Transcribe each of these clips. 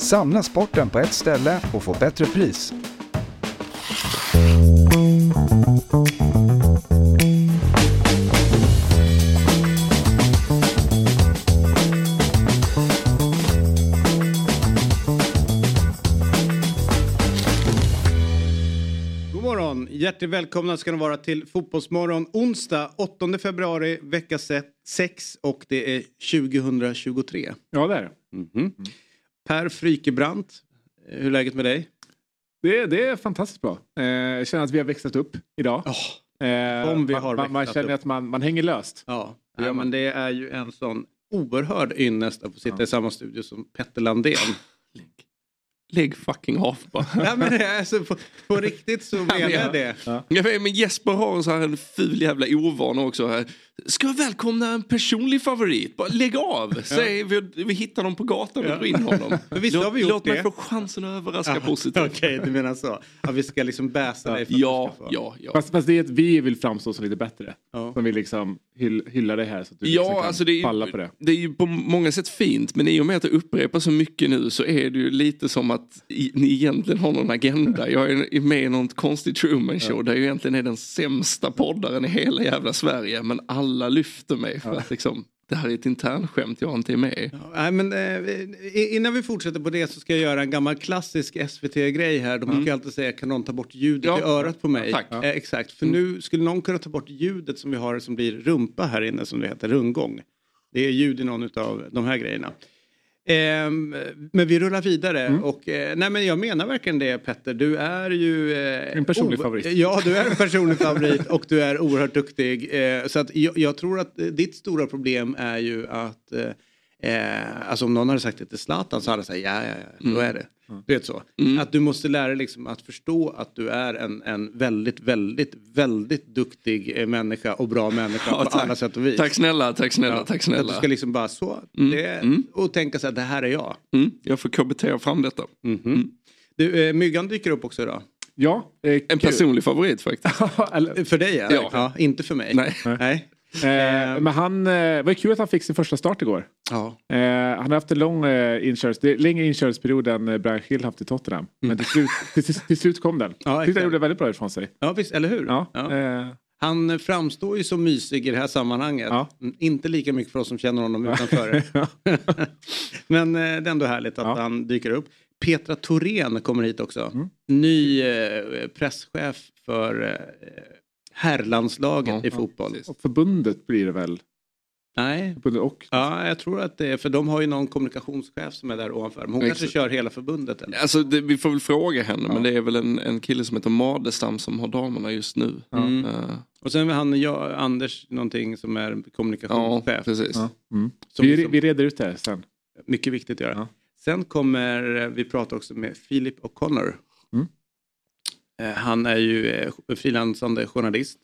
samla sporten på ett ställe och få bättre pris. God morgon! Hjärtligt välkomna ska ni vara till Fotbollsmorgon onsdag 8 februari vecka 6 och det är 2023. Ja, det är det. Mhm. Per Frykebrant, hur är läget med dig? Det, det är fantastiskt bra. Eh, jag känner att vi har växlat upp idag. Eh, om vi har man, man, känner upp. att man, man hänger löst. Ja, Det ja men det är ju en sån oerhörd ynnest att få sitta i samma studio som Petter Landén. Lägg fucking av bara. ja, men det är alltså, på, på riktigt så menar jag det. Jag vet, men Jesper har en, så här, en ful jävla ovana också. Här. Ska jag välkomna en personlig favorit? Bara lägg av! Säg, vi, vi hittar dem på gatan och drar in honom. Men visst låt, har vi gjort låt mig det? få chansen att överraska Ja, positivt. Okej, du menar så. Ja, vi ska liksom bäsa dig för att Ja, ja, ja. Fast, fast det är att vi vill framstå som lite bättre. Ja. Som vill liksom hyll, hylla det här så att du liksom Ja, kan alltså det är, falla på det. ju, det är ju på många sätt fint men i och med att det upprepar så mycket nu så är det ju lite som att i, ni egentligen har någon agenda. Jag är med i något konstigt Truman show där jag egentligen är den sämsta poddaren i hela jävla Sverige men alla lyfter mig för att liksom det här är ett internskämt jag inte är med. Nej, men, eh, innan vi fortsätter på det så ska jag göra en gammal klassisk SVT-grej här. De brukar alltid säga kan någon ta bort ljudet Ja. i örat på mig? Tack. Eh, exakt, för nu skulle någon kunna ta bort ljudet som vi har som blir rumpa här inne som det heter, rundgång. Det är ljud i någon av de här grejerna. Ehm, men vi rullar vidare och eh, nej men jag menar verkligen det Petter, du är ju... Eh, En personlig o- favorit. Ja, du är en personlig favorit och du är oerhört duktig. Eh, så att jag, jag tror att eh, ditt stora problem är ju att eh, alltså om någon hade sagt det till Zlatan så hade han sagt ja, ja, ja, då är det. Du vet så. Att du måste lära dig liksom att förstå att du är en, en väldigt, väldigt, väldigt duktig eh, människa och bra människa Ja, på tack. alla sätt och vis. Tack snälla, tack snälla, Ja, tack Att snälla. du ska liksom bara så. Det, Och tänka så här, det här är jag. Mm, jag får KBT fram detta. Du, eh, myggan dyker upp också idag. Ja, eh, En kul. personlig favorit faktiskt. För dig ja. Ja. ja. Inte för mig. Nej. Nej. Eh, men han, eh, det var kul att han fick sin första start igår. Ja. Eh, han har haft en lång eh, är längre inkörsperiod än eh, Brian Hill haft i Tottenham. Men till slut, till, till, till slut kom den. Ja, han gjorde väldigt bra ifrån sig. ja, visst, eller hur? Ja, Ja. Eh, Han framstår ju som mysig i det här sammanhanget. Ja. Mm, Inte lika mycket för oss som känner honom utanför. Men eh, det är ändå härligt att han dyker upp. Petra Thorén kommer hit också. Mm. Ny eh, presschef för herrlandslaget Ja, i fotboll. precis. och förbundet blir det väl. Nej, Förbundet och. ja, jag tror att det är för de har ju någon kommunikationschef som är där ovanför. Men hon kanske Exakt. kör hela förbundet. Eller? Alltså det, vi får väl fråga henne men det är väl en, en kille som heter Madestam som har damerna just nu. Mm. Eh, Och sen har han ja, Anders någonting som är ja, kommunikationschef. precis. Ja. Mm. Vi, liksom- vi reder ut det här sen. Mycket viktigt att göra. Ja. Sen kommer eh, vi prata också med Philip O'Connor. Mm. Eh, Han är ju eh, frilansande journalist.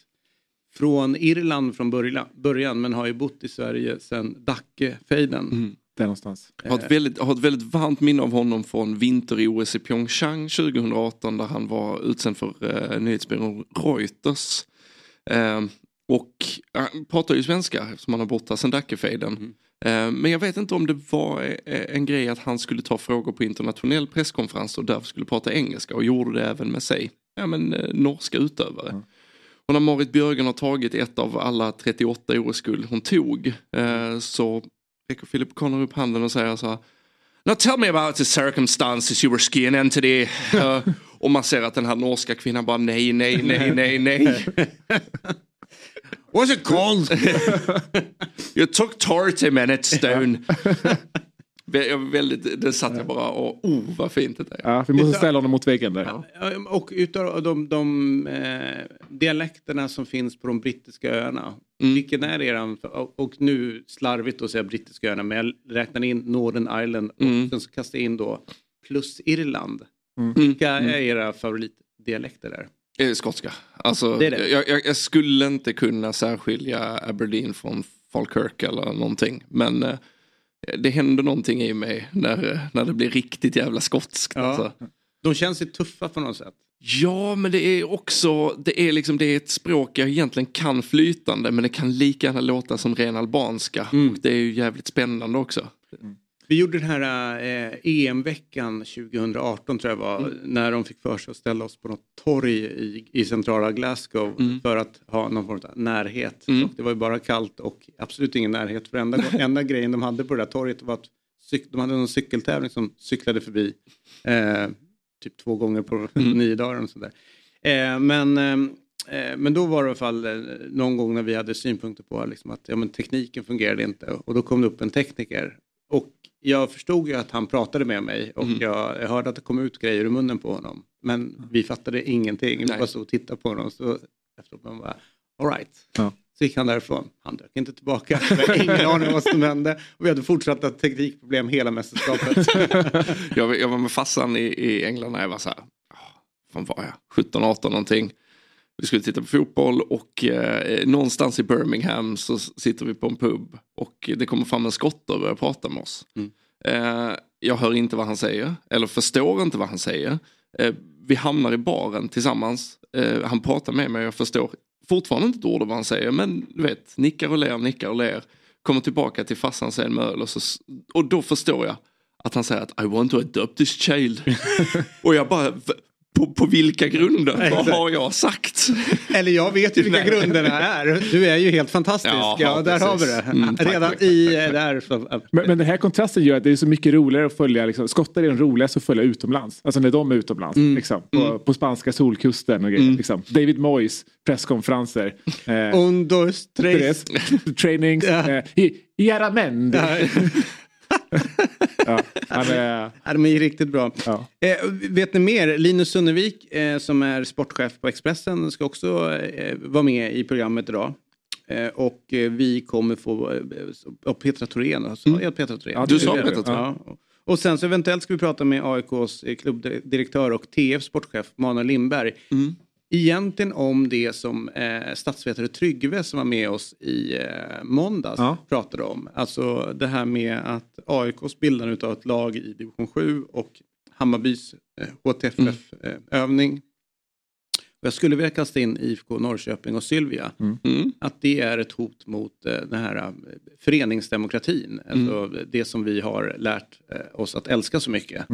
Från Irland från början, men har ju bott i Sverige sedan Dacke-fejden. Mm. Där någonstans. Jag har, ett väldigt, har ett väldigt varmt minne av honom från vinter-OS i Pyeongchang 2018 där han var utsänd för eh, nyhetsbyrån Reuters. Eh, och han pratar ju svenska eftersom han har bott där sedan Dackefejden. Eh, men jag vet inte om det var eh, en grej att han skulle ta frågor på internationell presskonferens och därför skulle prata engelska och gjorde det även med sig. Ja men eh, norska utövare. Och när Marit Björgen har tagit ett av alla 38 OS-guld hon tog eh, så räcker Philip Connor upp handen och säger så här Now tell me about the circumstances you were skiing in today. Eh, och man ser att den här norska kvinnan bara nej, nej, nej, nej, nej. What's it called? You took 30 minutes down. Vä- Väldigt, det satt jag bara och oh vad fint det är. Ja, vi måste ställa honom mot väggen där. Ja, Och utav de, de eh, dialekterna som finns på de brittiska öarna. Mm. Vilken är eran, och, nu slarvigt att säga brittiska öarna men jag räknar in Northern Island och Mm. sen så kastar jag in då plus Irland. Vilka är era favoritdialekter där? Eh, skotska. Alltså, Det är det. Jag, jag, jag skulle inte kunna särskilja Aberdeen från Falkirk eller någonting. Men eh, det händer någonting i mig när, när det blir riktigt jävla skotskt. Ja. Alltså. De känns ju tuffa på något sätt. Ja, men det är också det är liksom, det är ett språk jag egentligen kan flytande men det kan lika gärna låta som ren albanska. Mm. Och det är ju jävligt spännande också. Vi gjorde den här eh, EM-veckan 2018 tror jag var, Mm. när de fick för sig att ställa oss på något torg i, i centrala Glasgow Mm. för att ha någon form av närhet. Mm. Det var ju bara kallt och absolut ingen närhet. För enda, enda grejen de hade på det där torget var att de hade en cykeltävling som cyklade förbi eh, typ två gånger på Mm. nio dagar. Och sådär. Eh, men, eh, eh, men då var det i alla fall eh, någon gång när vi hade synpunkter på liksom att ja, men tekniken fungerade inte och då kom det upp en tekniker. Och jag förstod ju att han pratade med mig och Mm. jag, jag hörde att det kom ut grejer ur munnen på honom. Men vi fattade ingenting. Vi bara stod och tittade på honom. Så efteråt man bara, all right. Ja. Så gick han därifrån. Han dök inte tillbaka. Jag hade ingen aning om vad som hände. Och vi hade fortsatta teknikproblem hela mästerskapet. Jag, jag var med farsan i, i England när jag var så här, ah, fan var jag, 17-18 någonting. Vi skulle titta på fotboll och eh, någonstans i Birmingham så sitter vi på en pub och det kommer fram en skotte och börjar prata med oss. Mm. Eh, jag hör inte vad han säger eller förstår inte vad han säger. Eh, vi hamnar i baren tillsammans. Eh, han pratar med mig och jag förstår fortfarande inte ett ord av vad han säger men du vet, nickar och ler, nickar och ler. Kommer tillbaka till farsan sen med öl och, så, och då förstår jag att han säger att I want to adopt this child. och jag bara, "V- på, på vilka grunder? Vad har jag sagt? Eller jag vet ju vilka grunderna är. Du är ju helt fantastisk. Ja, Ja, där precis. har vi det. Mm, tack, Redan tack, i eh, där. Så, Men, men den här kontrasten gör att det är så mycket roligare att följa, liksom, skottar är de roligaste att följa utomlands. Alltså när de är utomlands. Liksom, på, på spanska solkusten och grejer. Liksom. David Moyes presskonferenser. Eh, Un, dos, tres. tres, trainings. Eh, i, i. ja, han är, Ja, de är riktigt bra. ja. Eh, vet ni mer? Linus Sunnevik eh, som är sportchef på Expressen ska också eh, vara med i programmet idag. Eh, och eh, vi kommer få, eh, och Petra Thorén, alltså, ja, Petra Thorén. Ja, du sa Petra. Thorén. Ja. Och sen så eventuellt ska vi prata med AIKs eh, klubbdirektör och TF sportchef Manuel Lindberg. Mm. Egentligen om det som eh, statsvetare Tryggve som var med oss i eh, måndags Ja. pratade om. Alltså det här med att AIKs bildande av ett lag i division 7 och Hammarbys eh, HTFF-övning. Och jag skulle vilja kasta in IFK Norrköping och Sylvia. Mm. Att det är ett hot mot eh, den här eh, föreningsdemokratin. Alltså det som vi har lärt eh, oss att älska så mycket.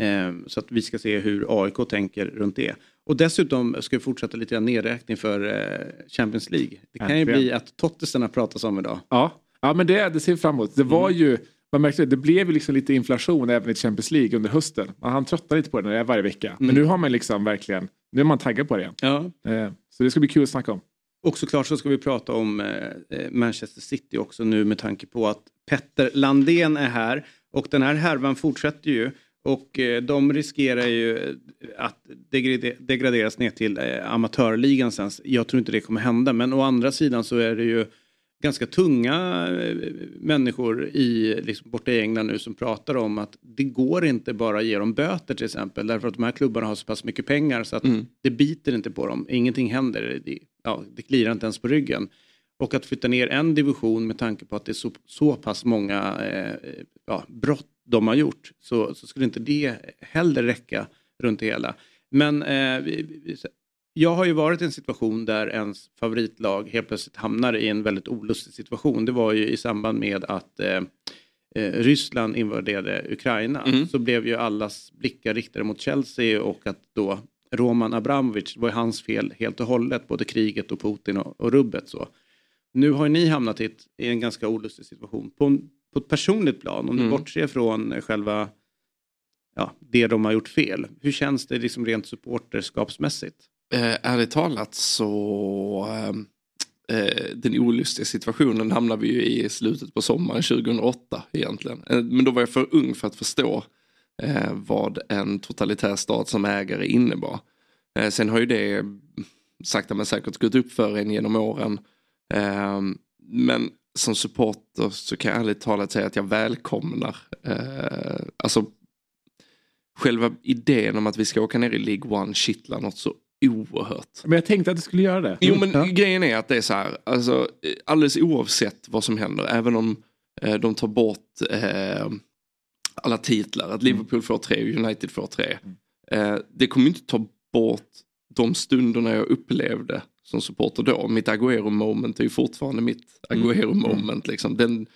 Mm. Eh, så att vi ska se hur AIK tänker runt det. Och dessutom ska vi fortsätta lite grann nedräkning för eh, Champions League. Det kan ju bli att Tottesen har pratats om idag. Ja, ja men det, det ser vi fram emot. Det var ju, man märkte det, det blev ju liksom lite inflation även i Champions League under hösten. Man han tröttar lite på det när det är varje vecka. Men nu har man liksom verkligen, nu är man taggad på det igen. Ja. Eh, så det ska bli kul att snacka om. Och såklart så ska vi prata om eh, eh, Manchester City också nu med tanke på att Petter Landén är här. Och den här härvan fortsätter ju. Och eh, de riskerar ju att degrade- degraderas ner till eh, amatörligan sen. Jag tror inte det kommer hända. Men å andra sidan så är det ju ganska tunga eh, människor i, liksom, borta i England nu som pratar om att det går inte bara att ge dem böter till exempel. Därför att de här klubbarna har så pass mycket pengar så att Mm. det biter inte på dem. Ingenting händer. Det, ja, det klirar inte ens på ryggen. Och att flytta ner en division med tanke på att det är så, så pass många eh, ja, brott de har gjort så, så skulle inte det heller räcka runt det hela. Men eh, jag har ju varit i en situation där ens favoritlag helt plötsligt hamnar i en väldigt olustig situation. Det var ju i samband med att eh, eh, Ryssland invaderade Ukraina. Mm. Så blev ju allas blickar riktade mot Chelsea och att då Roman Abramovic, det var ju hans fel helt och hållet, både kriget och Putin och, och rubbet. Så. Nu har ju ni hamnat i, ett, i en ganska olustig situation. På, en, på ett personligt plan, om du Mm. bortser från själva ja, det de har gjort fel. Hur känns det liksom rent supporterskapsmässigt? Eh, ärligt talat så ehm, eh, den olustiga situationen hamnade vi ju i slutet på sommaren 2008 egentligen. Eh, men då var jag för ung för att förstå eh, vad en totalitär stat som ägare innebar. Eh, sen har ju det sakta men säkert gått upp för en genom åren. Eh, men som supporter så kan jag ärligt talat säga att jag välkomnar, eh, alltså själva idén om att vi ska åka ner i League One kittlar något så oerhört. Men jag tänkte att det skulle göra det. Jo men Ja. grejen är att det är så här, alltså, alldeles oavsett vad som händer, även om eh, de tar bort eh, alla titlar, att Liverpool får tre och United får tre. Eh, det kommer inte ta bort de stunderna jag upplevde som supporter då. Mitt Agüero moment är ju fortfarande mitt Agüero moment. Liksom. Den,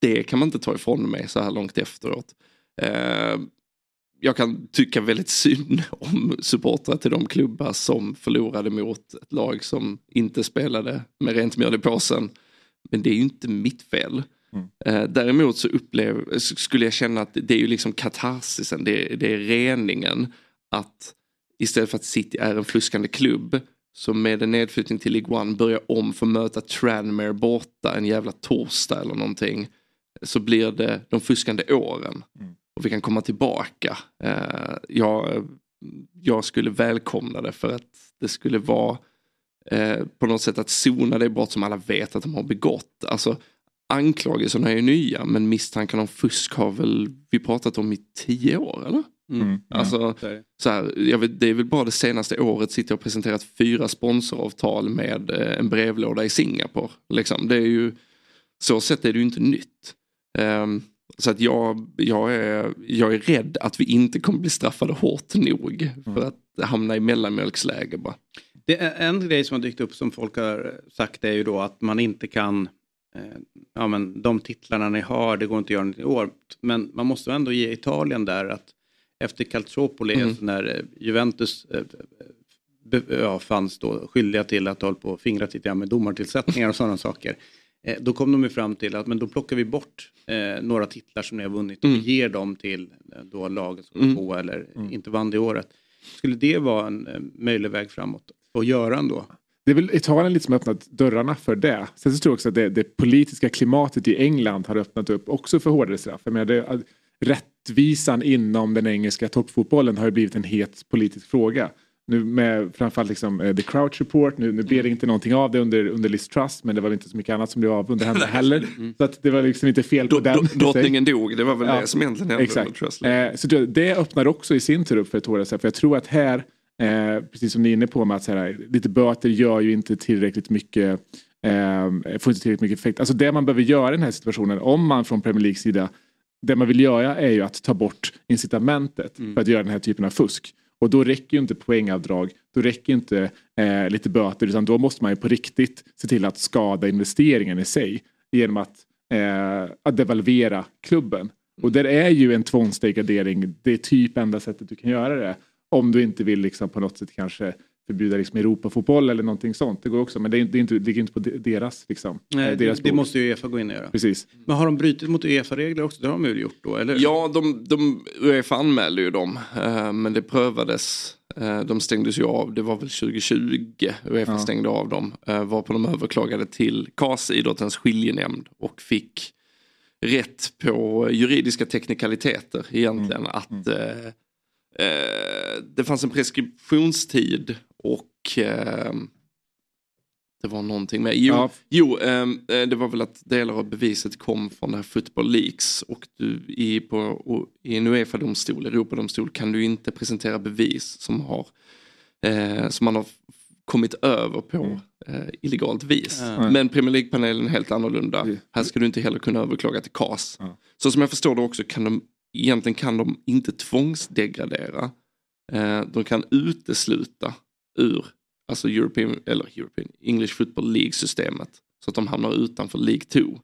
det kan man inte ta ifrån mig så här långt efteråt. Eh, jag kan tycka väldigt synd om supportrar till de klubbar som förlorade mot ett lag som inte spelade med rent mjöl i påsen. Men det är ju inte mitt fel. Eh, däremot så upplev, skulle jag känna att det är ju liksom katarsisen, det, är- det är reningen. Att istället för att City är en fuskande klubb som med en nedflyttning till League One börjar om för att möta Tranmere borta en jävla torsdag eller någonting. Så blir det de fuskande åren. Och vi kan komma tillbaka. Eh, jag, jag skulle välkomna det för att det skulle vara eh, på något sätt att sona det brott som alla vet att de har begått. Alltså anklagelserna är ju nya men misstankarna om fusk har väl vi pratat om i tio år eller? Mm. Alltså, Så är det. så här, jag vet, det är väl bara det senaste året sitter jag och presenterat fyra sponsoravtal med eh, en brevlåda i Singapore. Liksom. Det är ju, så sett är det ju inte nytt. Ehm, så att jag, jag, är, jag är rädd att vi inte kommer bli straffade hårt nog för att hamna i mellanmjölksläge bara. Det är en grej som har dykt upp som folk har sagt är ju då att man inte kan, eh, ja men de titlarna ni har, det går inte att göra något i år. Men man måste ändå ge Italien där att efter Calciopoli, Mm. alltså när eh, Juventus eh, be, ja, fanns då skyldiga till att hålla på och fingrat lite med domartillsättningar och sådana saker. Eh, då kom de ju fram till att men då plockar vi bort eh, några titlar som ni har vunnit och Mm. ger dem till eh, då lagen som Mm. mm. på eller inte vann det året. Skulle det vara en eh, möjlig väg framåt att göra ändå? Det är väl Italien lite som har öppnat dörrarna för det. Sen så tror jag också att det, det politiska klimatet i England har öppnat upp också för hårdare straff. Jag menar, det, att rättvisan inom den engelska toppfotbollen har ju blivit en het politisk fråga. Nu med framförallt liksom, eh, The Crouch Report, nu, nu blev det inte någonting av det under, under Liz Truss men det var inte så mycket annat som blev av under henne heller. Så att det var liksom inte fel på Dro- den. dro- Drottningen dog, det var väl Ja. det som egentligen hände. Exakt. under Trussler. Eh, så det, det öppnar också i sin tur upp för ett hårdare. För jag tror att här, eh, precis som ni är inne på så här, lite böter gör ju inte tillräckligt mycket, eh, får inte tillräckligt mycket effekt. Alltså det man behöver göra i den här situationen, om man från Premier Leagues sida, det man vill göra är ju att ta bort incitamentet för att göra den här typen av fusk. Och då räcker ju inte poängavdrag, då räcker inte eh, lite böter utan då måste man ju på riktigt se till att skada investeringen i sig genom att, eh, att devalvera klubben. Och där är ju en tvångsdegradering, det är typ enda sättet du kan göra det. Om du inte vill liksom på något sätt kanske förbjuda liksom Europafotboll eller någonting sånt. Det går också men det, är, det, är inte, det ligger inte på de- deras, liksom, Nej, eh, deras det, det måste ju Uefa gå in och göra. Precis. Men har de brutit mot Uefa-regler också? Det har de väl gjort då, eller? Ja, de, de, Uefa anmälde ju dem. eh, men det prövades. eh, de stängdes ju av. Det var väl 2020 Uefa Ja. stängde av dem. Varpå de överklagade till KAS, idrottens skiljenämnd. Och fick rätt på juridiska teknikaliteter egentligen. Att eh, eh, det fanns en preskriptionstid och eh, det var någonting med. Jo, Ja. jo ehm, eh, det var väl att delar av beviset kom från det här Football Leaks och du i, på, och, i en Uefa-domstol, Europadomstol, kan du inte presentera bevis som, har, eh, som man har kommit över på eh, illegalt vis. Ja. Men Premier League-panelen är helt annorlunda. Mm. Här ska du inte heller kunna överklaga till CAS. Ja. Så som jag förstår det också kan de, egentligen kan de inte tvångsdegradera. Eh, de kan utesluta ur alltså European, eller European, English Football League-systemet. Så att de hamnar utanför League 2.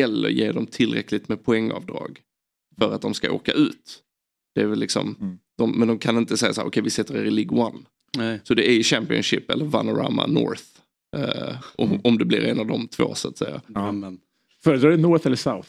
Eller ge dem tillräckligt med poängavdrag för att de ska åka ut. Det är väl liksom, Mm. de, men de kan inte säga så här, okej vi sätter er i League 1. Nej. Så det är ju Championship eller Vanarama North. Eh, om, om det blir en av de två så att säga. Ja. Föredrar du North eller South?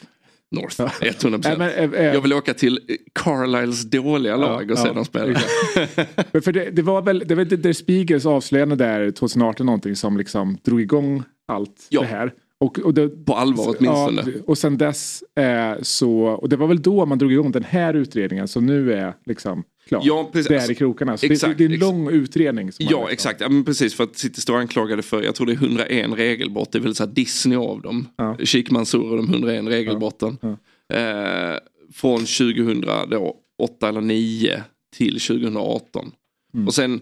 North, Ja. 100%. Nej, men, eh, eh, Jag vill åka till Carlisles dåliga lag och se dem spela. Men för det, det var väl det var Der Spiegels avslöjande där 2018 någonting som liksom drog igång allt Ja. det här. Och, och det, På allvar åtminstone. Ja, och sen dess eh, så, och det var väl då man drog igång den här utredningen som nu är liksom klar. Ja, precis. Där i krokarna. Så Exakt, det, det är en lång utredning. Som Ja liksom- exakt, ja, men precis för att City står anklagade för, jag tror det är 101 regelbrott, det är väl så Disney av dem. Ja. Sheikh Mansour och de 101 regelbrotten. Ja. Eh, från 2000 då, 2008 eller 9 till 2018. Och sen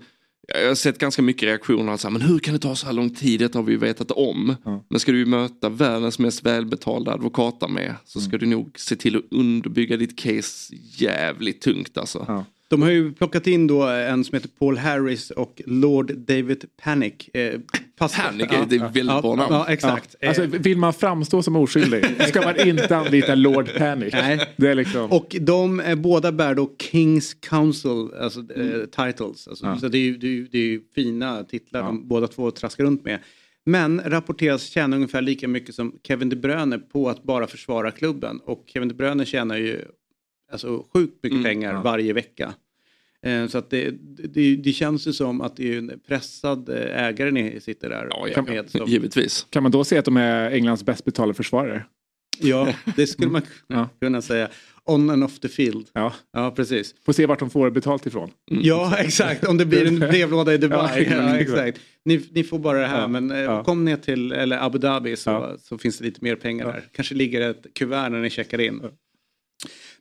jag har sett ganska mycket reaktioner, alltså, men hur kan det ta så här lång tid? Det har vi ju vetat om. Men ska du ju möta världens mest välbetalda advokater så ska du nog se till att underbygga ditt case jävligt tungt alltså. De har ju plockat in då en som heter Paul Harris och Lord David Panic. Eh, pastor. Panic är ett väldigt ja, bra namn. Ja, exakt. Ja. Alltså, vill man framstå som oskyldig ska man inte anlita Lord Panic. Nej. Det är liksom... Och de är båda bär då Kings Council alltså, eh, Mm. titles. Alltså, så det, är ju, det, är ju, det är ju fina titlar de båda två traskar runt med. Men rapporteras tjäna ungefär lika mycket som Kevin De Bruyne på att bara försvara klubben. Och Kevin De Bruyne tjänar ju alltså, sjukt mycket Mm, pengar varje vecka. Eh, Så att det, det, det känns ju som att det är en pressad eh, ägare ni sitter där Ja, ja, med. Som, givetvis. Kan man då säga att de är Englands bäst betalda försvarare? ja, det skulle man Ja. kunna säga. On and off the field. Ja. Ja, precis. Får se vart de får betalt ifrån. Ja, exakt. Om det blir en brevlåda i Dubai. Ja, exakt. ja, exakt. Ni, ni får bara det här, Ja, men eh, ja. kom ner till eller Abu Dhabi så, Ja. så finns det lite mer pengar där. Kanske ligger ett kuvert när ni checkar in.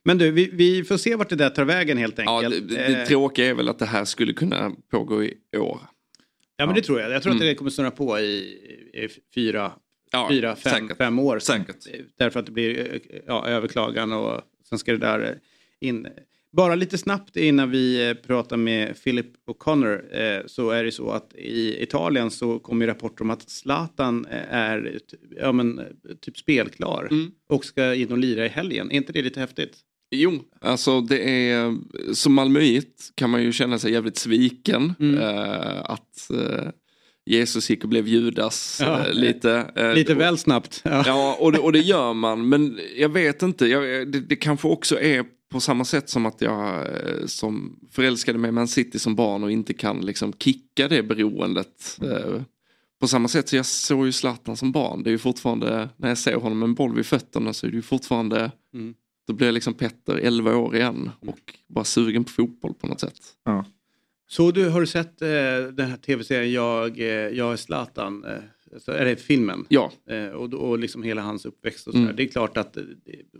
Men du, vi, vi får se vart det där tar vägen helt Ja, enkelt. det, det Eh, tråkiga är väl att det här skulle kunna pågå i år. ja, men det tror jag. Jag tror att Mm. det kommer snurra på i, i fyra, Ja, fyra fem, säkert. fem år. Säkert. Därför att det blir ja, överklagan och sen ska det där in. Bara lite snabbt innan vi eh, pratar med Philip O'Connor eh, så är det så att i Italien så kommer ju rapporter om att Zlatan eh, är ja, men, typ spelklar Mm. och ska in och lira i helgen. Är inte det lite häftigt? Jo, alltså det är som Malmöit kan man ju känna sig jävligt sviken. Mm. Eh, att eh, Jesus gick och blev Judas Ja. eh, lite. Eh, Lite och- väl snabbt. Ja. Ja, och det, och det gör man. Men jag vet inte. Jag, det, det kanske också är på samma sätt som att jag eh, som förälskade mig i Man City som barn och inte kan liksom kicka det beroendet. Eh, på samma sätt så jag såg ju Zlatan som barn. Det är ju fortfarande, när jag ser honom med en boll vid fötterna så är det ju fortfarande, Mm. Då jag liksom Petter 11 år igen och bara sugen på fotboll på något sätt. Så du, har du sett eh, den här tv-serien Jag, eh, jag är Zlatan? Eh, så är det filmen? Ja, Eh, och, och liksom hela hans uppväxt och sådär. Mm. Det är klart att eh,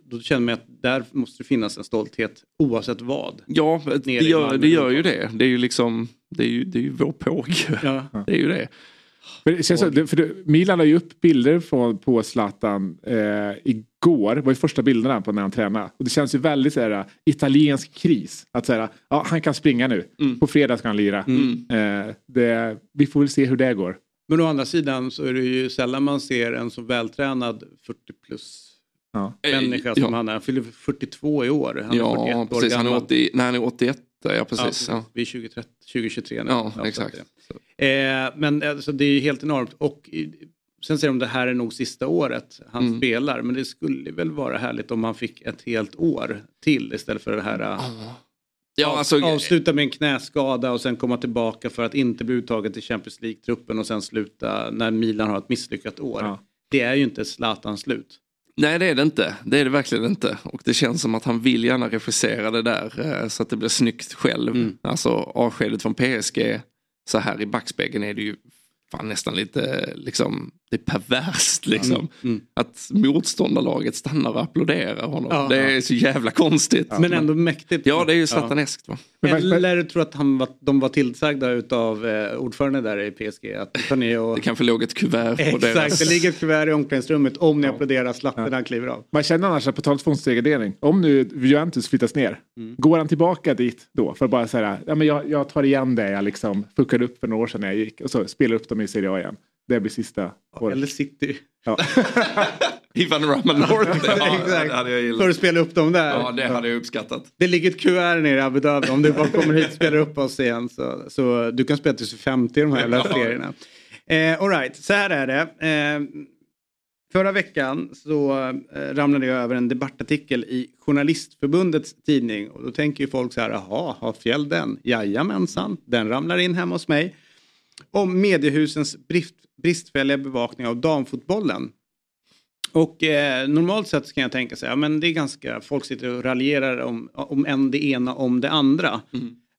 då känner man att där måste det finnas en stolthet oavsett vad. ja det, gör, det gör ju det. Det är ju liksom, det är ju, det är ju vår påg. Ja. Det är ju det. För det känns, så- för det, Milan la ju upp bilder från, på Zlatan eh, igår. Det var ju första bilderna på när han tränade. Och det känns ju väldigt så här, italiensk kris. Att säga, ja han kan springa nu. Mm. På fredag ska han lira. Eh, det, vi får väl se hur det går. Men å andra sidan så är det ju sällan man ser en så vältränad 40 plus Ja. människa Eh, som ja. han är. Han fyller 42 i år. Han är Ja, 41 år precis. Han är, gammal. 80, nej, han är 81. Ja, Ja, precis. Ja, Vi är 2030, 2023 nu. ja, att exakt. det- Eh, men alltså, det är ju helt enormt. Och sen säger de det här är nog sista året han Mm. spelar. Men det skulle väl vara härligt om han fick ett helt år till istället för det här. eh, Ja, alltså, avsluta med en knäskada och sen komma tillbaka för att inte bli uttagen till Champions League-truppen och sen sluta när Milan har ett misslyckat år. Ja. Det är ju inte Zlatans slut. Nej det är det inte. Det är det verkligen inte. Och det känns som att han vill gärna regissera det där eh, så att det blir snyggt själv. Mm. Alltså avskedet från PSG så här i backspegeln är det ju fan nästan lite liksom det är perverst liksom. Mm. Att motståndarlaget stannar och applåderar honom. Ja. det är så jävla konstigt. Men ändå mäktigt. Ja det är ju va. Men vad- Eller tror att han var, de var tillsagda utav eh, ordförande där i PSG att ta ner och... Det kanske låg ett kuvert på Exakt, deras... det ligger ett kuvert i omklädningsrummet om ni applåderar Zlatan när han kliver av. Man känner annars att på tal om tvångsdelegering. Om nu Juventus flyttas ner. Mm. Går han tillbaka dit då? För att bara säga ja, men jag, jag tar igen det jag liksom fuckade upp för några år sedan när jag gick. Och så spelar upp dem i Serie A igen. Det blir sista året. Eller City. Ja. Ivan Raman North. Ja, För att spela upp dem där. Ja det hade jag uppskattat. Det ligger ett kuvert nere i Abu Dhabi. Om du bara kommer hit och spelar upp oss igen så, så du kan spela är 50 i de här jävla serierna. Eh, all right, så här är det. Eh, förra veckan så eh, ramlade jag över en debattartikel i Journalistförbundets tidning. Och då tänker ju folk så här, jaha, har Fjäll den? Jajamensan, den ramlar in hemma hos mig. Om mediehusens brist, bristfälliga bevakning av damfotbollen. Och eh, normalt sett kan jag tänka sig, ja men det är ganska, folk sitter och raljerar om, om en det ena om det andra.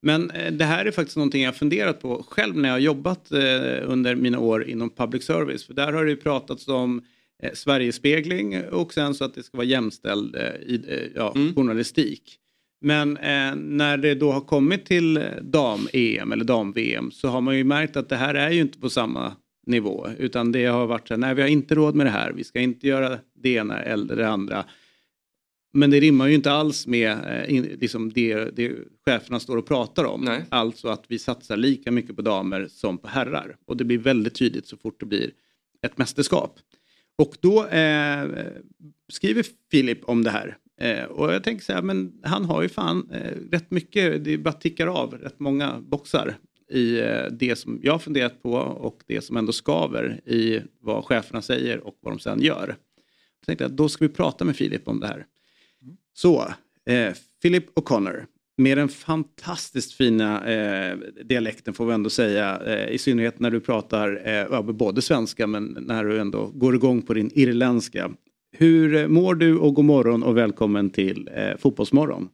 Men eh, det här är faktiskt någonting jag har funderat på själv när jag har jobbat eh, under mina år inom public service. För där har det ju pratats om eh, Sverigespegling och sen så att det ska vara jämställd eh, i, eh, ja, journalistik. Men eh, när det då har kommit till dam-EM eller dam-VM så har man ju märkt att det här är ju inte på samma nivå. Utan det har varit så här, nej vi har inte råd med det här, vi ska inte göra det ena eller det andra. Men det rimmar ju inte alls med eh, in, liksom det, det cheferna står och pratar om. Nej. Alltså att vi satsar lika mycket på damer som på herrar. Och det blir väldigt tydligt så fort det blir ett mästerskap. Och då eh, skriver Filip om det här. Eh, och jag tänker så här, men han har ju fan eh, rätt mycket, det bara tickar av rätt många boxar i eh, det som jag har funderat på och det som ändå skaver i vad cheferna säger och vad de sen gör. Jag tänkte att då ska vi prata med Filip om det här. Så, eh, Philip O'Connor. Med den fantastiskt fina eh, dialekten får vi ändå säga. Eh, I synnerhet när du pratar eh, både svenska men när du ändå går igång på din irländska. Hur eh, mår du och god morgon och välkommen till eh, Fotbollsmorgon.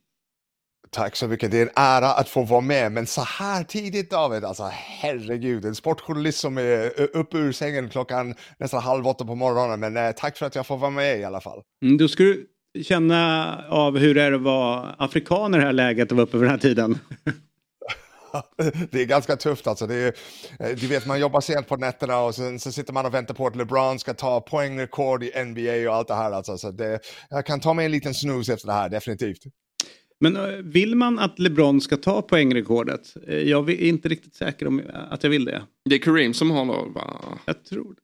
Tack så mycket. Det är en ära att få vara med. Men så här tidigt David, alltså herregud. En sportjournalist som är uppe ur sängen klockan nästan halv åtta på morgonen. Men eh, tack för att jag får vara med i alla fall. Mm, du känna av hur det är att vara afrikan i det här läget och vara uppe vid den här tiden. det är ganska tufft alltså. Det är, eh, du vet, man jobbar sent på nätterna och sen så sitter man och väntar på att LeBron ska ta poängrekord i NBA och allt det här. Alltså. Så det, jag kan ta mig en liten snus efter det här, definitivt. Men eh, vill man att LeBron ska ta poängrekordet? Eh, Jag är inte riktigt säker om att jag vill det. Det är Kareem som har då, va? Jag tror,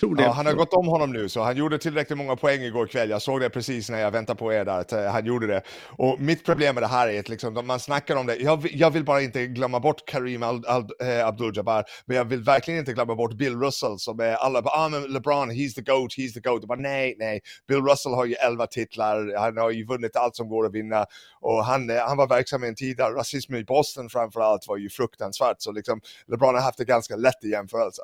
tror det. Ja, han har gått om honom nu, så han gjorde tillräckligt många poäng igår kväll. Jag såg det precis när jag väntade på er där, att eh, han gjorde det. Och mitt problem med det här är att liksom, man snackar om det. Jag, vill- jag vill bara inte glömma bort Karim eh, Abdul-Jabbar, men jag vill verkligen inte glömma bort Bill Russell som är alla bara, ah, men LeBron, he's the GOAT, he's the GOAT. Bara, nej, nej. Bill Russell har ju 11 titlar, han har ju vunnit allt som går att vinna och han, eh, han var verksam i en tid där rasismen i Boston framför allt var ju fruktansvärt, så liksom LeBron har haft det ganska lätt i jämförelse.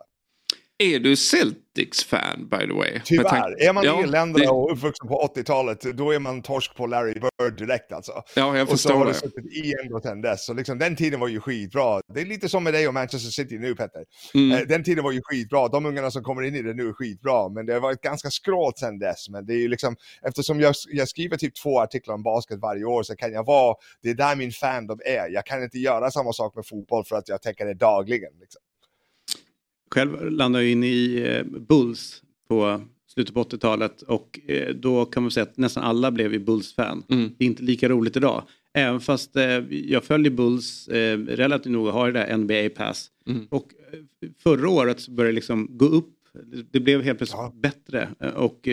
Är du Celtics-fan by the way? Tyvärr, är man Ja, irländare det- och uppvuxen på 80-talet, då är man torsk på Larry Bird direkt alltså. Ja, jag och så förstår har det det. suttit i ändå sedan dess. Så liksom, den tiden var ju skitbra. Det är lite som med dig och Manchester City nu Petter. Mm. Eh, Den tiden var ju skitbra. De ungarna som kommer in i det nu är skitbra. Men det har varit ganska skrålt sedan dess. Men det är ju liksom, eftersom jag, jag skriver typ två artiklar om basket varje år så kan jag vara, det är där min fandom är. Jag kan inte göra samma sak med fotboll för att jag tänker det dagligen. Liksom. Själv landade jag in i eh, Bulls på slutet på 80-talet och eh, då kan man säga att nästan alla blev ju Bulls-fan. Mm. Det är inte lika roligt idag. Även fast eh, jag följer Bulls relativt noga, har det där NBA-pass. Mm. Och förra året så började det liksom gå upp. Det- blev helt plötsligt Ja. bättre och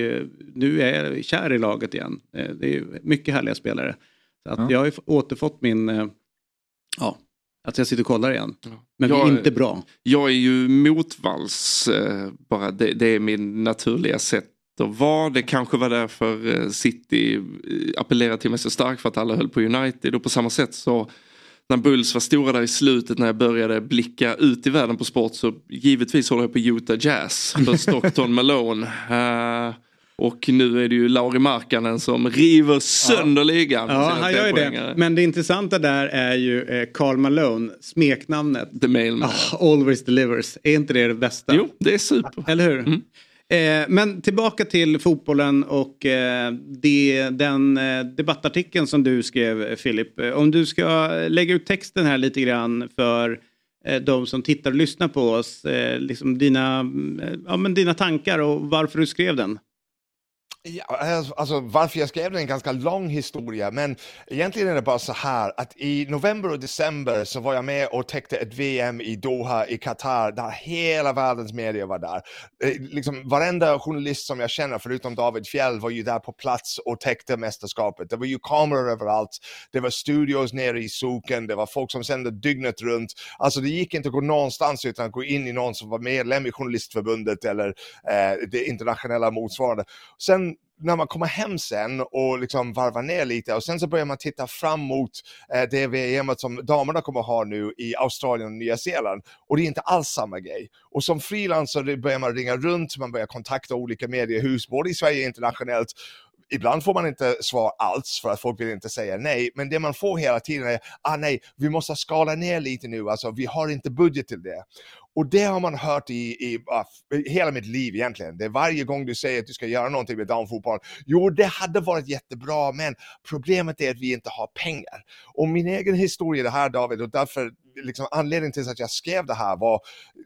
nu är jag kär i laget igen. Det är mycket härliga spelare. Så att Ja. jag har återfått min, ja, att jag sitter och kollar igen. Men vi Jag- är inte bra. Jag är ju motvalls, eh, bara det, det är min naturliga sätt att vara. Det kanske var därför eh, City eh, appellerade till mig så starkt för att alla höll på United och på samma sätt så när Bulls var stora där i slutet när jag började blicka ut i världen på sport så givetvis håller jag på Utah Jazz för Stockton Malone. Eh, och nu är det ju Lauri Markkanen som river sönder ligan. med Ja, han gör ju det. Men det intressanta där är ju eh, Karl Malone, smeknamnet. The Mailman. Ah, always delivers. Är inte det det bästa? Jo, det är super. Eller hur? Mm. Eh, men tillbaka till fotbollen och eh, det, den eh, debattartikeln som du skrev, eh, Filip. Eh, Om du ska lägga ut texten här lite grann för eh, de som tittar och lyssnar på oss. Eh, liksom dina, eh, ja, men dina tankar och varför du skrev den. Ja, alltså, alltså- varför jag skrev den är en ganska lång historia, men egentligen är det bara så här att i november och december så var jag med och täckte ett VM i Doha i Qatar där hela världens media var där. Eh, liksom varenda journalist som jag känner förutom David Fjell var ju där på plats och täckte mästerskapet. Det var ju kameror överallt, det var studios nere i soken, det var folk som sände dygnet runt. Alltså det gick inte att gå någonstans utan att gå in i någon som var medlem i Journalistförbundet eller eh, det internationella motsvarande. Sen när man kommer hem sen och liksom varvar ner lite och sen så börjar man titta fram mot eh, det VM som damerna kommer ha nu i Australien och Nya Zeeland och det är inte alls samma grej. Och som frilansare börjar man ringa runt, man börjar kontakta olika mediehus, både i Sverige och internationellt. Ibland får man inte svar alls för att folk vill inte säga nej, men det man får hela tiden är ah nej, vi måste skala ner lite nu, alltså vi har inte budget till det. Och det har man hört i, i ah, i, hela mitt liv egentligen. Det är varje gång du säger att du ska göra någonting med damfotboll. Jo, det hade varit jättebra, men problemet är att vi inte har pengar. Och min egen historia det här David, och därför liksom, anledningen till att jag skrev det här var,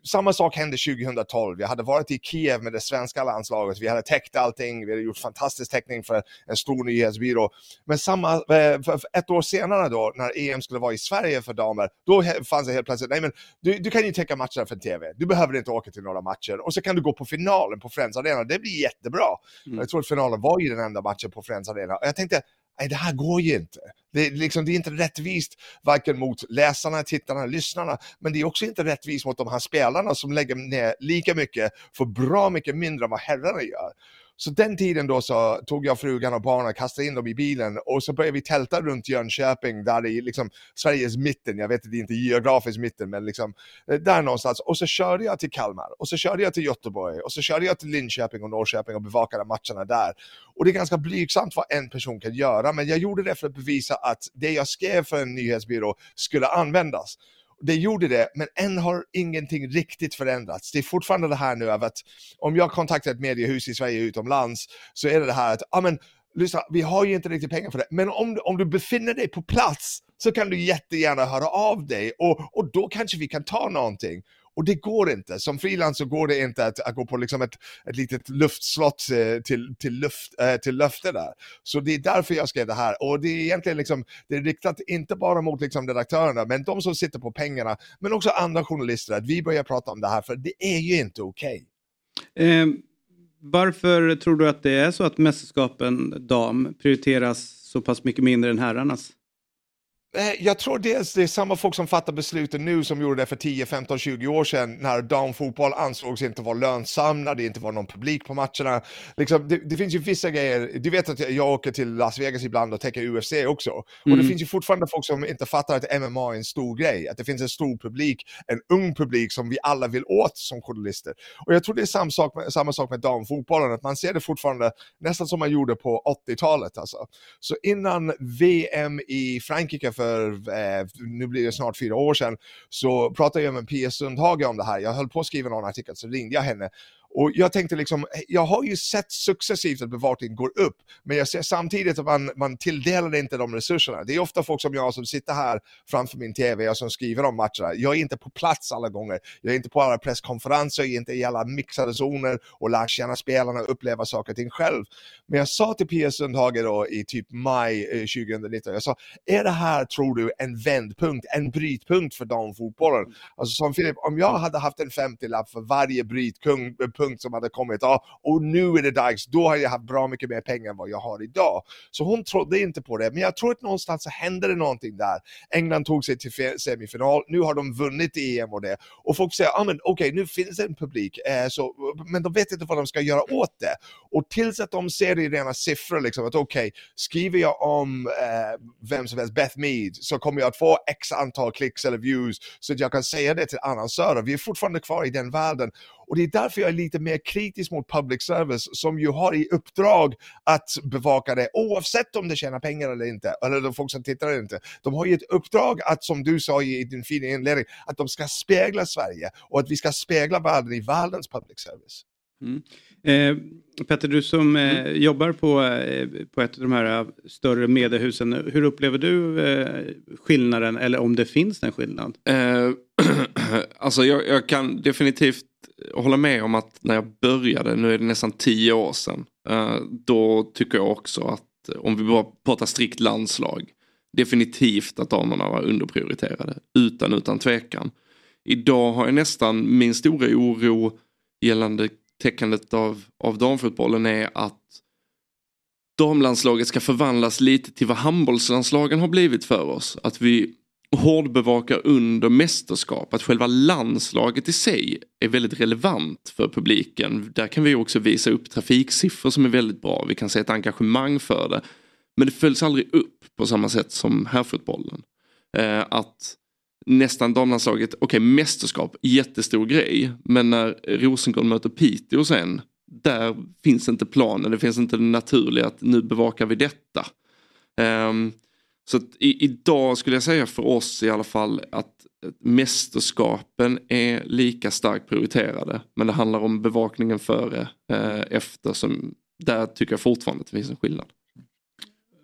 samma sak hände 2012. Jag hade varit i Kiev med det svenska landslaget, vi hade täckt allting, vi hade gjort fantastisk täckning för en stor nyhetsbyrå. Men samma, eh, ett år senare då, när EM skulle vara i Sverige för damer, då fanns det helt plötsligt, nej men du, du kan ju täcka matcherna för TV, du behöver inte åka till några matcher och så kan du gå på finalen på Friends Arena, det blir jättebra. Mm. Jag tror att finalen var ju den enda matchen på Friends Arena och jag tänkte, nej det här går ju inte. Det, liksom, det är inte rättvist varken mot läsarna, tittarna, lyssnarna, men det är också inte rättvist mot de här spelarna som lägger ner lika mycket för bra mycket mindre än vad herrarna gör. Så den tiden då så tog jag frugan och barnen, och kastade in dem i bilen och så började vi tälta runt Jönköping, där i liksom Sveriges mitten, jag vet att det är inte geografiskt mitten, men liksom eh, där någonstans. Och så körde jag till Kalmar, och så körde jag till Göteborg, och så körde jag till Linköping och Norrköping och bevakade matcherna där. Och det är ganska blygsamt vad en person kan göra, men jag gjorde det för att bevisa att det jag skrev för en nyhetsbyrå skulle användas det gjorde det, men än har ingenting riktigt förändrats. Det är fortfarande det här nu av att om jag kontaktar ett mediehus i Sverige utomlands så är det det här att, ja men lyssna, vi har ju inte riktigt pengar för det, men om, om du befinner dig på plats så kan du jättegärna höra av dig och, och då kanske vi kan ta någonting. Och det går inte. Som frilans så går det inte att, att gå på liksom ett, ett litet luftslott eh, till, till, luft, äh, till löfte där. Så det är därför jag skrev det här. Och det är egentligen liksom, det är riktat inte bara mot liksom redaktörerna, men de som sitter på pengarna, men också andra journalister, att vi börjar prata om det här, för det är ju inte okej. Okay. Eh, varför tror du att det är så att mästerskapen dam prioriteras så pass mycket mindre än herrarnas? Eh, jag tror dels det är samma folk som fattar besluten nu som gjorde det för 10, 15, 20 år sedan när damfotboll ansågs inte vara lönsam, när det inte var någon publik på matcherna. Liksom, det, det, finns ju vissa grejer, du vet att jag åker till Las Vegas ibland och täcker UFC också. Mm. Och det mm. finns ju fortfarande folk som inte fattar att MMA är en stor grej, att det finns en stor publik, en ung publik som vi alla vill åt som journalister. Och jag tror det är samma sak med, samma sak med damfotbollen, att man ser det fortfarande nästan som man gjorde på 80-talet. Alltså. Så innan VM i Frankrike för för, eh, nu blir det snart fyra år sedan, så pratade jag med Pia Sundhage om det här. Jag höll på att skriva någon artikel, så ringde jag henne och jag tänkte liksom, jag har ju sett successivt att bevakningen går upp, men jag ser samtidigt att man, man tilldelar inte de resurserna. Det är ofta folk som jag som sitter här framför min TV och som skriver om matcherna. Jag är inte på plats alla gånger. Jag är inte på alla presskonferenser, jag är inte i alla mixade zoner och lär känna spelarna och uppleva saker och ting själv. Men jag sa till Pia Sundhage då i typ maj 2019, eh, jag sa, är det här tror du en vändpunkt, en brytpunkt för damfotbollen? Alltså som Filip, om jag hade haft en 50-lapp för varje brytpunkt punkt som hade kommit, ja, och nu är det dags, då har jag haft bra mycket mer pengar än vad jag har idag. Så hon trodde inte på det, men jag tror att någonstans så hände det någonting där. England tog sig till semifinal, nu har de vunnit EM och det. Och folk säger, ah, men okej, okay, nu finns det en publik, eh, så, men de vet inte vad de ska göra åt det. Och tills att de ser det i rena siffror, liksom, att okej, okay, skriver jag om eh, vem som helst, Beth Mead, så kommer jag att få x antal klicks eller views, så att jag kan säga det till annonsörer. Vi är fortfarande kvar i den världen. Och det är därför jag är lite mer kritisk mot public service som ju har i uppdrag att bevaka det oavsett om det tjänar pengar eller inte, eller de folk som tittar eller inte. De har ju ett uppdrag att, som du sa i din fina inledning, att de ska spegla Sverige och att vi ska spegla världen i världens public service. Mm. Eh, Petter, du som eh, mm. jobbar på, eh, på ett av de här eh, större mediehusen, hur upplever du eh, skillnaden eller om det finns en skillnad? Eh, alltså jag, jag, kan definitivt Eh, hålla med om att när jag började, nu är det nästan tio år sedan, eh, då tycker jag också att eh, om vi bara pratar strikt landslag, definitivt att damerna var underprioriterade, utan utan tvekan. Idag har jag nästan min stora oro gällande täckandet av, av damfotbollen är att damlandslaget ska förvandlas lite till vad handbollslandslagen har blivit för oss. Att vi hårdbevakar under mästerskap, att själva landslaget i sig är väldigt relevant för publiken. Där kan vi också visa upp trafiksiffror som är väldigt bra, vi kan se ett engagemang för det. Men det följs aldrig upp på samma sätt som herrfotbollen. Eh, att nästan damlandslaget, okej okay, mästerskap, jättestor grej. Men när Rosengård möter Piteå sen, där finns inte planen, det finns inte det naturliga att nu bevakar vi detta. Um, så i, idag skulle jag säga för oss i alla fall att mästerskapen är lika starkt prioriterade. Men det handlar om bevakningen före, eh, efter. Som, där tycker jag fortfarande att det finns en skillnad.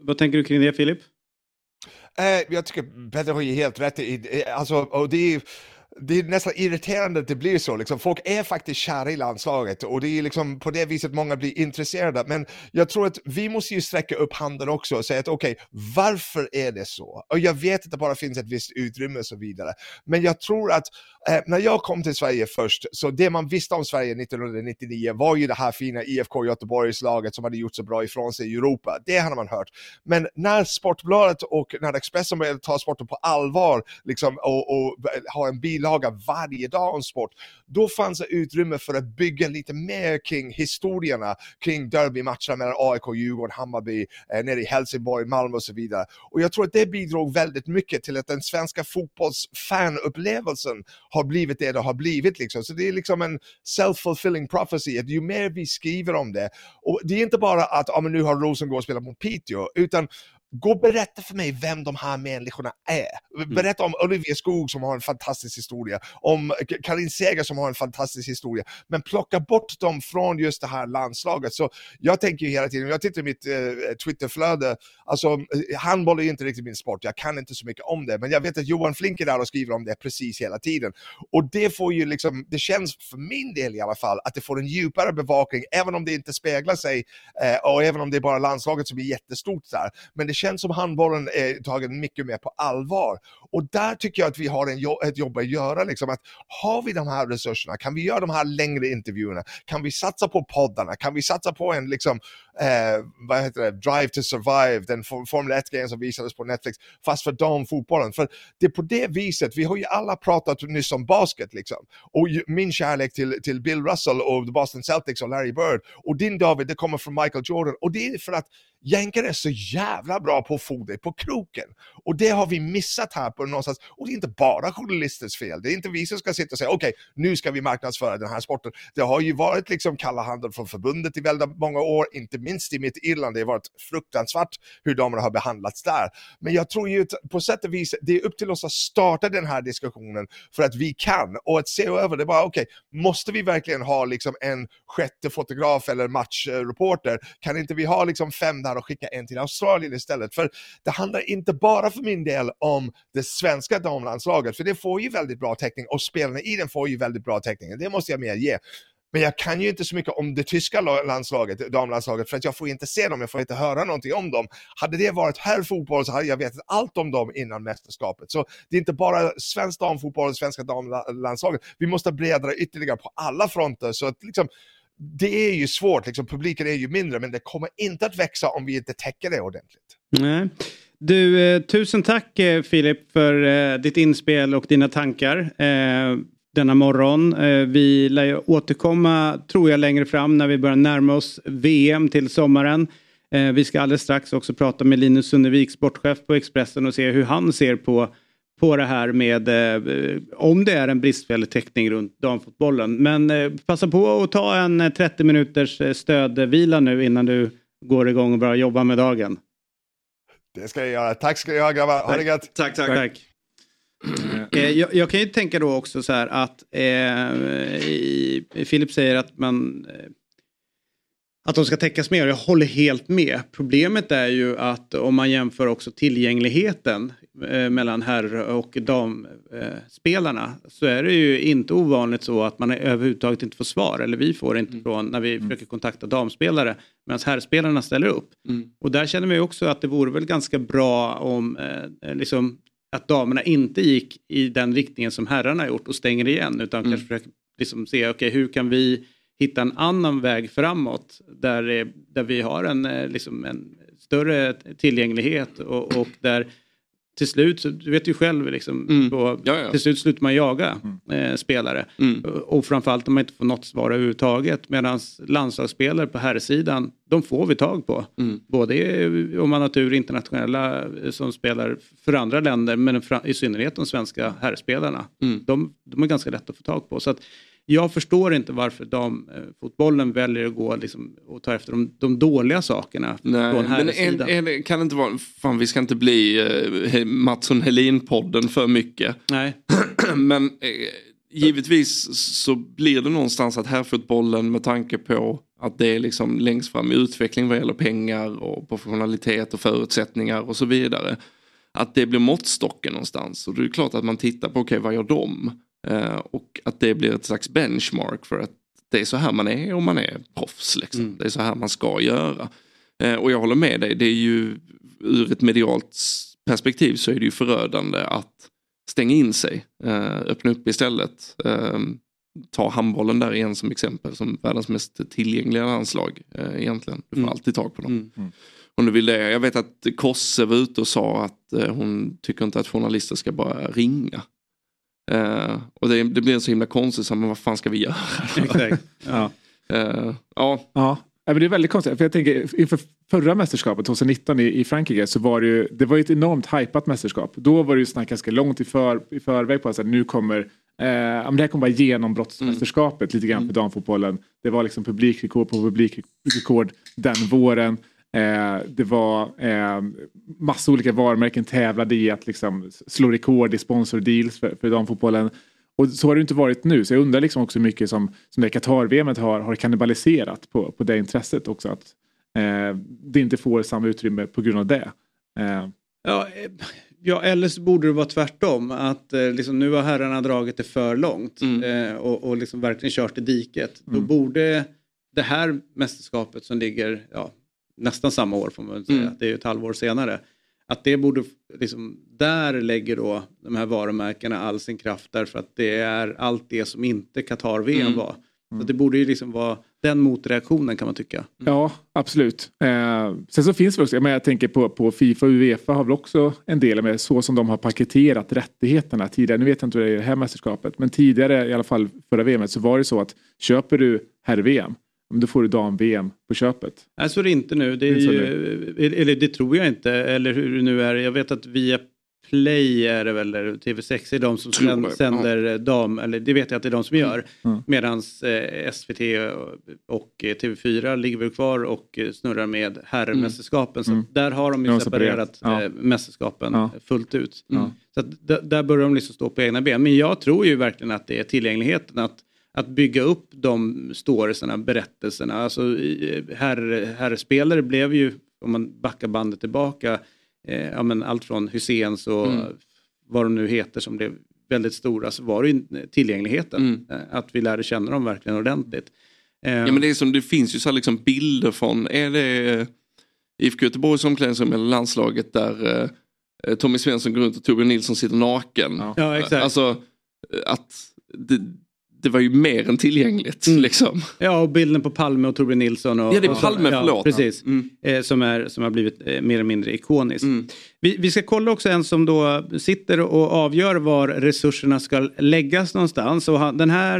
Vad tänker du kring det Filip? Eh, jag tycker Petter har ju helt rätt i, alltså, och det är det är nästan irriterande att det blir så. Liksom. Folk är faktiskt kära i landslaget och det är liksom på det viset många blir intresserade. Men jag tror att vi måste ju sträcka upp handen också och säga att okej, okay, varför är det så? Och jag vet att det bara finns ett visst utrymme och så vidare. Men jag tror att eh, när jag kom till Sverige först, så det man visste om Sverige 1999 var ju det här fina IFK Göteborgslaget som hade gjort så bra ifrån sig i Europa. Det hade man hört. Men när Sportbladet och när Expressen började ta sporten på allvar liksom, och, och ha en bilaga bilaga varje dag om sport, då fanns det utrymme för att bygga lite mer kring historierna, kring derbymatcherna mellan AIK, Djurgården, Hammarby, eh, nere i Helsingborg, Malmö och så vidare. Och jag tror att det bidrog väldigt mycket till att den svenska fotbollsfanupplevelsen har blivit det det har blivit. Liksom. Så det är liksom en self-fulfilling prophecy, att ju mer vi skriver om det, och det är inte bara att ah, men nu har Rosengård spelat mot Piteå, utan Gå och berätta för mig vem de här människorna är. Mm. Berätta om Olivier Skog som har en fantastisk historia, om Karin Seger som har en fantastisk historia, men plocka bort dem från just det här landslaget. Så jag tänker ju hela tiden, jag tittar i mitt eh, Twitterflöde, alltså eh, handboll är inte riktigt min sport, jag kan inte så mycket om det, men jag vet att Johan Flink är där och skriver om det precis hela tiden. Och det får ju liksom, det känns för min del i alla fall, att det får en djupare bevakning, även om det inte speglar sig, eh, och även om det är bara landslaget som är jättestort där. Men det känns som handbollen är tagen mycket mer på allvar. Och där tycker jag att vi har en, ett jobb att göra. Liksom, att har vi de här resurserna, kan vi göra de här längre intervjuerna? Kan vi satsa på poddarna? Kan vi satsa på en liksom, eh, vad heter det, Drive to Survive, den Formel 1-grejen som visades på Netflix, fast för damfotbollen. För det är på det viset, vi har ju alla pratat nyss om basket liksom. Och min kärlek till, till Bill Russell och The Boston Celtics och Larry Bird. Och din David, det kommer från Michael Jordan. Och det är för att Jänkare är så jävla bra på att få dig på kroken. Och det har vi missat här på någonstans. Och det är inte bara journalisters fel. Det är inte vi som ska sitta och säga okej, okay, nu ska vi marknadsföra den här sporten. Det har ju varit liksom kalla handen från förbundet i väldigt många år, inte minst i mitt Irland. Det har varit fruktansvärt hur damerna har behandlats där. Men jag tror ju på sätt och vis, det är upp till oss att starta den här diskussionen för att vi kan. Och att se över det, bara okej, okay, måste vi verkligen ha liksom en sjätte fotograf eller matchreporter? Kan inte vi ha liksom fem där och skicka en till Australien istället? För det handlar inte bara för min del om det svenska damlandslaget, för det får ju väldigt bra täckning och spelarna i den får ju väldigt bra täckning. Det måste jag medge. Men jag kan ju inte så mycket om det tyska landslaget, damlandslaget, för att jag får inte se dem, jag får inte höra någonting om dem. Hade det varit här fotboll så hade jag vetat allt om dem innan mästerskapet. Så det är inte bara svensk damfotboll och svenska damlandslaget. Vi måste bredda ytterligare på alla fronter. Så att liksom, det är ju svårt, liksom, publiken är ju mindre, men det kommer inte att växa om vi inte täcker det ordentligt. Nej. Du, eh, tusen tack eh, Filip för eh, ditt inspel och dina tankar eh, denna morgon. Eh, vi lär ju återkomma, tror jag, längre fram när vi börjar närma oss VM till sommaren. Eh, vi ska alldeles strax också prata med Linus Sunnevik, sportchef på Expressen och se hur han ser på på det här med om det är en bristfällig täckning runt damfotbollen. Men passa på att ta en 30 minuters stödvila nu innan du går igång och börjar jobba med dagen. Det ska jag göra. Tack ska ni ha grabbar. Ha det gött. Tack, tack. tack. Eh, jag, jag, kan ju tänka då också så här att eh, Filip säger att man eh, att de ska täckas mer. Jag håller helt med. Problemet är ju att om man jämför också tillgängligheten mellan herr och damspelarna eh, så är det ju inte ovanligt så att man överhuvudtaget inte får svar. Eller vi får inte mm. från när vi mm. försöker kontakta damspelare medan herrspelarna ställer upp. Mm. Och där känner vi också att det vore väl ganska bra om eh, liksom, att damerna inte gick i den riktningen som herrarna gjort och stänger igen utan mm. kanske försöker liksom se okay, hur kan vi hitta en annan väg framåt där, där vi har en, eh, liksom en större tillgänglighet och, och där till slut, du vet ju själv, liksom, mm. då, ja, ja. till slut slutar man jaga mm. eh, spelare. Mm. Och framförallt om man inte får något svar överhuvudtaget. Medan landslagsspelare på herrsidan, de får vi tag på. Mm. Både om man har tur internationella eh, som spelar för andra länder men i synnerhet de svenska herrspelarna. Mm. De, de är ganska lätta att få tag på. Så att, jag förstår inte varför damfotbollen väljer att gå liksom, och ta efter de, de dåliga sakerna Nej, från här men är det, kan det inte vara, fan vi ska inte bli uh, Mattsson Helin-podden för mycket. Nej. men eh, givetvis så blir det någonstans att herrfotbollen med tanke på att det är liksom längst fram i utveckling vad gäller pengar och professionalitet och förutsättningar och så vidare. Att det blir måttstocken någonstans och det är klart att man tittar på okej okay, vad gör de? Eh, och att det blir ett slags benchmark för att det är så här man är om man är proffs. Liksom. Mm. Det är så här man ska göra. Eh, och jag håller med dig, det är ju ur ett medialt perspektiv så är det ju förödande att stänga in sig, eh, öppna upp istället. Eh, ta handbollen där igen som exempel som världens mest tillgängliga landslag egentligen. Du får mm. alltid tag på dem. Mm. mm. Om du vill det. Jag vet att Kosse var ute och sa att hon tycker inte att journalister ska bara ringa. Uh, och det, det blir så himla konstigt, så, men vad fan ska vi göra? Exakt. Ja. Uh, ja. ja. Men det är väldigt konstigt, för jag tänker inför förra mästerskapet 2019 i, i Frankrike så var det ju, det var ett enormt hypat mästerskap. Då var det ju snack ganska långt i, för, i förväg på att nu kommer Eh, det här kommer vara genombrottsmästerskapet mm. lite grann för mm. damfotbollen. Det var liksom publikrekord på publikrekord den våren. Eh, det var eh, massa olika varumärken tävlade i att liksom slå rekord i sponsordeals för, för damfotbollen. Och så har det inte varit nu, så jag undrar liksom också hur mycket som, som det Qatar-VM har, har kannibaliserat på, på det intresset också. Att eh, det inte får samma utrymme på grund av det. Eh. Ja, eh, ja, eller så borde det vara tvärtom. Att eh, liksom, nu har herrarna dragit det för långt mm. eh, och, och liksom verkligen kört i diket. Mm. Då borde det här mästerskapet som ligger ja, nästan samma år får man säga, mm. det är ju ett halvår senare. Att det borde, liksom, där lägger då de här varumärkena all sin kraft därför att det är allt det som inte Qatar-VM mm. var. Så det borde ju liksom vara den motreaktionen kan man tycka. Mm. Ja, absolut. Eh, sen så finns det också, men jag tänker på, på Fifa och Uefa har väl också en del med så som de har paketerat rättigheterna tidigare. Nu vet jag inte hur det är i det här mästerskapet, men tidigare i alla fall förra VM så var det så att köper du herr-VM då får du dam-VM på köpet. Nej, så är det inte nu. Det, är ju, eller det tror jag inte. Eller hur det nu är. Jag vet att via Play är det väl, TV6 är de som tror sänder ja. dam, eller det vet jag att det är de som gör. Mm. Medan eh, SVT och TV4 ligger väl kvar och snurrar med herrmästerskapen. Så mm. där har de ju de separerat ja. Eh, mästerskapen ja. fullt ut. Mm. Så att, där börjar de liksom stå på egna ben. Men jag tror ju verkligen att det är tillgängligheten. att att bygga upp de storiesarna, berättelserna. Alltså, herr, herrspelare blev ju, om man backar bandet tillbaka, eh, ja, men allt från Hyséns och mm. vad de nu heter som blev väldigt stora, så var det ju tillgängligheten. Mm. Eh, att vi lärde känna dem verkligen ordentligt. Eh, ja, men det, är som, det finns ju så liksom bilder från, är det IFK Göteborgs omklädningsrum eller landslaget där eh, Tommy Svensson går runt och Torbjörn Nilsson sitter naken. Ja, ja exakt. Alltså att det, det var ju mer än tillgängligt. Mm. Liksom. Ja, och bilden på Palme och Torbjörn Nilsson. Och, ja, det är Palme, ja, förlåt. Precis, mm. eh, som, är, som har blivit eh, mer eller mindre ikonisk. Mm. Vi, vi, ska kolla också en som då sitter och avgör var resurserna ska läggas någonstans. Och han, den här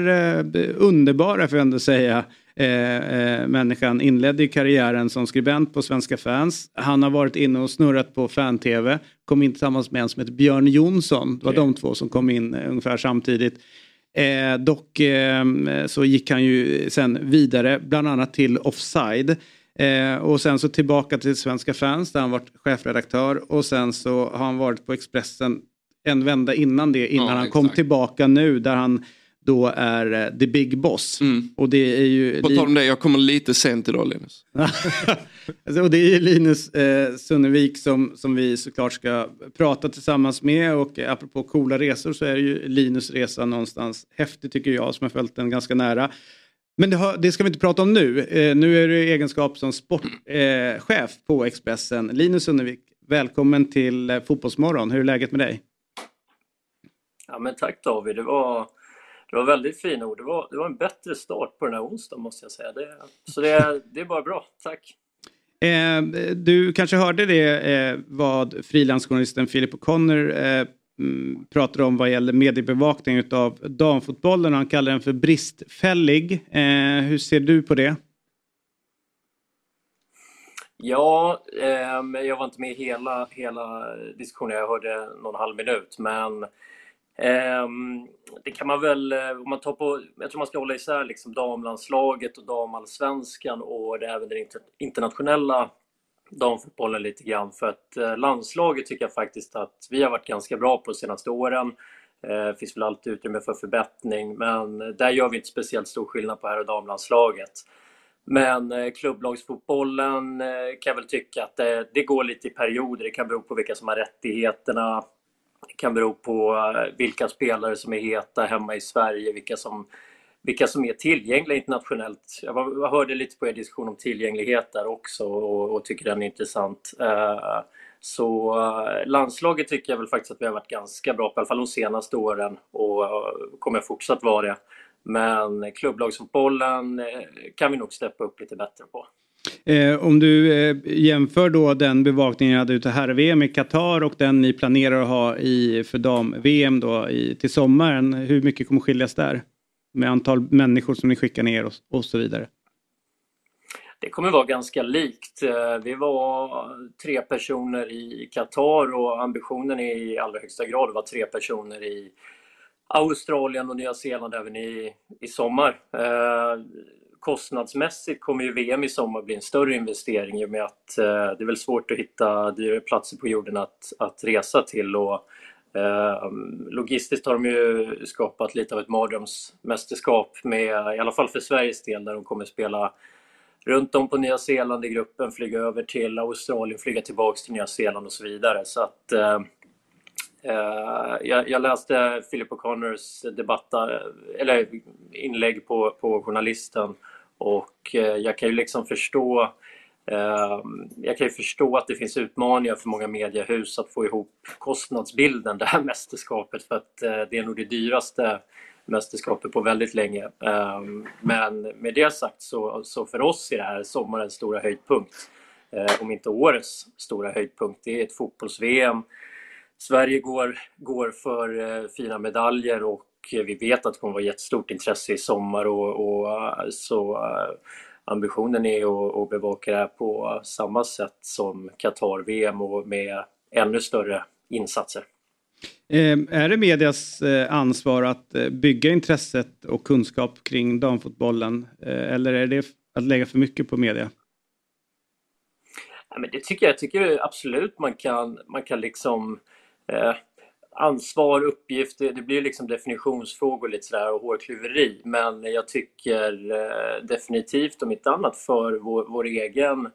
eh, underbara, får jag ändå säga, Eh, eh, människan inledde karriären som skribent på Svenska fans. Han har varit inne och snurrat på fan-tv. Kom in tillsammans med en som heter Björn Jonsson. Det var okay. de två som kom in eh, ungefär samtidigt. Eh, dock eh, så gick han ju sen vidare, bland annat till Offside. Eh, och sen så tillbaka till Svenska fans där han varit chefredaktör och sen så har han varit på Expressen en vända innan det, innan ja, han kom tillbaka nu där han då är uh, the big boss. Mm. Och det är ju... På tal om det, jag kommer lite sent idag Linus. alltså, och det är ju Linus eh, Sunnevik som, som vi såklart ska prata tillsammans med och eh, apropå coola resor så är ju Linus resa någonstans häftig tycker jag som har följt den ganska nära. Men det, har, det, ska vi inte prata om nu. Eh, nu är du i egenskap som sportchef eh, på Expressen. Linus Sunnevik, välkommen till eh, Fotbollsmorgon. Hur är läget med dig? Ja men tack David, det var det var väldigt fina ord. Det var, det var en bättre start på den här onsdagen måste jag säga. Det, så det, det är bara bra. Tack! Eh, du kanske hörde det eh, vad frilansjournalisten Philip O'Connor eh, mm, pratar om vad gäller mediebevakning av damfotbollen. Han kallar den för bristfällig. Eh, hur ser du på det? Ja, eh, jag var inte med hela, hela diskussionen. Jag hörde någon halv minut. Men Ehm, det kan man väl, eh, om man tar på, jag tror man ska hålla isär liksom damlandslaget och damallsvenskan och det även den internationella damfotbollen lite grann. För att eh, landslaget tycker jag faktiskt att vi har varit ganska bra på de senaste åren. Det finns väl alltid utrymme för förbättring, men där gör vi inte speciellt stor skillnad på herr och damlandslaget. Men klubblagsfotbollen kan jag väl tycka att det, det går lite i perioder. Det kan bero på vilka som har rättigheterna. Det kan bero på eh, vilka spelare som är heta hemma i Sverige, vilka som, vilka som är tillgängliga internationellt. Jag hörde lite på er diskussion om tillgänglighet där också och, och tycker den är intressant. Eh, så eh, landslaget tycker jag väl faktiskt att vi har varit ganska bra på, i alla fall de senaste åren och kommer fortsatt vara det. Men klubblagsfotbollen kan vi nog steppa upp lite bättre på. Eh, om du eh, jämför då den bevakningen ni hade ute herr-VM i Qatar och den ni planerar att ha i, för dam-VM då i, till sommaren. Hur mycket kommer skiljas där? Med antal människor som ni skickar ner och, och så vidare. Det kommer vara ganska likt. Eh, vi var tre personer i Qatar och ambitionen är i allra högsta grad att vara tre personer i Australien och Nya Zeeland även i, i sommar. Eh, Kostnadsmässigt kommer ju VM i sommar bli en större investering i och med att eh, det är väl svårt att hitta dyrare platser på jorden att, att resa till. Och, eh, logistiskt har de ju skapat lite av ett mardrömsmästerskap med, i alla fall för Sveriges del, där de kommer spela runt om på Nya Zeeland i gruppen, flyga över till Australien, flyga tillbaks till Nya Zeeland och så vidare. Så att eh, eh jag, jag, läste Philip O'Connors debatt, eller inlägg på, på journalisten och eh, jag kan ju liksom förstå eh, jag kan ju förstå att det finns utmaningar för många mediehus att få ihop kostnadsbilden det här mästerskapet för att eh, det är nog det dyraste mästerskapet på väldigt länge. Men med det sagt så, så för oss är det här sommarens stora höjdpunkt. Om inte årets stora höjdpunkt. Det är ett fotbolls-VM Sverige går, går för fina medaljer och vi vet att det kommer vara jättestort intresse i sommar och, och eh, så eh, ambitionen är att, att bevaka det här på samma sätt som Qatar-VM och med ännu större insatser. Är det medias ansvar att bygga intresset och kunskap kring damfotbollen eller är det att lägga för mycket på media? Ja, men det tycker jag, jag tycker absolut man kan, man kan liksom eh, ansvar, uppgift, det, det blir liksom definitionsfrågor lite sådär och hårklyveri. Men jag tycker eh, definitivt om inte annat för vår, vår, egen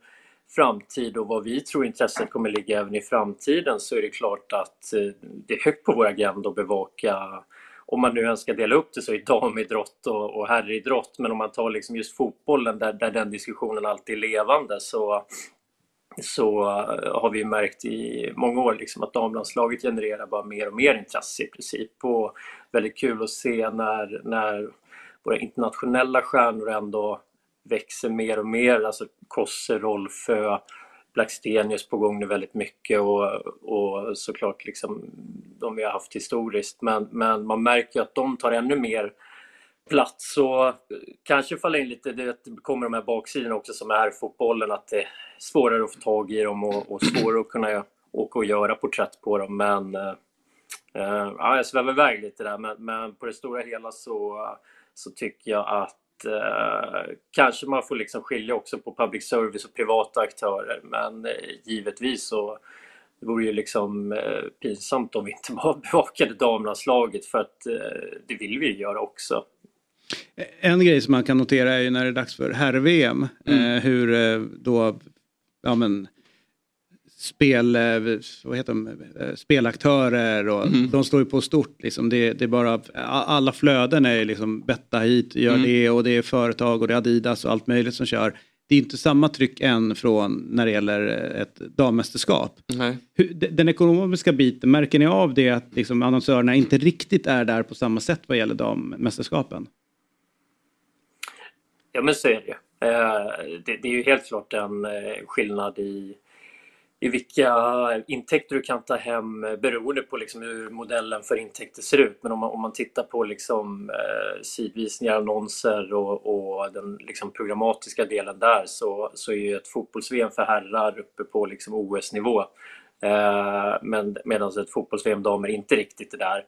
framtid och vad vi tror intresset kommer ligga även i framtiden så är det klart att eh, det är högt på vår agenda att bevaka om man nu ens ska dela upp det så i damidrott och, och herridrott men om man tar liksom just fotbollen där, där den diskussionen alltid är levande så så eh, har vi märkt i många år liksom att damlandslaget genererar bara mer och mer intresse i princip. Och väldigt kul att se när, när våra internationella stjärnor ändå växer mer och mer. Alltså Kosse, Rolfö, Blackstenius på gång nu väldigt mycket och, och såklart liksom de vi har haft historiskt. Men, men man märker att de tar ännu mer plats och kanske falla in lite, det kommer de här baksidorna också som är fotbollen, att det är svårare att få tag i dem och, och svårare att kunna åka och göra porträtt på dem. Men eh, eh, ja, jag svävar iväg lite där, men, men, på det stora hela så, så tycker jag att eh, kanske man får liksom skilja också på public service och privata aktörer, men eh, givetvis så det vore ju liksom eh, pinsamt om vi inte bara bevakade damlandslaget för att eh, det vill vi ju göra också. En grej som man kan notera är ju när det är dags för herr-VM. Mm. Eh, hur eh, då, ja men spel, eh, vad heter de, eh, spelaktörer och mm. de står ju på stort. Liksom. Det, det, är bara, alla flöden är liksom betta hit, gör mm. det och det är företag och det är Adidas och allt möjligt som kör. Det är inte samma tryck än från när det gäller ett dammästerskap. Den ekonomiska biten, märker ni av det att liksom annonsörerna inte riktigt är där på samma sätt vad gäller dammästerskapen? Ja men så är det. Eh, det, det är ju helt klart en eh, skillnad i, i vilka intäkter du kan ta hem eh, beroende på liksom hur modellen för intäkter ser ut. Men om man, om man tittar på liksom, eh, sidvisningar, annonser och, och den liksom programmatiska delen där så, så är ju ett fotbolls-VM för herrar uppe på liksom OS-nivå. Eh, men medan ett fotbolls-VM damer inte riktigt är där.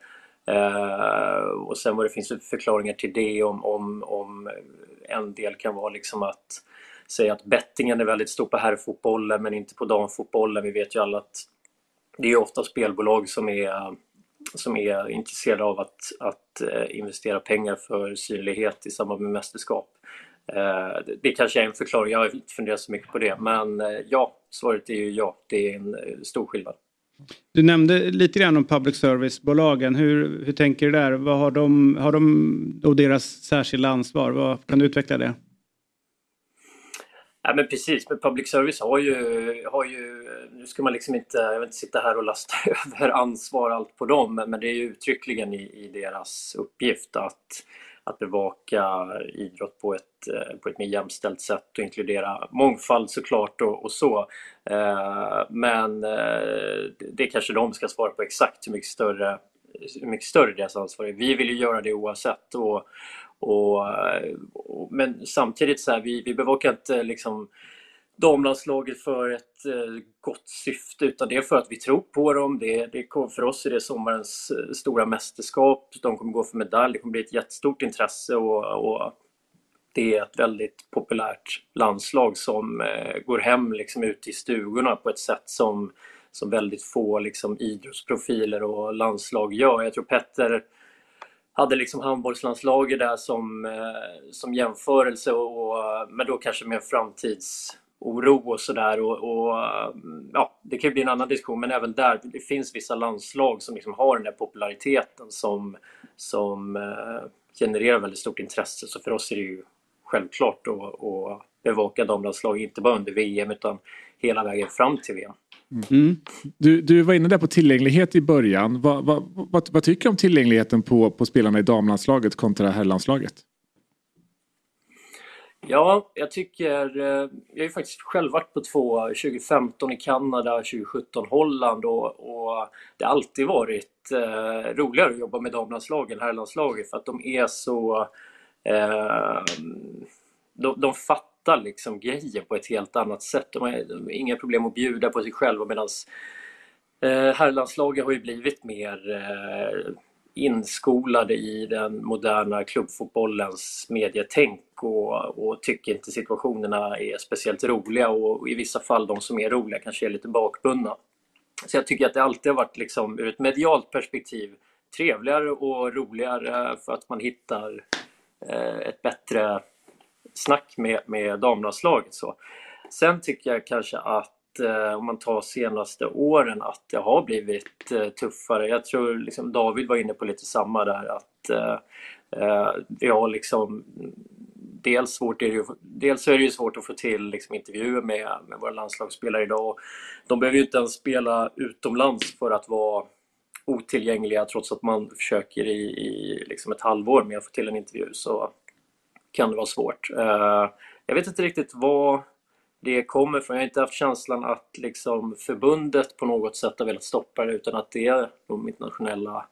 Eh, och sen vad det finns för förklaringar till det om, om, om en del kan vara liksom att säga att bettingen är väldigt stor på herrfotbollen men inte på damfotbollen. Vi vet ju alla att det är ofta spelbolag som är, som är intresserade av att, att eh, investera pengar för synlighet i samband med mästerskap. Eh, det kanske är en förklaring, jag har inte funderat så mycket på det. Men eh, ja, svaret är ju ja, det är en stor skillnad. Du nämnde lite grann om public service-bolagen. Hur, hur tänker du där? Vad har de, har de och deras särskilda ansvar? Vad, kan du utveckla det? Ja, men precis, men public service har ju, har ju, nu ska man liksom inte, jag vill inte sitta här och lasta över ansvar allt på dem, men, det är ju uttryckligen i, i deras uppgift att, att bevaka idrott på ett, eh, på ett mer jämställt sätt och inkludera mångfald såklart och, och så. Eh, men eh, det kanske de ska svara på exakt hur mycket större, hur mycket större deras ansvar är. Vi vill ju göra det oavsett. Och, och, och, men samtidigt så här, vi, vi bevakar inte liksom damlandslaget för ett eh, gott syfte utan det är för att vi tror på dem. Det, det, för oss är det sommarens eh, stora mästerskap. De kommer gå för medalj. Det kommer bli ett jättestort intresse och, och det är ett väldigt populärt landslag som eh, går hem liksom ute i stugorna på ett sätt som, som väldigt få liksom, idrottsprofiler och landslag gör. Jag tror Petter hade liksom handbollslandslaget där som, eh, som jämförelse, och, men då kanske med framtids oro och sådär. Och, och, ja, det kan ju bli en annan diskussion, men även där det finns vissa landslag som liksom har den där populariteten som, som eh, genererar väldigt stort intresse. Så för oss är det ju självklart att, att bevaka damlandslag, inte bara under VM utan hela vägen fram till VM. Mm. Du, du var inne där på tillgänglighet i början. Vad, vad, vad, vad tycker du om tillgängligheten på, på spelarna i damlandslaget kontra herrlandslaget? Ja, jag tycker... Eh, jag har ju faktiskt själv varit på två, 2015 i Kanada, 2017 Holland och, och det har alltid varit eh, roligare att jobba med damlandslagen än herrlandslaget för att de är så... Eh, de, de fattar fattar liksom grejer på ett helt annat sätt. De har, de har inga problem att bjuda på sig själva medan eh, herrlandslaget har ju blivit mer eh, inskolade i den moderna klubbfotbollens medietänk och, och tycker inte situationerna är speciellt roliga och, och, i vissa fall de som är roliga kanske är lite bakbundna. Så jag tycker att det alltid har varit liksom, ur ett medialt perspektiv trevligare och roligare för att man hittar eh, ett bättre snack med, med damlandslaget. Så. Sen tycker jag kanske att Eh, om man tar senaste åren att det har blivit eh, tuffare. Jag tror liksom David var inne på lite samma där att eh, eh vi har liksom dels, svårt är det, dels är det ju svårt att få till liksom, intervjuer med, med våra landslagsspelare idag. De behöver ju inte ens spela utomlands för att vara otillgängliga trots att man försöker i, i liksom ett halvår med att få till en intervju. Så kan det vara svårt. Eh, jag vet inte riktigt vad det kommer från. Jag har inte haft känslan att liksom förbundet på något sätt har velat stoppa det utan att det är de internationella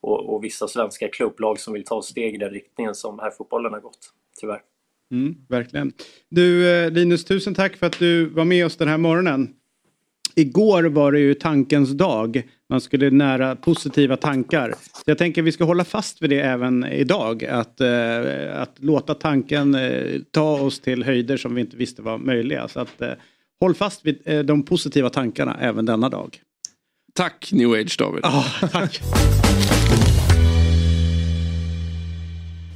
och, och vissa svenska klubblag som vill ta steg i den riktningen som här fotbollen har gått, tyvärr. Mm, verkligen. Du eh, Linus, tusen tack för att du var med oss den här morgonen. Igår var det ju tankens dag. Man skulle nära positiva tankar. Så jag tänker att vi ska hålla fast vid det även idag. Att, eh, att låta tanken eh, ta oss till höjder som vi inte visste var möjliga. Så att, eh, håll fast vid eh, de positiva tankarna även denna dag. Tack New Age David. Oh, tack.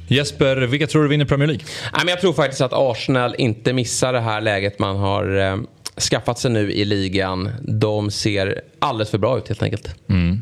Jesper, vilka tror du vinner Premier League? Jag tror faktiskt att Arsenal inte missar det här läget man har eh, skaffat sig nu i ligan, de ser alldeles för bra ut helt enkelt. Mm.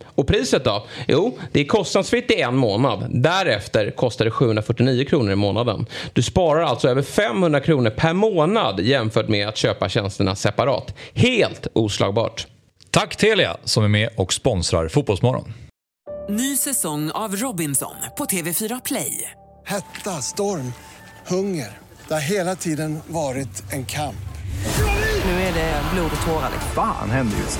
Och priset då? Jo, det är kostnadsfritt i en månad. Därefter kostar det 749 kronor i månaden. Du sparar alltså över 500 kronor per månad jämfört med att köpa tjänsterna separat. Helt oslagbart. Tack Telia som är med och sponsrar Fotbollsmorgon. Ny säsong av Robinson på TV4 Play. Hetta, storm, hunger. Det har hela tiden varit en kamp. Nu är det blod och tårar. Fan händer just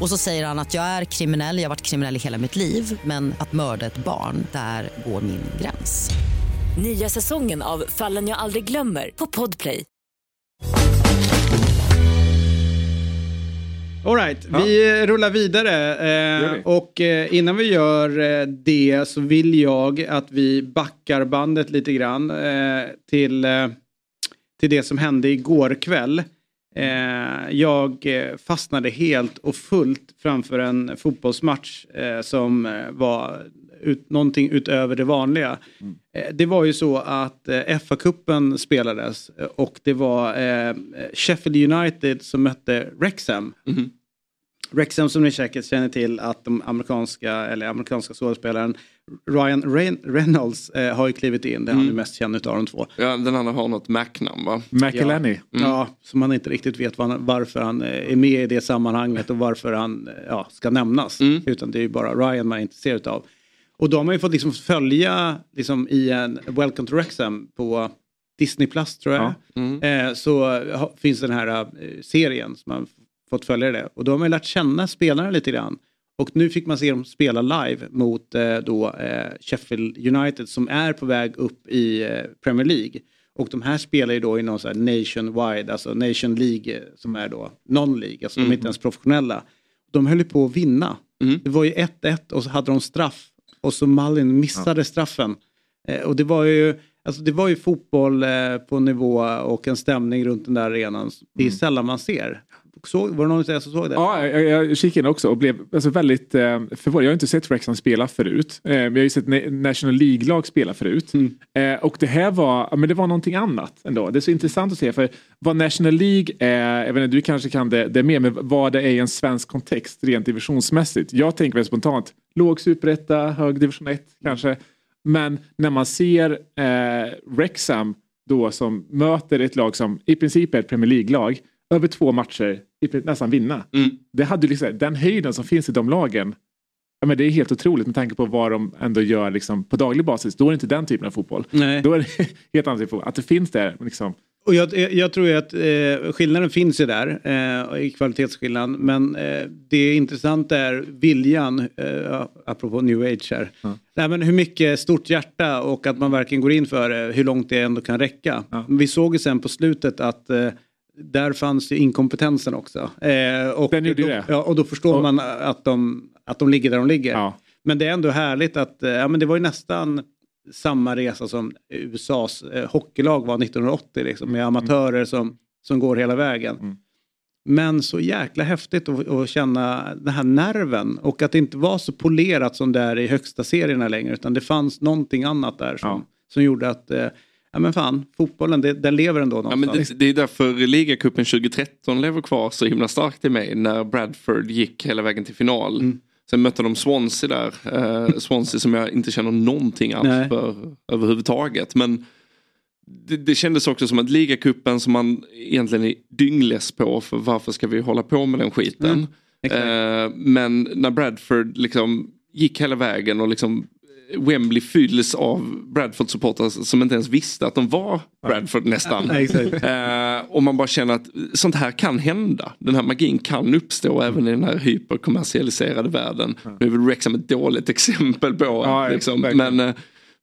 Och så säger han att jag är kriminell, jag har varit kriminell i hela mitt liv men att mörda ett barn, där går min gräns. Nya säsongen av Fallen jag aldrig glömmer på Podplay. Alright, vi rullar vidare. Eh, och eh, innan vi gör eh, det så vill jag att vi backar bandet lite grann eh, till, eh, till det som hände igår kväll. Eh, jag eh, fastnade helt och fullt framför en fotbollsmatch eh, som eh, var ut, någonting utöver det vanliga. Eh, det var ju så att eh, FA-cupen spelades och det var Sheffield United som mötte Wrexham. Wrexham som ni säkert känner till att de amerikanska, eller amerikanska skådespelaren Ryan Reyn- Reynolds eh, har ju klivit in. Det är han Mm. är mest känd utav de två. Ja, den andra har något Mac-namn va? McElhenney. Ja, ja, så man inte riktigt vet han, varför han eh, är med i det sammanhanget och varför han eh, ja, ska nämnas. Utan det är ju bara Ryan man är intresserad av. Och då har man ju fått liksom följa liksom, i en Welcome to Wrexham på Disney Plus tror jag. Eh, så ha, finns den här eh, serien som man fått följa det. Och då har man ju lärt känna spelarna lite grann. Och nu fick man se dem spela live mot eh, då, eh, Sheffield United som är på väg upp i eh, Premier League. Och de här spelar ju då i någon så här nationwide, alltså nation League eh, som är då non-League, alltså de är Mm. inte ens professionella. De höll ju på att vinna. Det var ju 1-1 och så hade de straff och så Malin missade straffen. Eh, och det var ju, alltså det var ju fotboll eh, på nivå och en stämning runt den där arenan. Det är sällan man ser. Såg, var det någon av er som såg det? Ja, jag, jag kikade in också och blev alltså väldigt eh, förvånad. Jag har inte sett Wrexham spela förut. Eh, men jag har ju sett Na- National League-lag spela förut. Eh, och det här var, men det var någonting annat ändå. Det är så intressant att se för vad National League är, jag vet inte, du kanske kan det, det mer, men vad det är i en svensk kontext rent divisionsmässigt. Jag tänker väl spontant låg superetta, hög division 1 kanske. Men när man ser eh, Wrexham då som möter ett lag som i princip är ett Premier League-lag över två matcher nästan vinna. Det hade liksom, den höjden som finns i de lagen Ja, men det är helt otroligt med tanke på vad de ändå gör liksom, på daglig basis. Då är det inte den typen av fotboll. Nej. Då är det helt annan typ av fotboll. Att det finns där. Liksom. Och jag, jag, tror ju att eh, skillnaden finns ju där eh, i kvalitetsskillnaden. Men eh, det intressanta är viljan, eh, apropå new age här. Nej, men hur mycket stort hjärta och att man verkligen går in för det, hur långt det ändå kan räcka. Vi såg ju sen på slutet att eh, där fanns ju inkompetensen också. Eh, och, Den gjorde då, det. Ja, och då förstår man att de, att de ligger där de ligger. Men det är ändå härligt att, eh, ja men det var ju nästan samma resa som USAs eh, hockeylag var 1980 liksom, med amatörer som, som går hela vägen. Men så jäkla häftigt att, att känna den här nerven och att det inte var så polerat som det är i högsta serierna längre utan det fanns någonting annat där som, som gjorde att eh, ja men fan, fotbollen det, den lever ändå Ja, någonstans. men det, det är därför ligacupen 2013 lever kvar så himla starkt i mig när Bradford gick hela vägen till final. Sen mötte de Swansea där. Eh, Swansea som jag inte känner någonting alls Nej. för överhuvudtaget. Men det, det kändes också som att ligacupen som man egentligen är dyngless på. För varför ska vi hålla på med den skiten? Eh, men när Bradford liksom gick hela vägen och liksom Wembley fylls av Bradford-supportrar som inte ens visste att de var Bradford nästan. Eh, och man bara känner att sånt här kan hända. Den här magin kan uppstå även i den här hyperkommersialiserade världen. Nu är väl Wrexham ett dåligt exempel på Ja, liksom. men, eh,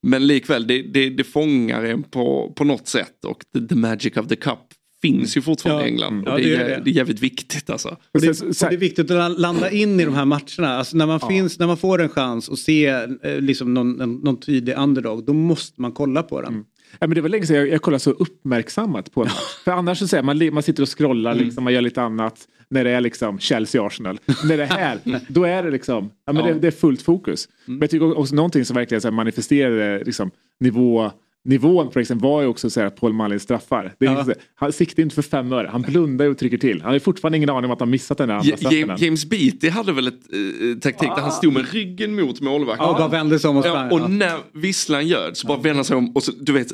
men likväl, det, det, det fångar en på, på något sätt och the, the magic of the cup finns ju fortfarande Ja. i England. Ja, Och det, det är, det. det är jävligt viktigt alltså. Och det, och det är viktigt att landa in i de här matcherna. Alltså när, man finns, när man får en chans att se eh, liksom någon, en, någon tydlig underdog, då måste man kolla på den. Ja, men det var länge sedan jag, jag kollade så uppmärksammat på en. För annars så säger man, man sitter och scrollar, liksom, man gör lite annat. När det är liksom Chelsea-Arsenal. när det är här, då är det liksom, ja, men Ja. Det, det är fullt fokus. Men jag tycker också någonting som verkligen så här, manifesterade liksom, nivå, nivån på liksom, var ju också så här, Paul Mullins straffar. Det är Ja. han siktar inte för fem öre, han blundar och trycker till. Han har fortfarande ingen aning om att han missat den där andra straffen. James, Beattie hade väl ett eh, taktik där han stod med ryggen mot målvakten. Ja, och bara vände sig om och ja, Och när visslan ljöd så bara vände han sig om och så, du vet,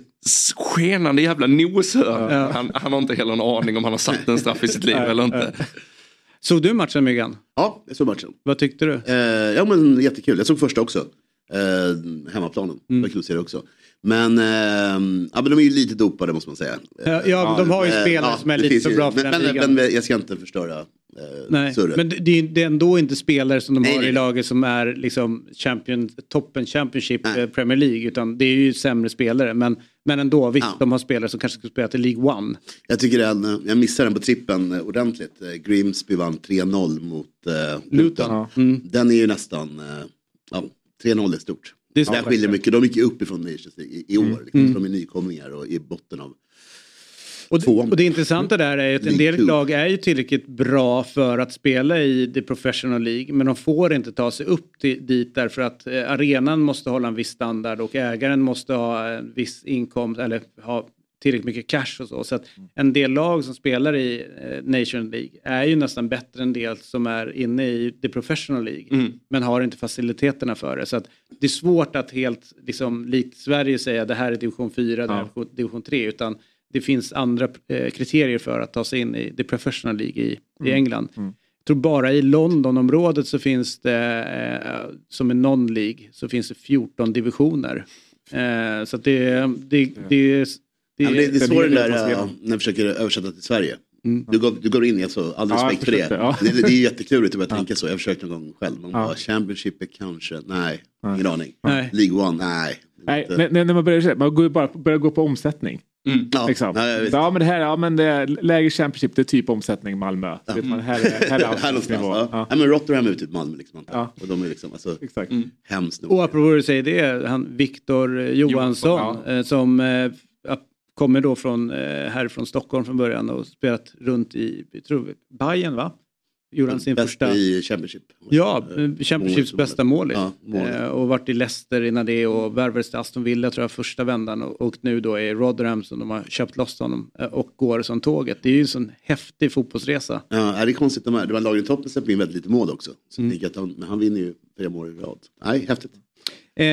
skenande jävla noshör. Ja. Han, han har inte heller en aning om han har satt en straff i sitt liv eller inte. Såg du matchen Myggan? Ja, jag såg matchen. Vad tyckte du? Eh, ja men jättekul, jag såg första också. Eh, hemmaplanen, att se det också. Men, eh, ja, men de är ju lite dopade måste man säga. Ja, ja, de har ju Eh, spelare som är lite för bra för men, den men, ligan. men jag ska inte förstöra eh, Nej, surret. men det, det är- det är ändå inte spelare som de Nej, har i nej. laget som är liksom champion, toppen Championship eh, Premier League. Utan det är ju sämre spelare. Men, men ändå, visst, de har spelare som kanske ska spela till League One. Jag tycker den, jag missade den på trippen ordentligt. Grimsby vann 3-0 mot eh, Luton. Luton, Mm. Den är ju nästan, eh, ja, 3-0 är stort. Det är stort. skiljer mycket, de gick ju upp ifrån Nations League i, i år. Liksom, Mm. så De är nykomlingar och i botten av Och, det- och det intressanta där är att en del lag är ju tillräckligt bra för att spela i the professional League men de får inte ta sig upp till, dit därför att eh, arenan måste hålla en viss standard och ägaren måste ha en viss inkomst eller ha tillräckligt mycket cash och så. Så att en del lag som spelar i eh, Nation League är ju nästan bättre än del som är inne i the professional League Mm. men har inte faciliteterna för det. Så att det är svårt att helt, liksom, likt Sverige säga det här är division 4, det här är division 3 utan det finns andra eh, kriterier för att ta sig in i the professional League i, i Mm. England. Jag tror bara i Londonområdet så finns det, eh, som är non-League, så finns det 14 divisioner. Eh, så att det, det, det, det, Ja, men det, det är där det äh, när jag försöker översätta till Sverige. Mm. Du, går, du går in i alltså, all Ja, jag respekt för det. ja. det. Det är jätteklurigt att börja tänka så. Jag har försökt någon gång själv. Man Ja. bara, Championship är kanske, nej, ingen aning. Nej. League One, nej. Nej, när, när man börjar, man går bara börjar gå på omsättning. Ja, Liksom. ja. Ja, men det här, ja men det är lägre Championship, det är typ omsättning Malmö. Så vet man, här, är- här är Här någonstans. Ja. Ja. Ja. men Rotherham är typ Malmö liksom. Ja. Och de är liksom, alltså, Exakt. hemskt nog. Och apropå det du säger det, han Viktor eh, Johansson eh, som eh, ja, kommer då från, eh, härifrån Stockholm från början och spelat runt i, jag tror, Bayern va? Gjorde han sin Bäst första... i Championship. Ja, eh, Championships Målet. bästa målis. Ja, eh, och varit i Leicester innan det och värvades till Aston Villa tror jag första vändan och, nu då är Rotherham som de har köpt loss honom eh, och går som tåget. Det är ju en sån häftig fotbollsresa. Ja, det är konstigt. De här, det var lagen i toppen släppte in väldigt lite mål också. Så Mm. att han, men han vinner ju fem år i rad. Nej, häftigt. Eh,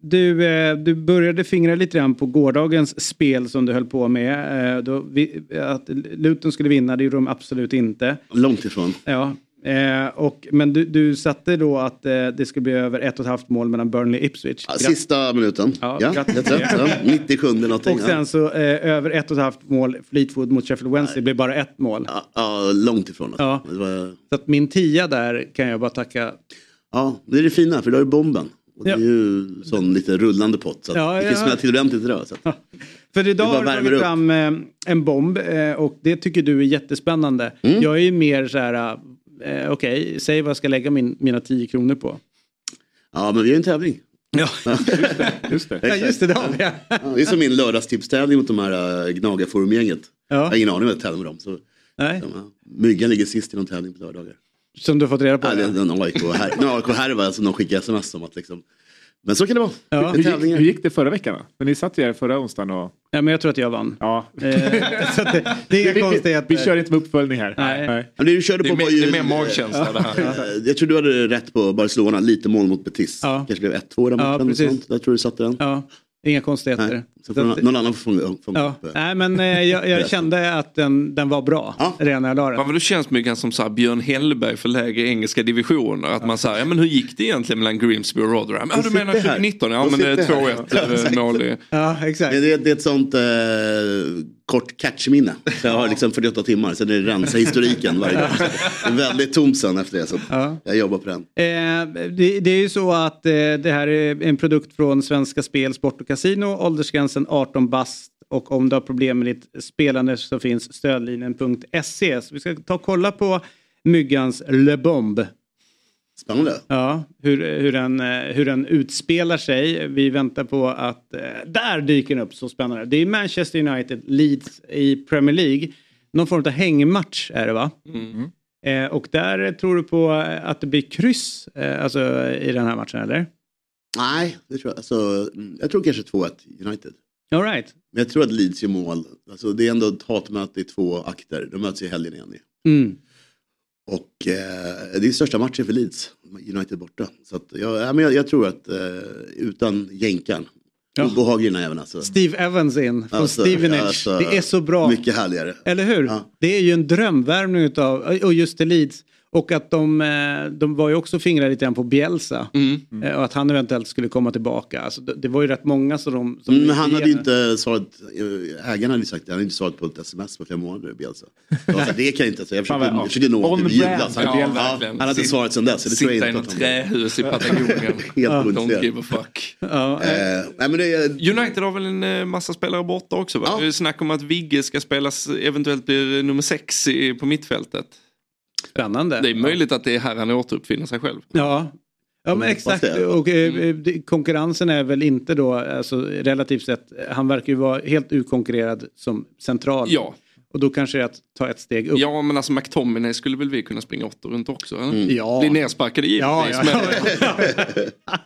du, eh, du började fingra lite grann på gårdagens spel som du höll på med. Eh, då vi, att Luton skulle vinna, det gjorde de absolut inte. Långt ifrån. Ja, eh, och, men du, du satte då att eh, det skulle bli över ett och ett halvt mål mellan Burnley och Ipswich. Ja, sista minuten. Ja, Ja, grattis. helt rätt. Ja, 97 någonting. Och sen så över ett och ett halvt mål Fleetwood mot Sheffield Wednesday blev bara ett mål. Ja, ja, långt ifrån. Ja. Var, Så att min tia där kan jag bara tacka. ja, det är det fina, för då är bomben. Och det Ja. är ju sån lite rullande pott. Så att Ja, det kan ja. smälla till ordentligt idag. Så att, För idag har du tagit upp. fram eh, en bomb eh, och det tycker du är jättespännande. Mm. Jag är ju mer så här, eh, okej, säg vad jag ska lägga min, mina 10 kronor på. ja, men vi har ju en tävling. Ja, Just det. ja just det, det har vi. Ja, det är som min lördagstipstävling mot de här Gnagarforumgänget. Jag har ingen aning om jag tävlar med dem. Så, Nej. de, ja, Myggan ligger sist i någon tävling på lördagar. Som du har fått reda på? Ja, det är en AIK-härva alltså, de skickar sms om att liksom, Men så kan det vara. Ja. Hur, gick, hur gick det förra veckan då? Men ni satt ju här förra onsdagen och... Ja, men jag tror att jag vann. Ja. Eh, så att det, det är inga vi, konstigheter. vi kör inte med uppföljning här. Nej. Men det du körde Det är på mer- ju... det är mer magkänsla det här. Eh, Jag tror du hade rätt på Barcelona, lite mål mot Betis. Ja. Kanske blev 1-2 i den Ja, matchen. och precis. sånt. Jag tror du satte den. Ja, inga konstigheter. Nej, så Så får någon, någon annan får fånga, Ja, upp. eh. nej men eh, jag, jag kände att den, den var bra redan när jag la den. Ja, men det känns mycket som så här Björn Hellberg för lägre engelska divisioner. Att man säger, ja men hur gick det egentligen mellan Grimsby och Rotherham? Ja du menar sitter här. 2019? Ja men det är sitter här. 2-1 Ja, eh, exakt. mål i... Ja, exakt. Men det, det är ett sånt eh, kort catchminne. Så jag har liksom 48 timmar, sen är det rensa historiken varje gång. Det är väldigt tomt sen efter det. Så jag jobbar på den. Eh, det, det är ju så att eh, det här är en produkt från Svenska Spel, Sport och Casino. Åldersgränsen 18 bast. Och om du har problem med ditt spelande så finns stödlinjen.se. Så vi ska ta och kolla på Myggans Le Bomb. Spännande. Ja, hur, hur, den, eh, hur den utspelar sig. Vi väntar på att... Eh, där dyker den upp, så spännande. Det är Manchester United, Leeds i Premier League. Någon form av hängmatch är det va? Eh, och där tror du på eh, att det blir kryss eh, alltså, i den här matchen eller? Nej, det tror jag. Alltså, mm, jag tror kanske 2-1 United. All right. Men jag tror att Leeds gör mål. Alltså, det är ändå ett hatmöte i två akter. De möts i helgen igen. Mm. Och eh, det är största matchen för Leeds. United borta. Så att jag, ja, men jag, jag tror att eh, utan jänkan. Ja. Obehaglig den även alltså. Steve Evans in från Alltså, Stevenage. alltså, det är så bra. Mycket härligare. Eller hur? Det är ju en drömvärmning utav, och just det Leeds. Och att de, eh, de var ju också fingrar lite grann på Bielsa. Mm. Eh, Och att han eventuellt skulle komma tillbaka. Alltså, det, det var ju rätt många som de... Som Mm, men han hade ju inte svarat, eh, ägaren hade ju sagt det, han hade inte svarat på ett sms på flera månader, Bielsa. Sa, det kan jag inte säga, jag försökte, jag försökte nå brand Så för han, ja, Verkligen. han hade inte svarat sen dess. Det Sitta i inte något han- trähus i Patagonien. Helt Don't give a fuck. Ja, eh, men det är... United har väl en massa spelare borta också va? Det är snack om att Vigge ska spelas, eventuellt blir nummer sex i, på mittfältet. Spännande. Det är möjligt att det är här han återuppfinner sig själv. Ja, ja men Mm, exakt. Och, det- konkurrensen är väl inte då, alltså, relativt sett, han verkar ju vara helt utkonkurrerad som central. Ja. Och då kanske det är att ta ett steg upp. Ja men alltså McTominay skulle väl vi kunna springa åtta runt också? eller? Mm. Ja. Bli nersparkade givetvis. Ja, ja. Men,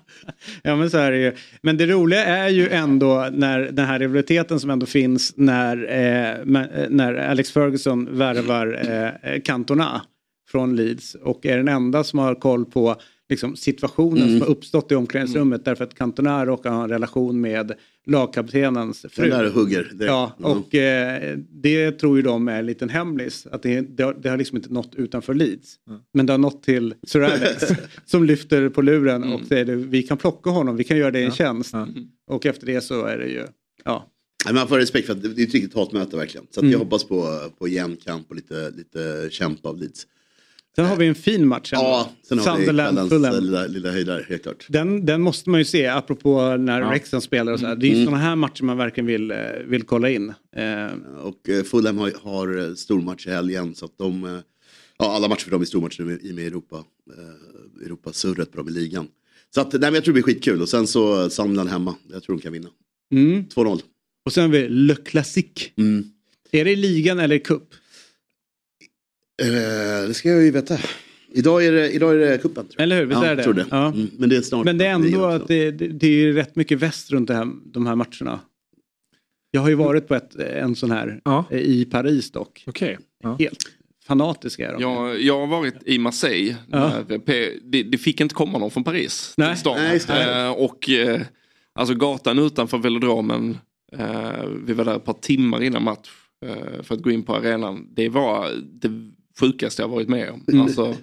Ja men så är det ju. Men det roliga är ju ändå när den här rivaliteten som ändå finns när, eh, eh, när Alex Ferguson värvar eh, eh, Cantona från Leeds och är den enda som har koll på liksom, situationen Mm. som har uppstått i omklädningsrummet därför att Cantona råkar ha en relation med lagkaptenens fru. Den där hugger direkt. Ja, och eh, det tror ju de är en liten hemlis. Att det, det, har, det har liksom inte nått utanför Leeds. Men det har nått till Sir Alex som lyfter på luren och säger det, vi kan plocka honom, vi kan göra det en tjänst. Och efter det så är det ju, ja. Nej, Man får respekt för att det det är ett riktigt hatmöte verkligen. Så att Mm. jag hoppas på, på jämn kamp och lite, lite kämp av Leeds. Sen har vi en fin match ändå. Ja, sen har vi Sunderland, eh, lilla, lilla höjdare, helt klart. Den, den måste man ju se, apropå när Ja. Wrexham spelar och så här. Det är ju Mm. sådana här matcher man verkligen vill, eh, vill kolla in. Eh, Och eh, Fulham har, har stormatch i helgen så att de, ja alla matcher för dem är stormatcher nu i och med Europa, Europasurret på dem i ligan. Så att, nej men jag tror det blir skitkul och sen så Sunderland hemma, jag tror de kan vinna. mm. 2-0. Och sen har vi Le Classique. Mm. Är det i ligan eller i cup? Eh, det ska jag ju veta. Idag är det, idag är det cupen. tror jag. Eller hur? Visst ja, är det? Tror det. Ja. Mm, men det är snart. Men det är ändå att det, det, det är ju rätt mycket väst runt det här, de här matcherna. Jag har ju varit på ett, en sån här eh, i Paris dock. Okay. Helt fanatiska är de. jag, jag har varit i Marseille. Ja. När P, det, det fick inte komma någon från Paris Nej. till stan. Nej. Eh, och eh, alltså gatan utanför velodromen. Eh, vi var där ett par timmar innan match. Eh, för att gå in på arenan. Det var det sjukaste jag varit med om. Alltså,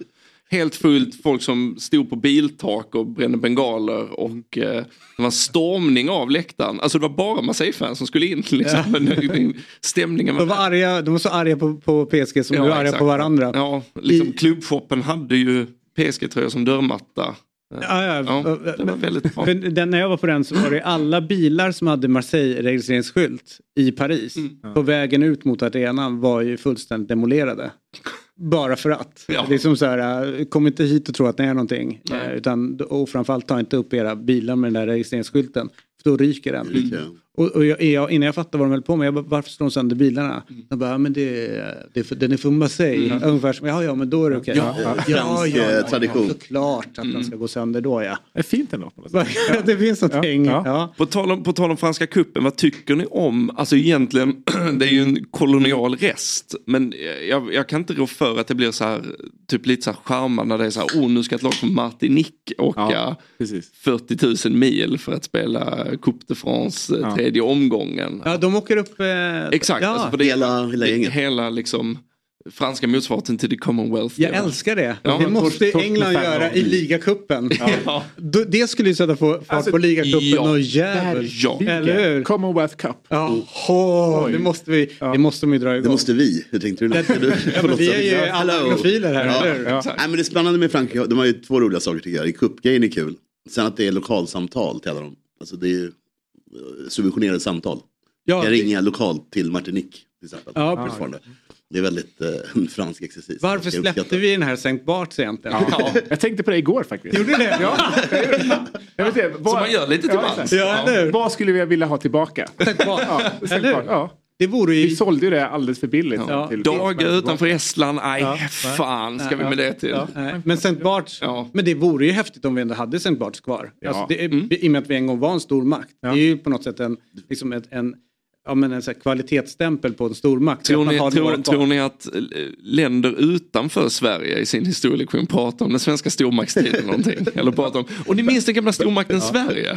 Helt fullt, folk som stod på biltak och brände bengaler och eh, det var en stormning av läktaren. Alltså det var bara Marseille-fans som skulle in. Liksom. Ja. Men, Stämningen De var, arga, de var så arga på, på PSG som Ja, du är arga exakt. på varandra. Ja, liksom klubbshoppen hade ju PSG-tröjor som dörrmatta. Ja, ja. det var väldigt bra. Den, när jag var på den så var det alla bilar som hade Marseille-registreringsskylt i Paris Mm. på vägen ut mot arenan var ju fullständigt demolerade. Bara för att. Det är som så här, äh, kom inte hit och tro att ni är någonting. Nej. Eh, Utan, och framförallt ta inte upp era bilar med den där registreringsskylten. För då ryker den. Ryker, Och, och jag, jag, innan jag fattade vad de höll på med, jag bara, varför slår de sönder bilarna? De bara, ja, men det, det, är för- den är för Marseille. Mm. Ungefär som, ja ja men då är det okej. Ja, ja, fransk, ja, eh, ja, tradition. Såklart att den ska gå sönder då ja. Det är fint ändå. det finns någonting. Ja. På, tal om, på tal om franska kuppen, vad tycker ni om, alltså egentligen, det är ju en kolonial rest, men jag, jag kan inte rå för att det blir så här, typ lite så här charmande när det är så här, oh nu ska ett lag från Martinique åka 40 000 mil för att spela Coupe de France eh, tredje omgången. Ja, de åker upp... Eh, Exakt, ja. alltså för det, hela, hela gänget. Hela liksom franska motsvarigheten till the Commonwealth. Jag älskar det. Ja, det måste torsk- torsk England göra i ligacupen. Ja. Det skulle ju sätta få- fart Alltså, på ligacupen ja, och ja. Eller hur? Commonwealth Cup. Ja, Oj. det måste vi, det måste ju dra igång. Det måste vi. Hur tänkte du? Ja, men vi är ju alla anglofiler här, ja. eller? Ja. Nej, men det är spännande med Frankrike. De har ju två roliga saker tycker jag. I Cupgrejen är kul. Sen att det är lokalsamtal till alla dem. Alltså det är ju subventionerade samtal. Ja, jag det- ringer lokalt till Martinique till exempel. Ja, fortfarande. Det är väldigt eh, en fransk exercis. Varför släppte vi den här Sankt Barts egentligen? Ja. Jag tänkte på det igår faktiskt. Gjorde du det? Ja, jag det. Vet inte, vad, Så man gör lite till ja, mans. Ja, hur? Vad skulle vi vilja ha tillbaka? Sankt Bart. Ja, hur? Bart, ja. Det vore ju... Vi sålde ju det alldeles för billigt. Ja. Dagar utanför Estland, aj Ja. fan ska vi med det till. Ja. Men Sankt Barts, Ja. men det vore ju häftigt om vi ändå hade Sankt Barts kvar. Ja. Alltså det är, Mm. I och med att vi en gång var en stor makt. Det är ju på något sätt en, liksom ett, en, ja, men en så här kvalitetsstämpel på en stormakt. Tror ni, tror, tror ni att eh, länder utanför Sverige i sin historielektion pratar om den svenska stormaktstiden någonting? Eller pratar om, och ni minns den gamla stormakten Sverige?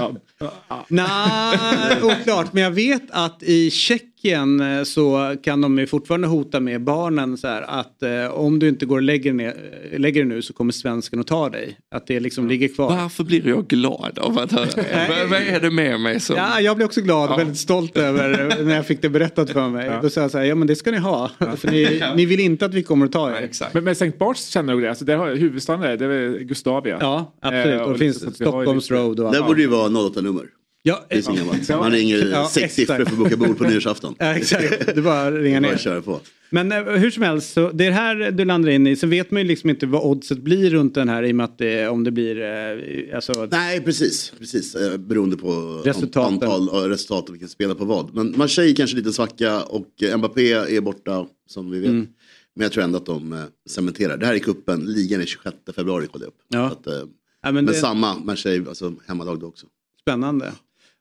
Nej, oklart. Men jag vet att i Tjeckien eh, så kan de ju fortfarande hota med barnen så här att eh, om du inte går och lägger, ner, eh, lägger dig nu så kommer svensken att ta dig. Att det liksom ligger kvar. Varför blir jag glad av att höra det? Vad- är det med mig som... Ja, jag blev också glad och Ja. väldigt stolt över eh, när jag fick det berättat för mig. Då sa jag så här, ja men det ska ni ha. För ni, ni vill inte att vi kommer att ta er. Exakt. Men, men St. Barts känner nog det. Alltså, där har, huvudstaden är, det är Gustavia. Ja, absolut. Eh, och det och finns liksom Stockholms Road och Där allt. borde ju vara 08-nummer. Ja, Det är så gammalt. ja. Man ringer Ja, sex siffror för att boka bord på nyårsafton. Ja, exakt. Du bara ringer Bara ner. köra på. Men eh, hur som helst, så det är här du landar in i. Så vet man ju liksom inte vad oddset blir runt den här i och med att det, om det blir... Eh, alltså, Nej, precis. precis. Eh, Beroende på Resultaten. antal och resultat och vilken spelar på vad. Men Marseille kanske lite svacka och eh, Mbappé är borta som vi vet. Mm. Men jag tror ändå att de eh, cementerar. Det här är kuppen. ligan är 26 februari kollade jag upp. Ja. Att, eh, ja, men men det, samma Marseille, alltså hemmalag då också. Spännande.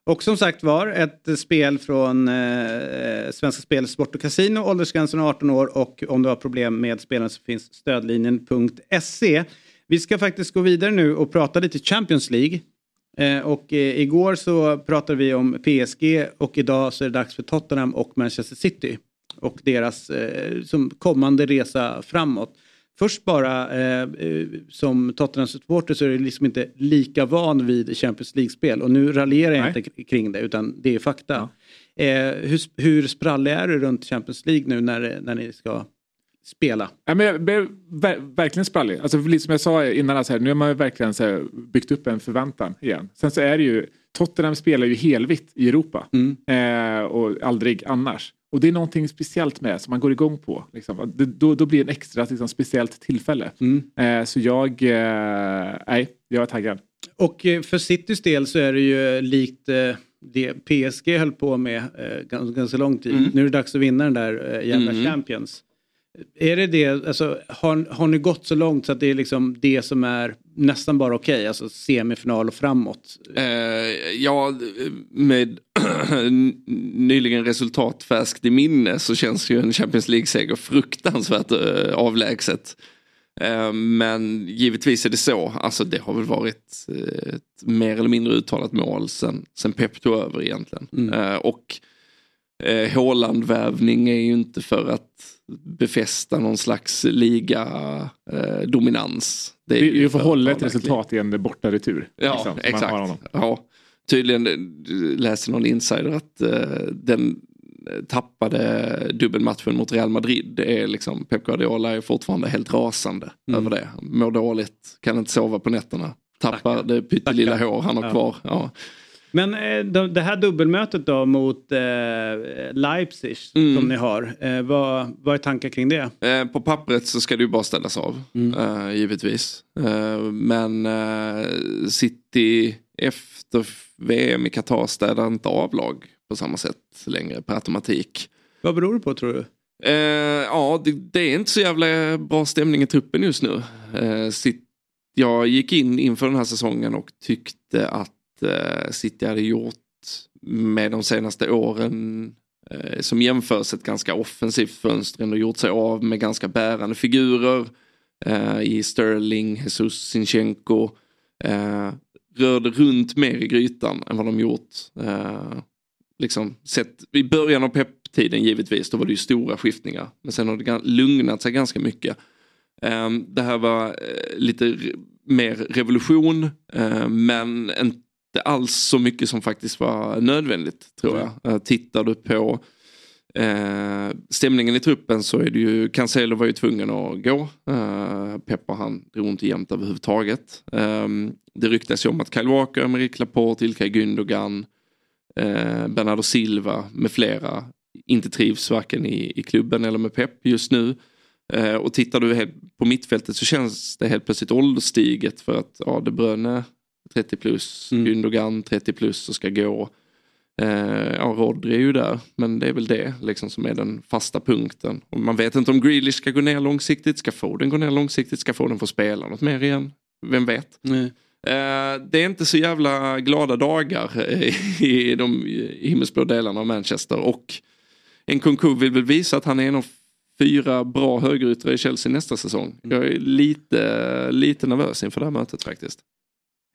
Och som sagt var, ett spel från eh, Svenska Spel, Sport och Casino, åldersgränsen är 18 år och om du har problem med spelen så finns stödlinjen.se. Vi ska faktiskt gå vidare nu och prata lite Champions League. Eh, och eh, igår så pratade vi om PSG och idag så är det dags för Tottenham och Manchester City. Och deras eh, som kommande resa framåt. Först bara eh, eh, som Tottenham-supporter så är det liksom inte lika van vid Champions League-spel. Och nu raljerar jag Nej. inte kring det utan det är fakta. Eh, hur, hur sprallig är du runt Champions League nu när, när ni ska spela? Ja, men jag blev ver- verkligen sprallig. Alltså, som jag sa innan, alltså, här, nu har man verkligen så här, byggt upp en förväntan igen. Sen så är det ju, Tottenham spelar ju helvitt i Europa. Eh, och aldrig annars. Och det är någonting speciellt med som man går igång på. Liksom. Det, då, då blir det en extra liksom, speciellt tillfälle. Eh, så jag, eh, nej, jag är taggad. Och eh, för Citys del så är det ju likt eh, det PSG höll på med eh, ganska, ganska lång tid. Mm. Nu är det dags att vinna den där eh, jävla Mm. Champions. Är det det, alltså, har, har ni gått så långt så att det är liksom det som är nästan bara okej, alltså semifinal och framåt? Eh, ja, med nyligen resultat färskt i minne så känns ju en Champions League-seger fruktansvärt eh, avlägset. Eh, men givetvis är det så, alltså det har väl varit eh, ett mer eller mindre uttalat mål sen, sen Pep tog över egentligen. Mm. Eh, och eh, Haaland-vävning är ju inte för att befästa någon slags liga-dominans. Det är ju för att hålla ett ha verkligen- resultat i en borta retur. Ja, liksom, exakt. Ja, tydligen eh, läste någon insider att eh, den eh, tappade dubbelmatchen mot Real Madrid. Det är liksom, Pep Guardiola är fortfarande helt rasande Mm. över det. Mår dåligt, kan inte sova på nätterna. Tappar det pyttelilla hår han har Ja. kvar. Ja. Men eh, de- det här dubbelmötet då mot eh, Leipzig Mm. som ni har, eh, vad, vad är tankar kring det? På pappret så ska det ju bara ställas av, eh, givetvis. Men City efter VM i Qatar städar inte av lag på på samma sätt längre per automatik. Vad beror det på tror du? Eh, ja, det, det, är inte så jävla bra stämning i truppen just nu. Eh, sitt, jag gick in inför den här säsongen och tyckte att eh, City hade gjort med de senaste åren eh, som jämförs ett ganska offensivt fönster och gjort sig av med ganska bärande figurer eh, i Sterling, Jesus, Sinchenko. Eh, rörde runt mer i grytan än vad de gjort. Eh, liksom sett i början av pepptiden givetvis, då var det ju stora skiftningar. Men sen har det lugnat sig ganska mycket. Eh, det här var eh, lite mer revolution eh, men inte alls så mycket som faktiskt var nödvändigt tror jag. Eh, tittar du på Eh, stämningen i truppen så är det ju, Cancelo var ju tvungen att gå. Eh, Pepper han drog inte jämnt överhuvudtaget. Eh, det ryktas ju om att Kyle Walker, Emerick Laporte, Ilkay Gündogan, eh, Bernardo Silva med flera inte trivs varken i, i klubben eller med Pep just nu. Eh, och tittar du på mittfältet så känns det helt plötsligt ålderstiget för att ja, De Bruyne 30 plus, mm. Gündogan 30 plus och ska gå. Eh, ja, Rodri är ju där, men det är väl det liksom som är den fasta punkten. Och man vet inte om Grealish ska gå ner långsiktigt, ska Foden gå ner långsiktigt, ska Foden få spela något mer igen? Vem vet? Nej. Eh, det är inte så jävla glada dagar i de himmelsblå delarna av Manchester och Nkunku vill väl visa att han är en av fyra bra högeryttrar i Chelsea nästa säsong. Jag är lite, lite nervös inför det här mötet faktiskt.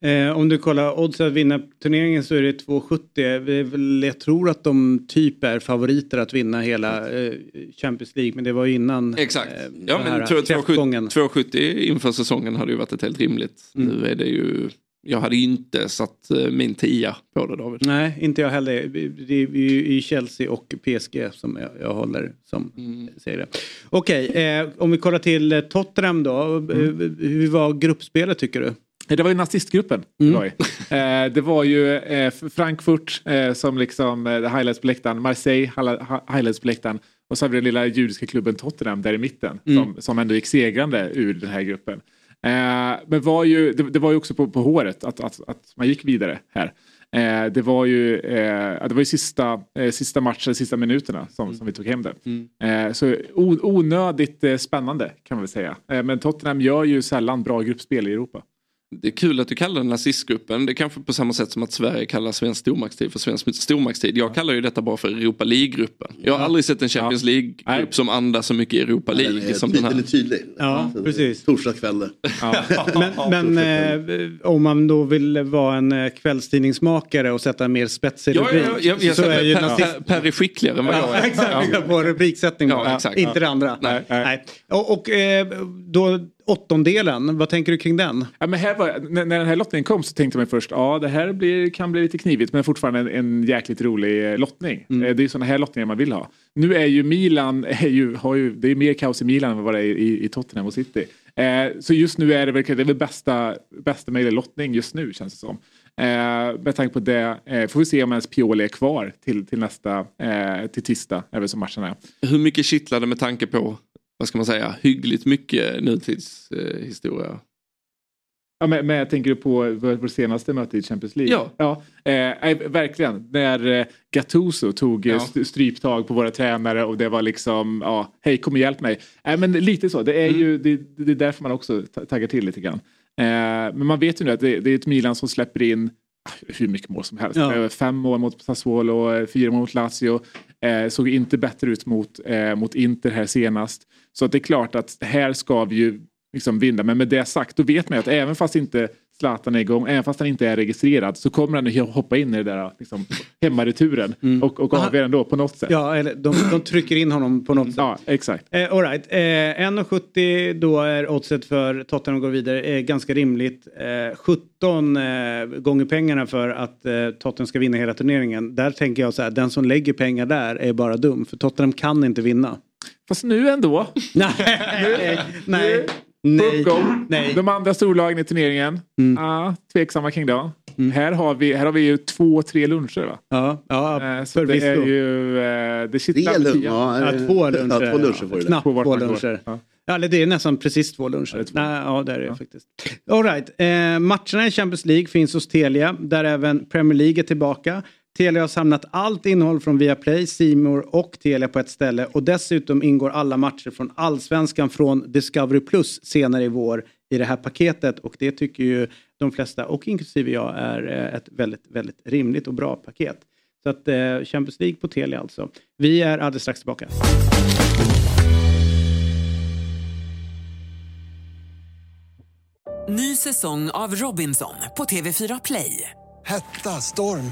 Eh, om du kollar odds att vinna turneringen så är det 2,70. Jag tror att de typ är favoriter att vinna hela eh, Champions League men det var innan Exakt. Eh, ja, men tror 2,70 inför säsongen hade ju varit ett helt rimligt. Mm. Nu är det ju jag hade inte satt eh, min tia på det David. Nej, inte jag heller. Det är i Chelsea och PSG som jag, jag håller som mm. säger det. Okej, eh, om vi kollar till eh, Tottenham då. Mm. Hur var gruppspelet tycker du? Det var ju nazistgruppen. Mm. Det, var ju. Eh, det var ju eh, Frankfurt eh, som liksom eh, highlights på läktaren, Marseille highlights på läktaren och så har vi den lilla judiska klubben Tottenham där i mitten mm. som, som ändå gick segrande ur den här gruppen. Eh, men var ju, det, det, var ju också på, på håret att, att, att man gick vidare här. Eh, det var ju, eh, det var ju sista, eh, sista matchen, sista minuterna som, mm. som vi tog hem det. Mm. Eh, så onödigt eh, spännande kan man väl säga. men Tottenham gör ju sällan bra gruppspel i Europa. Det är kul att du kallar den nazistgruppen. Det är kanske på samma sätt som att Sverige kallar svensk stormaktstid för svensk stormaktstid. Jag kallar ju detta bara för Europa League-gruppen. Jag har aldrig sett en Champions League-grupp som andas så mycket Europa League den är, som den här. Den är tydlig. Ja, ja precis. Torsdagskväll. Ja. men, men eh, om man då vill vara en eh, kvällstidningsmakare och sätta en mer spetsig ja, rubrik. Ja, jag, jag, så är ju nazist... Per är skickligare än vad jag är. Exakt, ja. på rubriksättning. Ja, Inte det andra. Nej. Nej. Och, och eh, då åttondelen, vad tänker du kring den? Ja, men här var, när, när den här lottningen kom så tänkte man först ja det här blir, kan bli lite knivigt men fortfarande en, en jäkligt rolig eh, lottning. Mm. Eh, det är sådana här lottningar man vill ha. Nu är ju Milan, är ju, har ju, det är mer kaos i Milan än vad det är i, i Tottenham och City. Eh, så just nu är det väl, det är väl bästa, bästa möjliga lottning just nu känns det som. Eh, med tanke på det eh, får vi se om ens Pioli är kvar till, till nästa, eh, till tisdag, är väl som matchen är. Hur mycket kittlade med tanke på vad ska man säga, hyggligt mycket nutidshistoria. Eh, ja, men, men jag tänker på vårt senaste möte i Champions League. Ja. ja eh, verkligen. När eh, Gattuso tog eh, ja. stryptag på våra tränare och det var liksom, ja, hej kom och hjälp mig. Eh, men lite så, det är mm. ju det, det, är därför man också taggar till lite grann. Eh, men man vet ju nu att det, det är ett Milan som släpper in hur mycket mål som helst. Ja. Fem mål mot Sassuolo, fyra mål mot Lazio. Eh, såg inte bättre ut mot, eh, mot Inter här senast. Så att det är klart att här ska vi ju liksom vinna. Men med det sagt, då vet man ju att även fast inte Zlatan är igång, även fast han inte är registrerad så kommer han hoppa in i det där liksom, hemmareturen mm. och, och avgöra ändå på något sätt. Ja, eller de, de trycker in honom på något sätt. Ja, exakt. Eh, all right. eh, 1,70 då är oddset för Tottenham att gå vidare eh, ganska rimligt. Eh, 17 eh, gånger pengarna för att eh, Tottenham ska vinna hela turneringen. Där tänker jag så här, den som lägger pengar där är bara dum för Tottenham kan inte vinna. Fast nu ändå. nej, nej. Nej. Nej. De andra storlagen i turneringen, mm. ah, tveksamma kring det. Mm. Här, har vi, här har vi ju två, tre luncher va? Ja, ja eh, så det är ju... Eh, det tre luncher? Ja, ja, två luncher. Ja, två luncher får du Knappt två luncher. Ja. Ja, det är nästan precis två luncher. Ja, Nej, ja, det är det ja. faktiskt. All right. eh, matcherna i Champions League finns hos Telia där även Premier League är tillbaka. Telia har samlat allt innehåll från Viaplay, Simor och Telia på ett ställe och dessutom ingår alla matcher från Allsvenskan från Discovery Plus senare i vår i det här paketet och det tycker ju de flesta och inklusive jag är eh, ett väldigt, väldigt rimligt och bra paket. Så att eh, Champions League på Telia alltså. Vi är alldeles strax tillbaka. Ny säsong av Robinson på TV4 Play. Hetta, storm,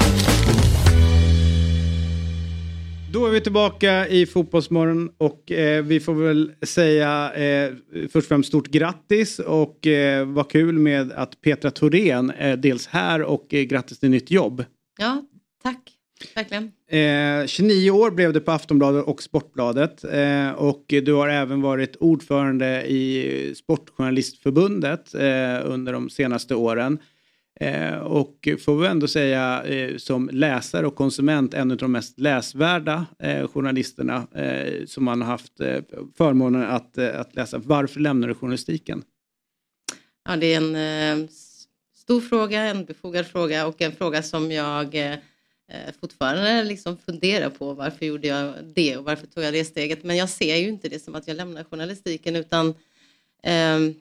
Då är vi tillbaka i Fotbollsmorgon och eh, vi får väl säga eh, först och främst stort grattis och eh, vad kul med att Petra Thorén är dels här och eh, grattis till nytt jobb. Ja, tack. Verkligen. Eh, 29 år blev det på Aftonbladet och Sportbladet eh, och du har även varit ordförande i Sportjournalistförbundet eh, under de senaste åren. Eh, och får vi ändå säga eh, som läsare och konsument en av de mest läsvärda eh, journalisterna eh, som man har haft eh, förmånen att, eh, att läsa. Varför lämnar du journalistiken? Ja, det är en eh, stor fråga, en befogad fråga och en fråga som jag eh, eh fortfarande liksom funderar på. Varför gjorde jag det och varför tog jag det steget? Men jag ser ju inte det som att jag lämnar journalistiken utan ehm,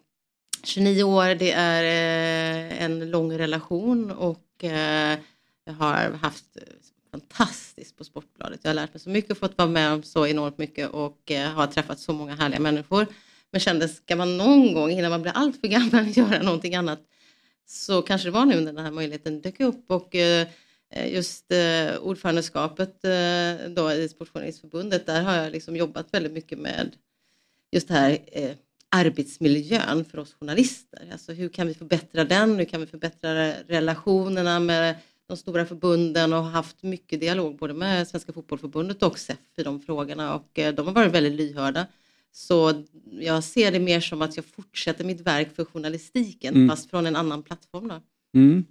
29 år, det är eh, en lång relation och eh, jag har haft fantastiskt på Sportbladet. Jag har lärt mig så mycket och fått vara med om så enormt mycket och eh, har träffat så många härliga människor. Men kände, ska man någon gång innan man blir allt för gammal göra någonting annat så kanske det var nu när den här möjligheten dök upp och just ordförandeskapet då i Sportjournalistförbundet, där har jag liksom jobbat väldigt mycket med just det här arbetsmiljön för oss journalister. Alltså hur kan vi förbättra den? Hur kan vi förbättra relationerna med de stora förbunden och haft mycket dialog både med Svenska Fotbollförbundet och SEF i de frågorna och eh, de har varit väldigt lyhörda. Så jag ser det mer som att jag fortsätter mitt verk för journalistiken Mm. fast från en annan plattform. Då. Mm.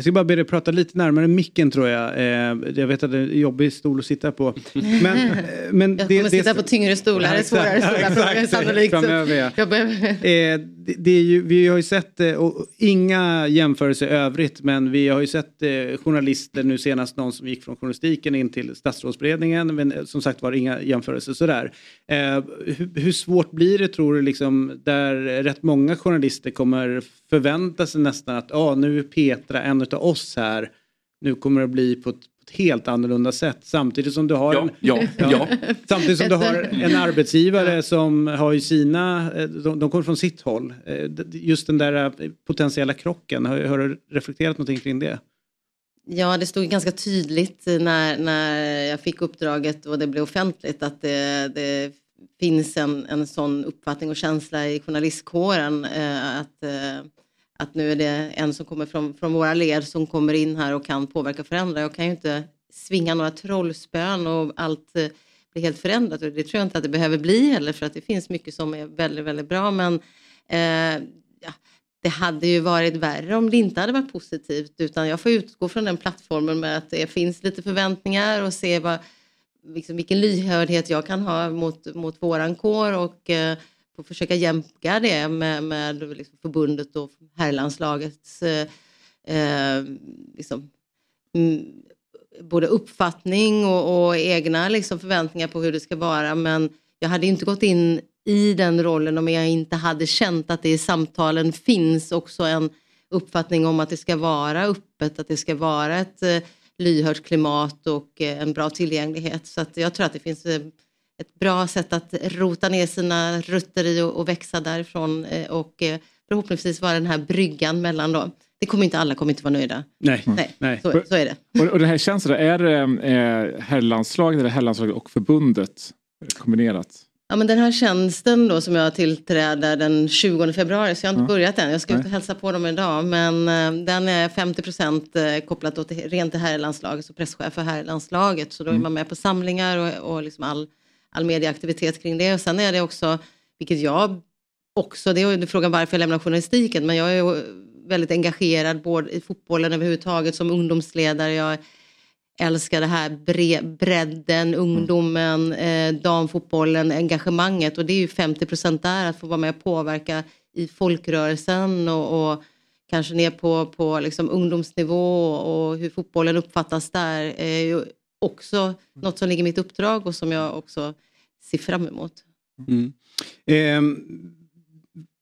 Jag ska bara be dig prata lite närmare micken tror jag. Eh, jag vet att det är en jobbig stol att sitta på. Men, eh, men Jag kommer sitta på tyngre stolar, det är svårare stolar frågor sannolikt. Framöver, ja. Jag behöver... Eh, det, det är ju, vi har ju sett, eh, och inga jämförelser i övrigt, men vi har ju sett eh, journalister nu senast någon som gick från journalistiken in till statsrådsberedningen, men eh, som sagt var inga jämförelser sådär. Eh, hur, hur svårt blir det tror du, liksom, där rätt många journalister kommer förvänta sig nästan att ah, nu är Petra en av oss här, nu kommer det bli på ett, på ett helt annorlunda sätt samtidigt som du har Ja, en, ja, ja. Samtidigt som du har en arbetsgivare som har ju sina, eh, de, de kommer från sitt håll. Eh, Just den där eh, potentiella krocken, har, har du reflekterat någonting kring det? Ja, det stod ganska tydligt när, när jag fick uppdraget och det blev offentligt att det, det finns en, en sån uppfattning och känsla i journalistkåren eh, att, eh, att nu är det en som kommer från, från våra led som kommer in här och kan påverka och förändra. Jag kan ju inte svinga några trollspön och allt eh, blir helt förändrat. Och det tror jag inte att det behöver bli heller för att det finns mycket som är väldigt, väldigt bra. Men eh, ja, det hade ju varit värre om det inte hade varit positivt. Utan jag får utgå från den plattformen med att det finns lite förväntningar och se vad, liksom vilken lyhördhet jag kan ha mot, mot våran kår. Och eh, och försöka jämka det med, med liksom förbundet och herrlandslagets eh, eh liksom, mm, både uppfattning och, och egna liksom, förväntningar på hur det ska vara men jag hade inte gått in i den rollen om jag inte hade känt att det i samtalen finns också en uppfattning om att det ska vara öppet, att det ska vara ett eh, lyhört klimat och eh, en bra tillgänglighet. Så att jag tror att det finns eh, ett bra sätt att rota ner sina rötter i och, och växa därifrån eh, och eh, förhoppningsvis vara den här bryggan mellan då det kommer inte alla kommer inte vara nöjda. Nej. Nej, Så, så är det. Och, och den här känslan, är det eh, herrlandslaget eller herrlandslaget och förbundet kombinerat? Ja, men den här tjänsten då som jag tillträder den 20 februari, så jag har inte Ja. börjat än. Jag ska ut och Nej. hälsa på dem idag. Men den är 50 procent kopplat det, rent till herrlandslaget, så presschef för herrlandslaget. Så då är Mm. man med på samlingar och, och liksom all, all medieaktivitet kring det. Och sen är det också, vilket jag också, det är frågan varför jag lämnar journalistiken, men jag är väldigt engagerad både i fotbollen överhuvudtaget som ungdomsledare. Jag älskar det här bre, bredden, ungdomen, eh, damfotbollen, engagemanget och det är ju 50 procent där att få vara med och påverka i folkrörelsen och, och kanske ner på, på liksom ungdomsnivå och hur fotbollen uppfattas där är ju också något som ligger i mitt uppdrag och som jag också ser fram emot. Mm. Ehm,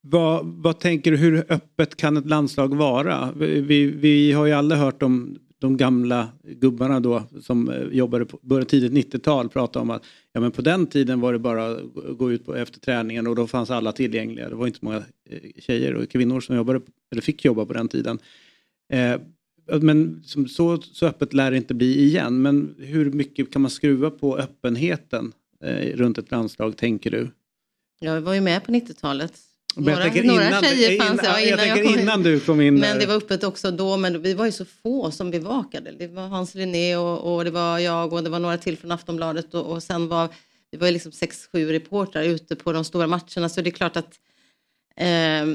vad, vad tänker du, hur öppet kan ett landslag vara? Vi, vi har ju alla hört om de gamla gubbarna då som eh, jobbade på början tidigt 90-tal prata om att ja, men på den tiden var det bara att gå ut på, efter träningen och då fanns alla tillgängliga. Det var inte många eh, tjejer och kvinnor som jobbade, eller fick jobba på den tiden. Eh, men så, så öppet lär det inte bli igen. Men hur mycket kan man skruva på öppenheten eh, runt ett landslag tänker du? Jag var ju med på 90-talet. Men jag Några, några innan- tjejer innan- fanns ja, jag innan tänker kom in. innan du kom in Men där. det var öppet också då, men vi var ju så få som bevakade. Det var Hans Linné och, och det var jag och det var några till från Aftonbladet och, och sen var det var ju liksom sex, sju reportrar ute på de stora matcherna så det är klart att eh,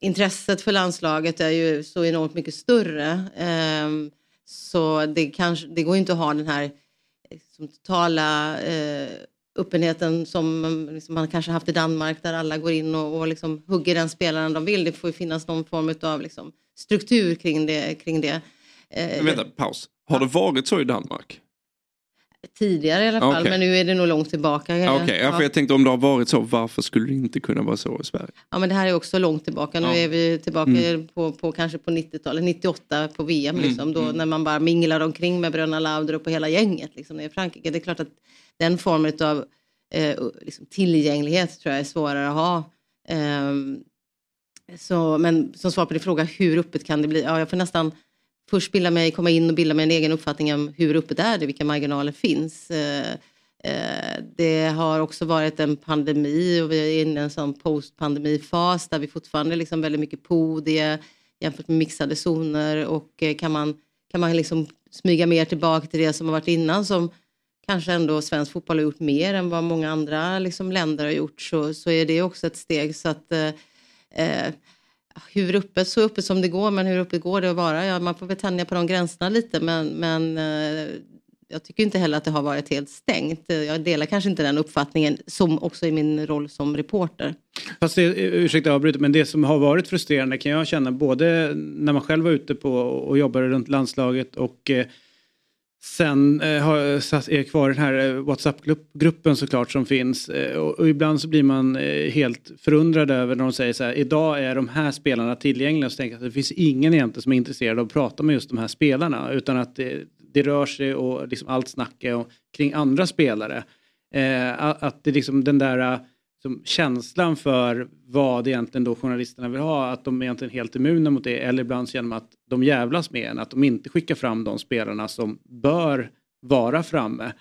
intresset för landslaget är ju så enormt mycket större. Ehm, så det, kanske, det går ju inte att ha den här liksom, totala eh, öppenheten som liksom man kanske haft i Danmark där alla går in och, och liksom hugger den spelaren de vill. Det får ju finnas någon form av liksom struktur kring det. Kring det. Eh, Men vänta, paus. Har det varit så i Danmark? Tidigare i alla fall, Okej. men nu är det nog långt tillbaka. Okej, ja. för jag tänkte om det har varit så, varför skulle det inte kunna vara så i Sverige? Ja men det här är också långt tillbaka. Nu Ja. är vi tillbaka Mm. på, på kanske på 90-talet, 98 på VM Mm, liksom, då, mm. när man bara minglar omkring med Bröderna Laudrup och hela gänget liksom, i Frankrike. Det är klart att den formen av eh, liksom, tillgänglighet tror jag är svårare att ha. Ehm, så, men som svar på din fråga, hur öppet kan det bli? Ja, jag får nästan först bilda mig, komma in och bilda mig en egen uppfattning om hur öppet är det, vilka marginaler finns. Eh, eh, det har också varit en pandemi och vi är inne i en sån postpandemifas där vi fortfarande liksom väldigt mycket podie jämfört med mixade zoner och eh, kan man, kan man liksom smyga mer tillbaka till det som har varit innan som kanske ändå svensk fotboll har gjort mer än vad många andra liksom, länder har gjort så, så är det också ett steg. Så att, eh, hur uppe, så uppe som det går, men hur uppe går det att vara? Ja, man får väl tänja på de gränserna lite, men, men eh, jag tycker inte heller att det har varit helt stängt. Jag delar kanske inte den uppfattningen, som också i min roll som reporter. Fast det, ursäkta jag avbryter, men det som har varit frustrerande kan jag känna både när man själv var ute på och jobbade runt landslaget och eh, sen eh, har, är kvar i den här eh, WhatsApp-gruppen såklart som finns. Eh, och, och ibland så blir man eh, helt förundrad över när de säger så här, idag är de här spelarna tillgängliga. Så tänker jag att det finns ingen egentligen som är intresserad av att prata med just de här spelarna. Utan att det, det rör sig och liksom allt snack är och, kring andra spelare. Eh, att det liksom den där som känslan för vad egentligen då journalisterna vill ha, att de är egentligen helt immuna mot det, eller ibland känner genom att de jävlas med en, att de inte skickar fram de spelarna som bör vara framme.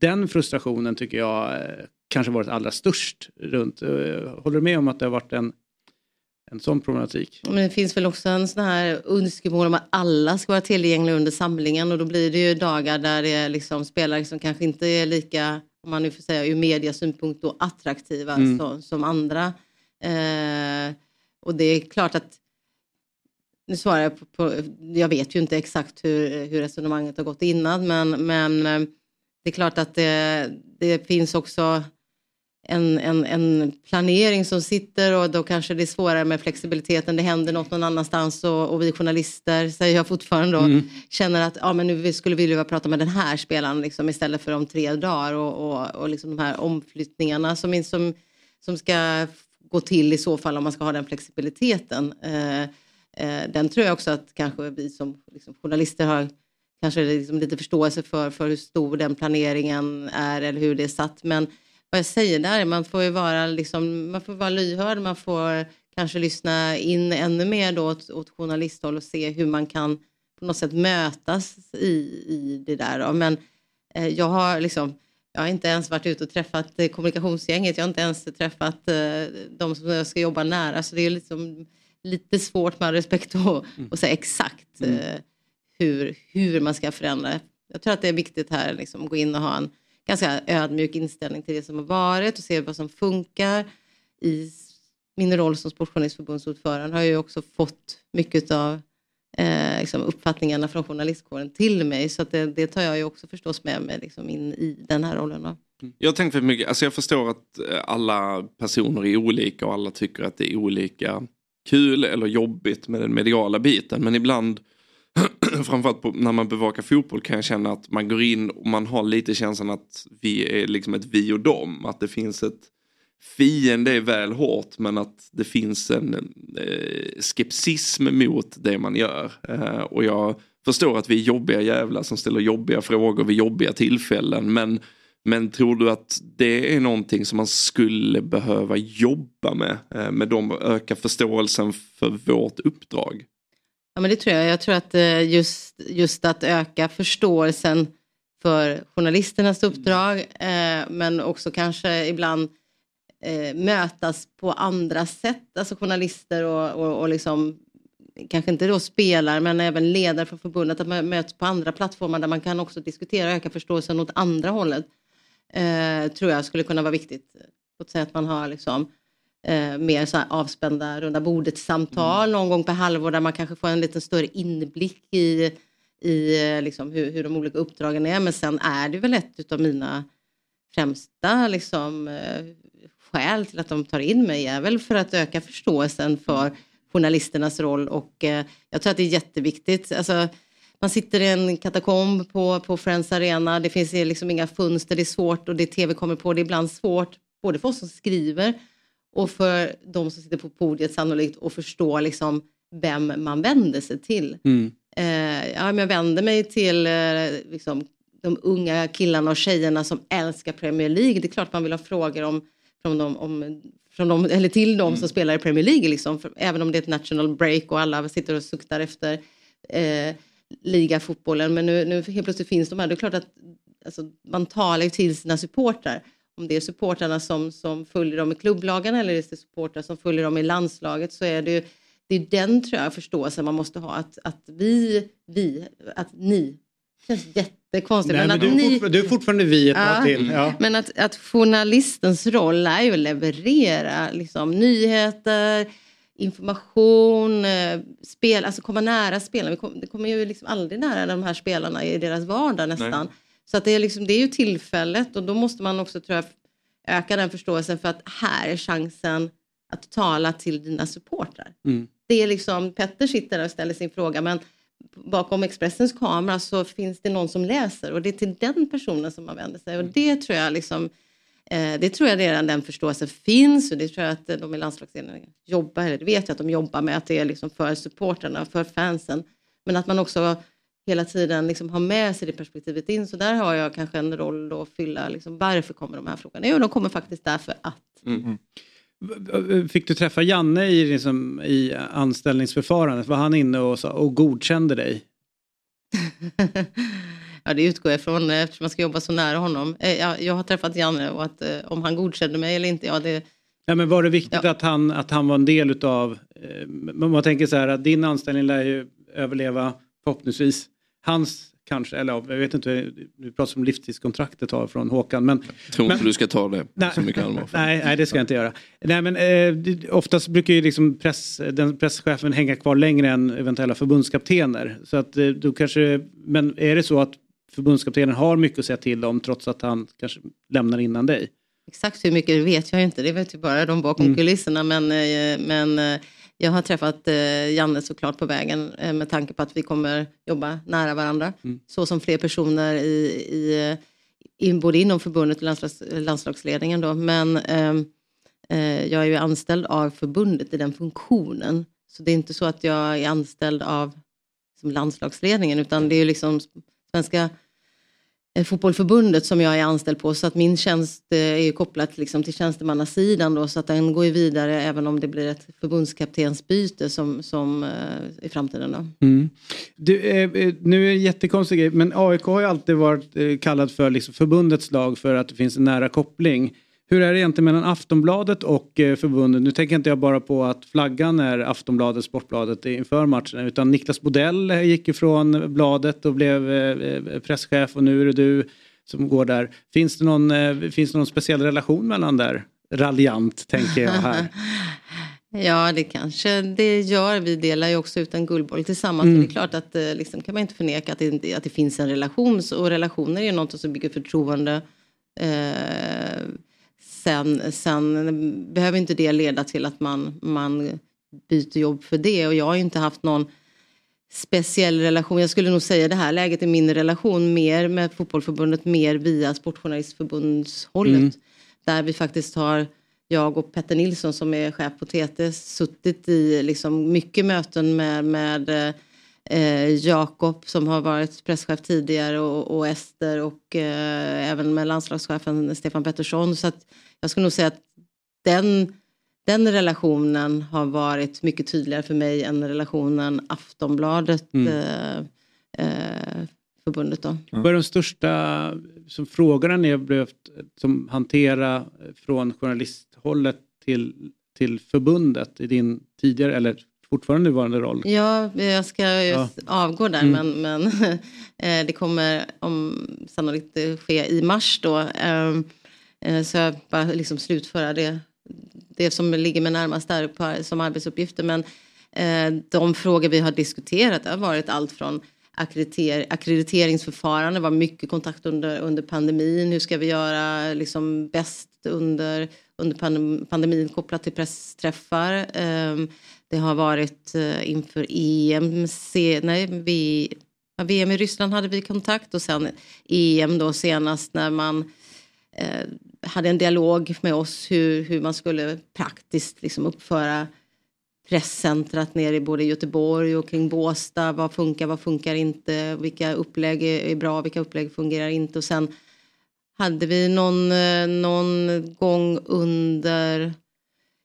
Den frustrationen tycker jag eh, kanske varit allra störst runt. Eh, håller du med om att det har varit en, en sån problematik? Men det finns väl också en sån här önskemål om att alla ska vara tillgängliga under samlingen och då blir det ju dagar där det är liksom spelare som kanske inte är lika, om man nu får säga ur mediasynpunkt då, attraktiva Mm. som, som andra. Eh, och det är klart att nu svarar jag på, på, jag vet ju inte exakt hur, hur resonemanget har gått innan men, men eh, det är klart att det, det finns också en, en, en planering som sitter och då kanske det är svårare med flexibiliteten. Det händer något någon annanstans och, och vi journalister, säger jag fortfarande då, Mm. känner att ja, men nu vi skulle vilja prata med den här spelaren liksom, istället för om tre dagar och, och, och liksom de här omflyttningarna som, som, som ska gå till i så fall om man ska ha den flexibiliteten. Eh, eh, den tror jag också att kanske vi som liksom, journalister har kanske liksom lite förståelse för, för hur stor den planeringen är eller hur det är satt. Men, vad jag säger där. Man får ju vara, liksom, man får vara lyhörd, man får kanske lyssna in ännu mer då åt, åt journalisthåll och se hur man kan på något sätt mötas i, i det där. Då. Men eh, jag har liksom jag har inte ens varit ute och träffat eh, kommunikationsgänget. Jag har inte ens träffat eh, de som jag ska jobba nära. Så det är liksom lite svårt med respekt att, Mm. säga exakt Mm. eh, hur, hur man ska förändra. Jag tror att det är viktigt här liksom, att gå in och ha en ganska ödmjuk inställning till det som har varit och se vad som funkar. I min roll som Sportjournalistförbundsordförande har jag också fått mycket av eh, liksom uppfattningarna från journalistkåren till mig. Så att det, det tar jag ju också förstås med mig liksom in i den här rollen. Då. Mm. Jag tänker mycket, alltså jag förstår att eh, alla personer är olika och alla tycker att det är olika kul eller jobbigt med den mediala biten. Men ibland, framförallt på, när man bevakar fotboll kan jag känna att man går in och man har lite känslan att vi är liksom ett vi och dem. Att det finns ett fiende är väl hårt men att det finns en eh, skepsism mot det man gör. Eh, och jag förstår att vi är jobbiga jävlar som ställer jobbiga frågor vid jobbiga tillfällen. Men, men tror du att det är någonting som man skulle behöva jobba med? Eh, med dem öka förståelsen för vårt uppdrag? Ja, men det tror jag. Jag tror att eh, just, just att öka förståelsen för journalisternas uppdrag eh, men också kanske ibland eh, mötas på andra sätt, alltså journalister och, och, och liksom kanske inte då spelar men även ledare för förbundet, att man möts på andra plattformar där man kan också diskutera och öka förståelsen åt andra hållet. Eh, tror jag skulle kunna vara viktigt. Låt säga att man har liksom eh, mer så avspända runda bordet-samtal någon gång per halvår där man kanske får en lite större inblick i, i eh, liksom hur, hur de olika uppdragen är. Men sen är det väl ett av mina främsta liksom, eh, skäl till att de tar in mig är väl för att öka förståelsen för journalisternas roll. Och eh, jag tror att det är jätteviktigt. Alltså, man sitter i en katakomb på, på Friends Arena, det finns liksom inga fönster, det är svårt och det tv kommer på, det är ibland svårt både för oss som skriver och för de som sitter på podiet sannolikt att förstå liksom vem man vänder sig till. Mm. Eh, ja, men jag vänder mig till eh, liksom, de unga killarna och tjejerna som älskar Premier League. Det är klart man vill ha frågor om, från dem, om, från dem, eller till dem som spelar i Premier League. Liksom, för, även om det är ett national break och alla sitter och suktar efter eh, ligafotbollen. Men nu, nu helt plötsligt finns de här. Det är klart att alltså, man talar till sina supportrar. Om det är supportrarna som, som följer dem i klubblagen eller är det supportrar som följer dem i landslaget så är det ju det är den tror jag förståelsen man måste ha. Att, att vi, vi, att ni. Det känns jättekonstigt. Nej, men att du, är ni, du är fortfarande vi ett Ja, tag till. Ja. Men att, att journalistens roll är ju att leverera liksom, nyheter, information, eh, spel, alltså komma nära spelarna. Vi kom, det kommer ju liksom aldrig nära de här spelarna i deras vardag nästan. Nej. Så att det, är liksom, det är ju tillfället och då måste man också tror jag, öka den förståelsen för att här är chansen att tala till dina supportrar. Mm. Det är liksom, Petter sitter där och ställer sin fråga men bakom Expressens kamera så finns det någon som läser och det är till den personen som man vänder sig och det tror jag liksom eh, det tror jag redan den förståelsen finns och det tror jag att de i landslagsledningen jobbar, eller det vet jag att de jobbar med att det är liksom för supportrarna, för fansen. Men att man också hela tiden liksom har med sig det perspektivet in. Så där har jag kanske en roll då att fylla. Liksom, varför kommer de här frågorna? Jo, de kommer faktiskt därför att. Fick du träffa Janne i, liksom, i anställningsförfarandet? Var han inne och, sa, och godkände dig? Ja, det utgår jag ifrån eftersom jag ska jobba så nära honom. Eh, Jag, jag har träffat Janne och att eh, om han godkände mig eller inte, ja det... Ja, men var det viktigt att, han, att han var en del utav... Eh, man tänker så här att din anställning lär ju överleva förhoppningsvis. Hans kanske, eller ja, jag vet inte, du pratar om livstidskontraktet har från Håkan. Men, Jag tror men, inte du ska ta det Nej. så mycket allvar. Nej, nej, det ska jag inte göra. Nej, men, eh, oftast brukar ju liksom press, den presschefen hänga kvar längre än eventuella förbundskaptener. Så att, eh, då kanske, men är det så att förbundskaptenen har mycket att säga till om trots att han kanske lämnar innan dig? Exakt hur mycket vet jag inte, det vet ju bara de bakom Mm. kulisserna. Men, eh, men eh, jag har träffat eh, Janne såklart på vägen eh, med tanke på att vi kommer jobba nära varandra. Mm. Så som fler personer i, i, i, både inom förbundet och landslags, landslagsledningen. Då. Men ehm, eh, jag är ju anställd av förbundet i den funktionen. Så det är inte så att jag är anställd av som landslagsledningen utan det är ju liksom svenska Eh, fotbollförbundet som jag är anställd på så att min tjänst eh, är kopplad kopplat liksom till tjänstemannasidan då så att den går ju vidare även om det blir ett förbundskaptensbyte som, som eh, i framtiden då. Mm. Du, eh, nu är det en jättekonstig grej, men AIK har ju alltid varit eh, kallad för liksom förbundets lag för att det finns en nära koppling. Hur är det egentligen mellan Aftonbladet och eh, förbundet? Nu tänker inte jag bara på att flaggan är Aftonbladet, Sportbladet inför matchen utan Niklas Bodell gick ifrån bladet och blev eh, eh, presschef och nu är det du som går där. Finns det någon, finns det någon speciell relation mellan där? Raljant tänker jag här. Ja, det kanske det gör. Vi delar ju också ut en guldboll tillsammans. Mm. Det är klart att liksom, kan man inte förneka att det, att det finns en relation. Och relationer är ju något som bygger förtroende. Eh, sen, sen behöver inte det leda till att man, man byter jobb för det. Och jag har ju inte haft någon speciell relation. Jag skulle nog säga i det här läget är min relation mer med fotbollförbundet mer via Sportjournalistförbundshållet. Mm. Där vi faktiskt har, jag och Petter Nilsson som är chef på TT, suttit i liksom mycket möten med, med eh, Jakob som har varit presschef tidigare och, och Ester och eh, även med landslagschefen Stefan Pettersson. Så att jag skulle nog säga att den, den relationen har varit mycket tydligare för mig än relationen Aftonbladet Mm. eh, eh, förbundet då. Vad är de största som frågorna ni har behövt som hantera från journalisthållet till, till förbundet i din tidigare eller fortfarande nuvarande roll? Ja, jag ska Ja. avgå där Mm. men, men eh, det kommer om, sannolikt ske i mars då. Ehm, eh, Så jag bara liksom slutföra det, det som ligger mig närmast där på, som arbetsuppgifter. Men eh, de frågor vi har diskuterat har varit allt från akkrediter, ackrediteringsförfarande, var mycket kontakt under, under pandemin. Hur ska vi göra liksom bäst under, under pandem- pandemin kopplat till pressträffar. Det har varit eh, inför EM, nej, vi, ja, VM i Ryssland hade vi kontakt och sen EM då senast när man eh, hade en dialog med oss hur, hur man skulle praktiskt liksom uppföra presscentrat nere i både Göteborg och kring Båstad. Vad funkar, vad funkar inte? Vilka upplägg är bra, vilka upplägg fungerar inte? Och sen hade vi någon, eh, någon gång under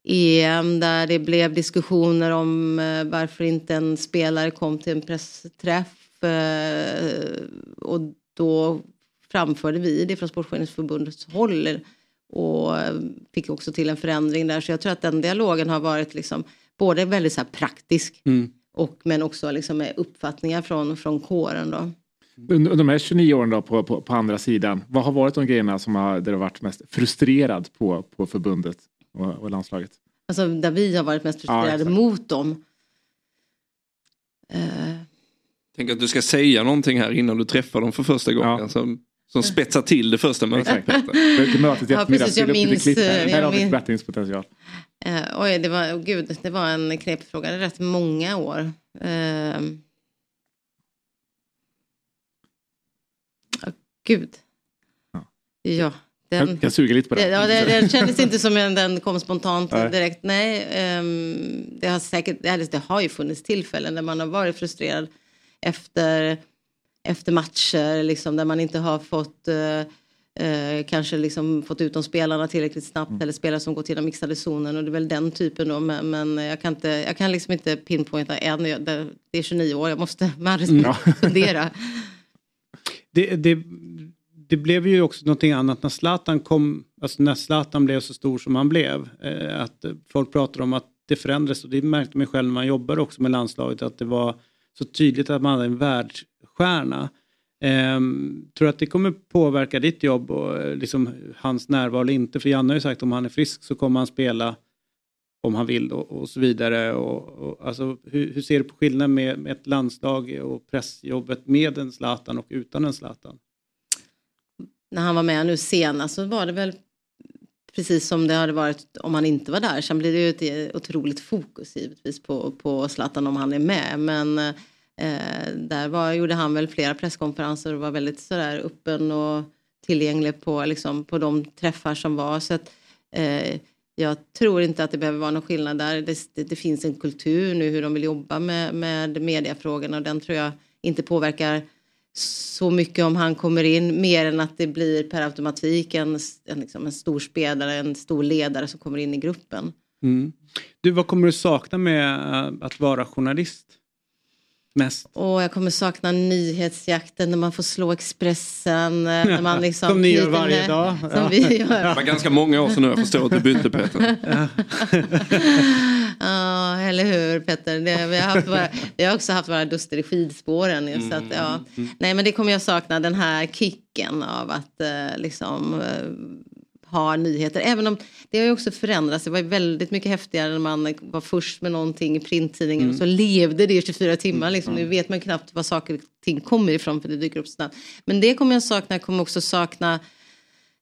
EM där det blev diskussioner om eh, varför inte en spelare kom till en pressträff. eh, Och då framförde vi det från Sportjournalistförbundets håll och eh, fick också till en förändring där. Så jag tror att den dialogen har varit liksom både väldigt så här praktisk Mm. och men också liksom med uppfattningar från, från kåren då. Under de här 29 åren då på, på, på andra sidan, vad har varit de grejerna som har, där du har varit mest frustrerad på, på förbundet och, och landslaget? Alltså där vi har varit mest frustrerade exakt. mot dem. Eh, Tänk att du ska säga någonting här innan du träffar dem för första gången. Som, som spetsar till det första mötet. Mötet i Ja, precis, jag minns, här. eh, Här har vi. Eh, oj, det var, oh, gud, det var en knepig fråga. Det är rätt många år. Ja, gud. Ja. Den, Jag, jag suger lite på det. Ja, det, den kändes inte som en, den kom spontant Nej. direkt. Nej, ehm, det har säkert, det har ju funnits tillfällen där man har varit frustrerad efter, efter matcher, liksom, där man inte har fått eh, eh, kanske liksom fått ut de spelarna tillräckligt snabbt Mm. eller spelare som går till den mixade zonen och det är väl den typen då. Men, men jag, kan inte, jag kan liksom inte pinpointa en, Jag- det, det är 29 år, jag måste med all respekt Mm. fundera. Det, det, det blev ju också någonting annat när Zlatan kom, alltså när Zlatan blev så stor som han blev. Eh, att folk pratar om att det förändrades och det märkte man själv när man jobbade också med landslaget att det var så tydligt att man hade en världsstjärna. Eh, tror du att det kommer påverka ditt jobb och eh, liksom hans närvaro eller inte? För Janne har ju sagt att om han är frisk så kommer han spela om han vill och, och så vidare. Och, och, alltså, hur, hur ser du på skillnaden med, med ett landslag och pressjobbet med en Zlatan och utan en Zlatan? När han var med nu senast så var det väl precis som det hade varit om han inte var där. Sen blir det ju ett otroligt fokus givetvis på, på Zlatan om han är med. Men eh, där var, gjorde han väl flera presskonferenser och var väldigt sådär öppen och tillgänglig på, liksom, på de träffar som var. Så att, eh, jag tror inte att det behöver vara någon skillnad där. Det, det, det finns en kultur nu hur de vill jobba med, med mediefrågorna och den tror jag inte påverkar så mycket om han kommer in mer än att det blir per automatik en, en, liksom en stor spelare, en stor ledare som kommer in i gruppen. Mm. Du, vad kommer du sakna med eh, att vara journalist? Mest? Och jag kommer sakna nyhetsjakten när man får slå Expressen. eh, När man liksom Som ni gör varje med- dag. Som Ja. vi Det gör. var ganska många år sedan nu jag förstår att du bytte Peter. Ja, eller hur Petter? Det, vi, har haft våra, vi har också haft våra duster i skidspåren. ju, Så att, ja. Mm. Nej men det kommer jag sakna, den här kicken av att eh, liksom eh, ha nyheter. Även om det har ju också förändrats. Det var ju väldigt mycket häftigare när man var först med någonting i printtidningen Mm. och så levde det i 24 timmar. Liksom. Nu vet man knappt var saker och ting kommer ifrån för det dyker upp snabbt. Men det kommer jag sakna. Jag kommer också sakna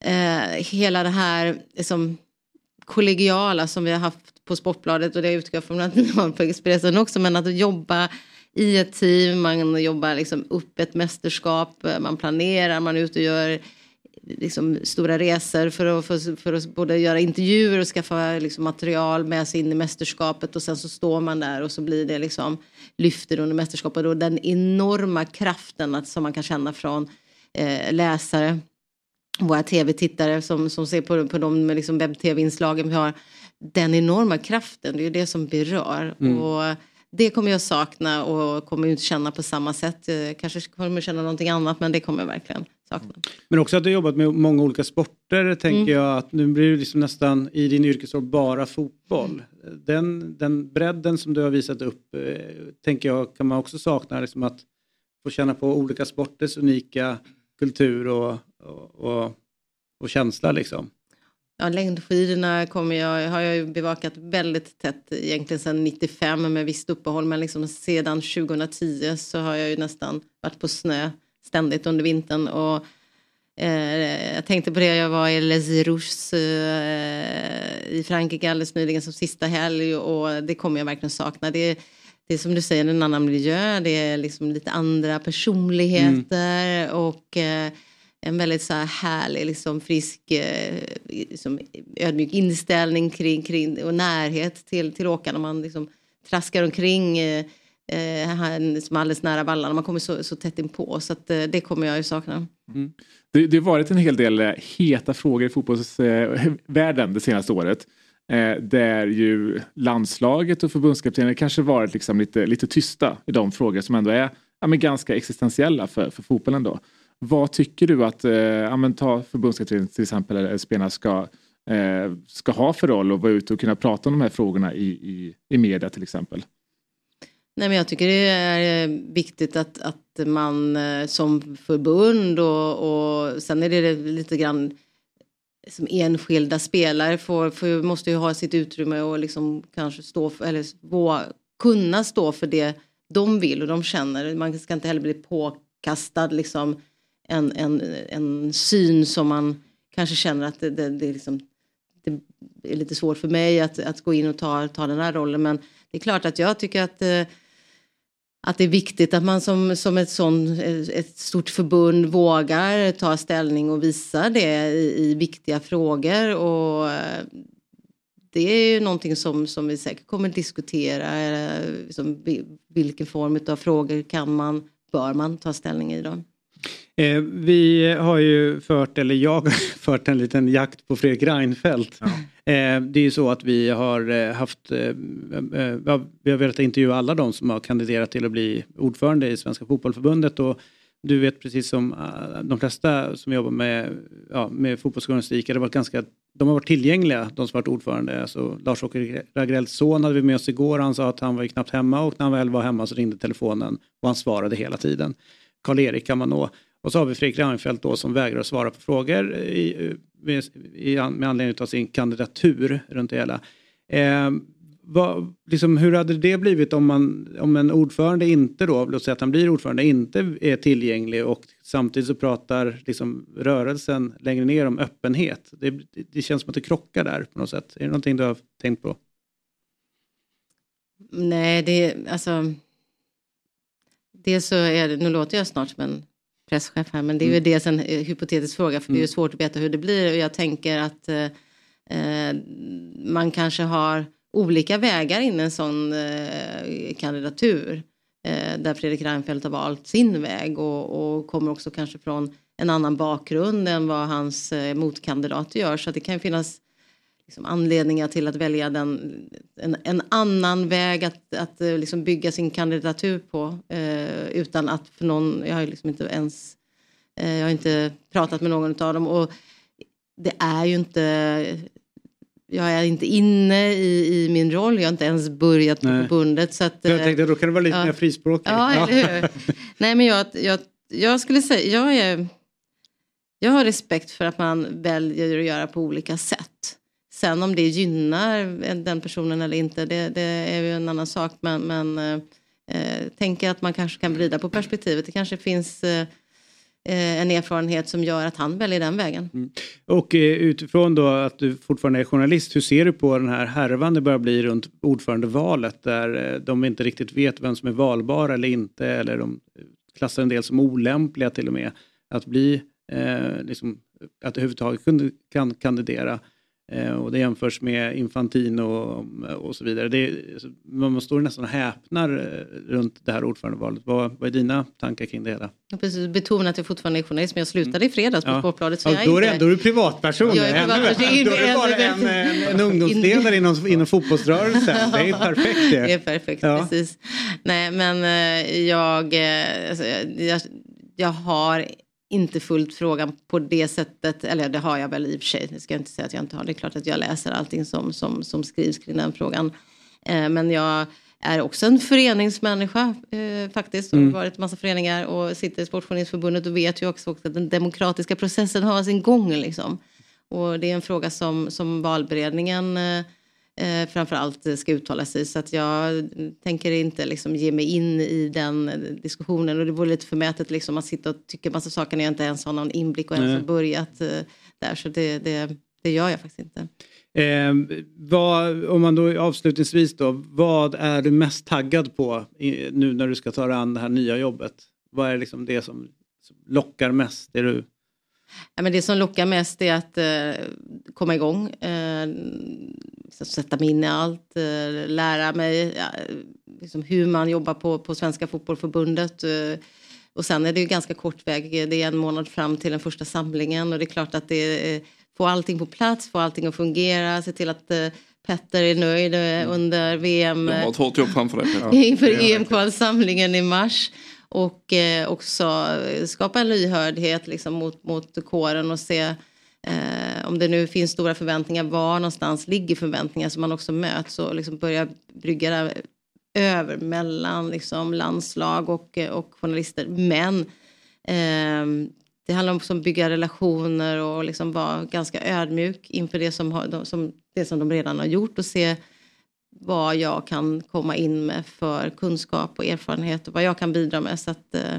eh, hela det här liksom, kollegiala som vi har haft på Sportbladet och det utgår jag från att ni har på Expressen också. Men att jobba i ett team, man jobbar liksom upp ett mästerskap, man planerar, man är ute och gör liksom stora resor för att, för, för att både göra intervjuer och skaffa liksom material med sig in i mästerskapet och sen så står man där och så blir det liksom lyfter under mästerskapet och den enorma kraften att, som man kan känna från eh, läsare våra tv-tittare som, som ser på, på de liksom webb-tv-inslagen vi har. Den enorma kraften, det är ju det som berör. Mm. Och det kommer jag sakna och kommer inte känna på samma sätt. Eh, Kanske kommer känna någonting annat men det kommer jag verkligen sakna. Men också att du har jobbat med många olika sporter tänker Mm. jag att nu blir det liksom nästan i din yrkesroll bara fotboll. Den, den bredden som du har visat upp eh, tänker jag kan man också sakna liksom att få känna på olika sporters unika kultur och, och, och, och känsla liksom. Ja, längdskidorna kommer jag, har jag bevakat väldigt tätt egentligen sedan 95 med visst uppehåll men liksom sedan 2010 så har jag ju nästan varit på snö ständigt under vintern och eh, jag tänkte på det, jag var i Les Rouges eh, i Frankrike alldeles nyligen som sista helg och det kommer jag verkligen sakna. Det, det är som du säger en annan miljö, det är liksom lite andra personligheter och eh, en väldigt så här härlig, liksom frisk, eh, liksom ödmjuk inställning kring, kring och närhet till, till åkarna. Man liksom traskar omkring eh, eh som liksom är alldeles nära vallarna. Man kommer så, så tätt inpå så att, eh, det kommer jag ju sakna. Mm. Det, det har varit en hel del eh, heta frågor i fotbollsvärlden det senaste året. Eh, där ju landslaget och förbundskaptenen kanske varit liksom lite, lite tysta i de frågor som ändå är ja, men ganska existentiella för, för fotbollen. Då. Vad tycker du att eh, ja, ta förbundskaptenen till exempel eller spelarna ska, eh, ska ha för roll och vara ute och kunna prata om de här frågorna i, i, i media till exempel? Nej, men jag tycker det är eh, viktigt att, att man eh, som förbund och, och sen är det lite grann som enskilda spelare får, får, måste ju ha sitt utrymme och liksom kanske stå för, eller vå, kunna stå för det de vill och de känner. Man ska inte heller bli påkastad liksom en, en, en syn som man kanske känner att det, det, det, är liksom, det är lite svårt för mig att, att gå in och ta, ta den här rollen. Men det är klart att jag tycker att eh, att det är viktigt att man som, som ett, sån, eh, ett stort förbund vågar ta ställning och visa det i, i viktiga frågor. Och eh, det är ju någonting som, som vi säkert kommer att diskutera. Liksom, vilken form av frågor kan man, bör man ta ställning i då? Eh, vi har ju fört, eller jag har fört en liten jakt på Fredrik Reinfeldt. Eh, det är ju så att vi har eh, haft, eh, eh, ja, vi har velat intervjua alla de som har kandiderat till att bli ordförande i Svenska Fotbollförbundet och du vet precis som eh, de flesta som jobbar med, ja, med fotbollsjournalistik, det varit ganska, de har varit tillgängliga, de som varit ordförande. Alltså, Lars-Åke Ragrells son hade vi med oss igår, han sa att han var ju knappt hemma och när han väl var hemma så ringde telefonen och han svarade hela tiden. Karl-Erik kan man nå. Och så har vi Fredrik Reinfeldt då som vägrar svara på frågor i, med, i, med anledning av sin kandidatur runt det hela. Eh, vad, liksom, hur hade det blivit om, man, om en ordförande inte då, låt säga att han blir ordförande, inte är tillgänglig och samtidigt så pratar liksom, rörelsen längre ner om öppenhet. Det, det känns som att det krockar där på något sätt. Är det någonting du har tänkt på? Nej, det är alltså... Dels så är det, nu låter jag snart som en presschef här, men det är ju Mm. dels en hypotetisk fråga för det är ju Mm. svårt att veta hur det blir och jag tänker att eh, eh, man kanske har olika vägar in i en sån eh, kandidatur. eh, där Fredrik Reinfeldt har valt sin väg och, och kommer också kanske från en annan bakgrund än vad hans eh, motkandidater gör. Så att det kan finnas liksom, anledningar till att välja den, en, en annan väg att, att eh, liksom bygga sin kandidatur på. Eh, utan att för någon, jag har liksom inte ens, eh, jag har inte pratat med någon av dem. Och det är ju inte, jag är inte inne i, i min roll, jag har inte ens börjat på Nej. förbundet. Så att, Jag eh, tänkte då kan det vara lite ja. mer frispråkig. Ja, eller hur? Nej, men jag, jag, jag skulle säga, jag är... Jag har respekt för att man väljer att göra på olika sätt. Sen om det gynnar den personen eller inte, det, det är ju en annan sak. Men, men eh, eh tänker att man kanske kan vrida på perspektivet. Det kanske finns eh, eh en erfarenhet som gör att han väljer den vägen. Mm. Och eh, utifrån då att du fortfarande är journalist, hur ser du på den här härvan det börjar bli runt ordförandevalet där eh, de inte riktigt vet vem som är valbar eller inte eller de klassar en del som olämpliga till och med att bli eh, liksom, att överhuvudtaget kan kandidera. Eh, och det jämförs med Infantino och, och så vidare. Det, man står nästan och häpnar eh, runt det här ordförandevalet. Vad, vad är dina tankar kring det hela? Jag precis betonat att jag fortfarande är journalist, men jag slutade i fredags på Ja. Sportbladet. Så Ja, då, är inte... då är du privatperson. Jag är privatperson, Då är du bara ännu en, bättre. en, en ungdomsledare inom, inom fotbollsrörelsen. Det är perfekt det. Det är perfekt, Ja. precis. Nej, men eh, jag, eh, alltså, jag, jag har inte följt frågan på det sättet, eller det har jag väl i och för sig, det ska jag inte säga att jag inte har. Det är klart att jag läser allting som, som, som skrivs kring den frågan. Eh, men jag är också en föreningsmänniska eh, faktiskt. Mm. Har varit i massa föreningar och sitter i Sportjournalistförbundet och vet ju också att den demokratiska processen har sin gång. Liksom. Och det är en fråga som, som valberedningen eh, eh, framförallt ska uttala sig. Så att jag tänker inte liksom ge mig in i den diskussionen. Och det vore lite förmätet liksom att sitta och tycka massa saker när jag inte ens har någon inblick och ens har börjat eh, där. Så det, det, det gör jag faktiskt inte. Eh, vad, om man då avslutningsvis då, vad är du mest taggad på i, nu när du ska ta dig an det här nya jobbet? Vad är liksom det som, som lockar mest? Är du, Ja, men det som lockar mest är att eh, komma igång. Eh, liksom sätta mig in i allt. Eh, lära mig ja, liksom hur man jobbar på, på Svenska Fotbollförbundet. Eh, och sen är det ju ganska kort väg. Det är en månad fram till den första samlingen. Och det är klart att det är, få allting på plats, få allting att fungera. Se till att eh, Petter är nöjd eh, under VM. Du har ett hårt jobb framför dig inför EM-kvalsamlingen i mars. Och eh, också skapa en lyhördhet liksom, mot, mot kåren och se eh, om det nu finns stora förväntningar, var någonstans ligger förväntningar så man också möts och liksom börja brygga det över mellan liksom, landslag och, eh, och journalister. Men eh, det handlar också om att liksom bygga relationer och liksom vara ganska ödmjuk inför det som, har, de, som, det som de redan har gjort och se vad jag kan komma in med för kunskap och erfarenhet och vad jag kan bidra med. Så att, eh,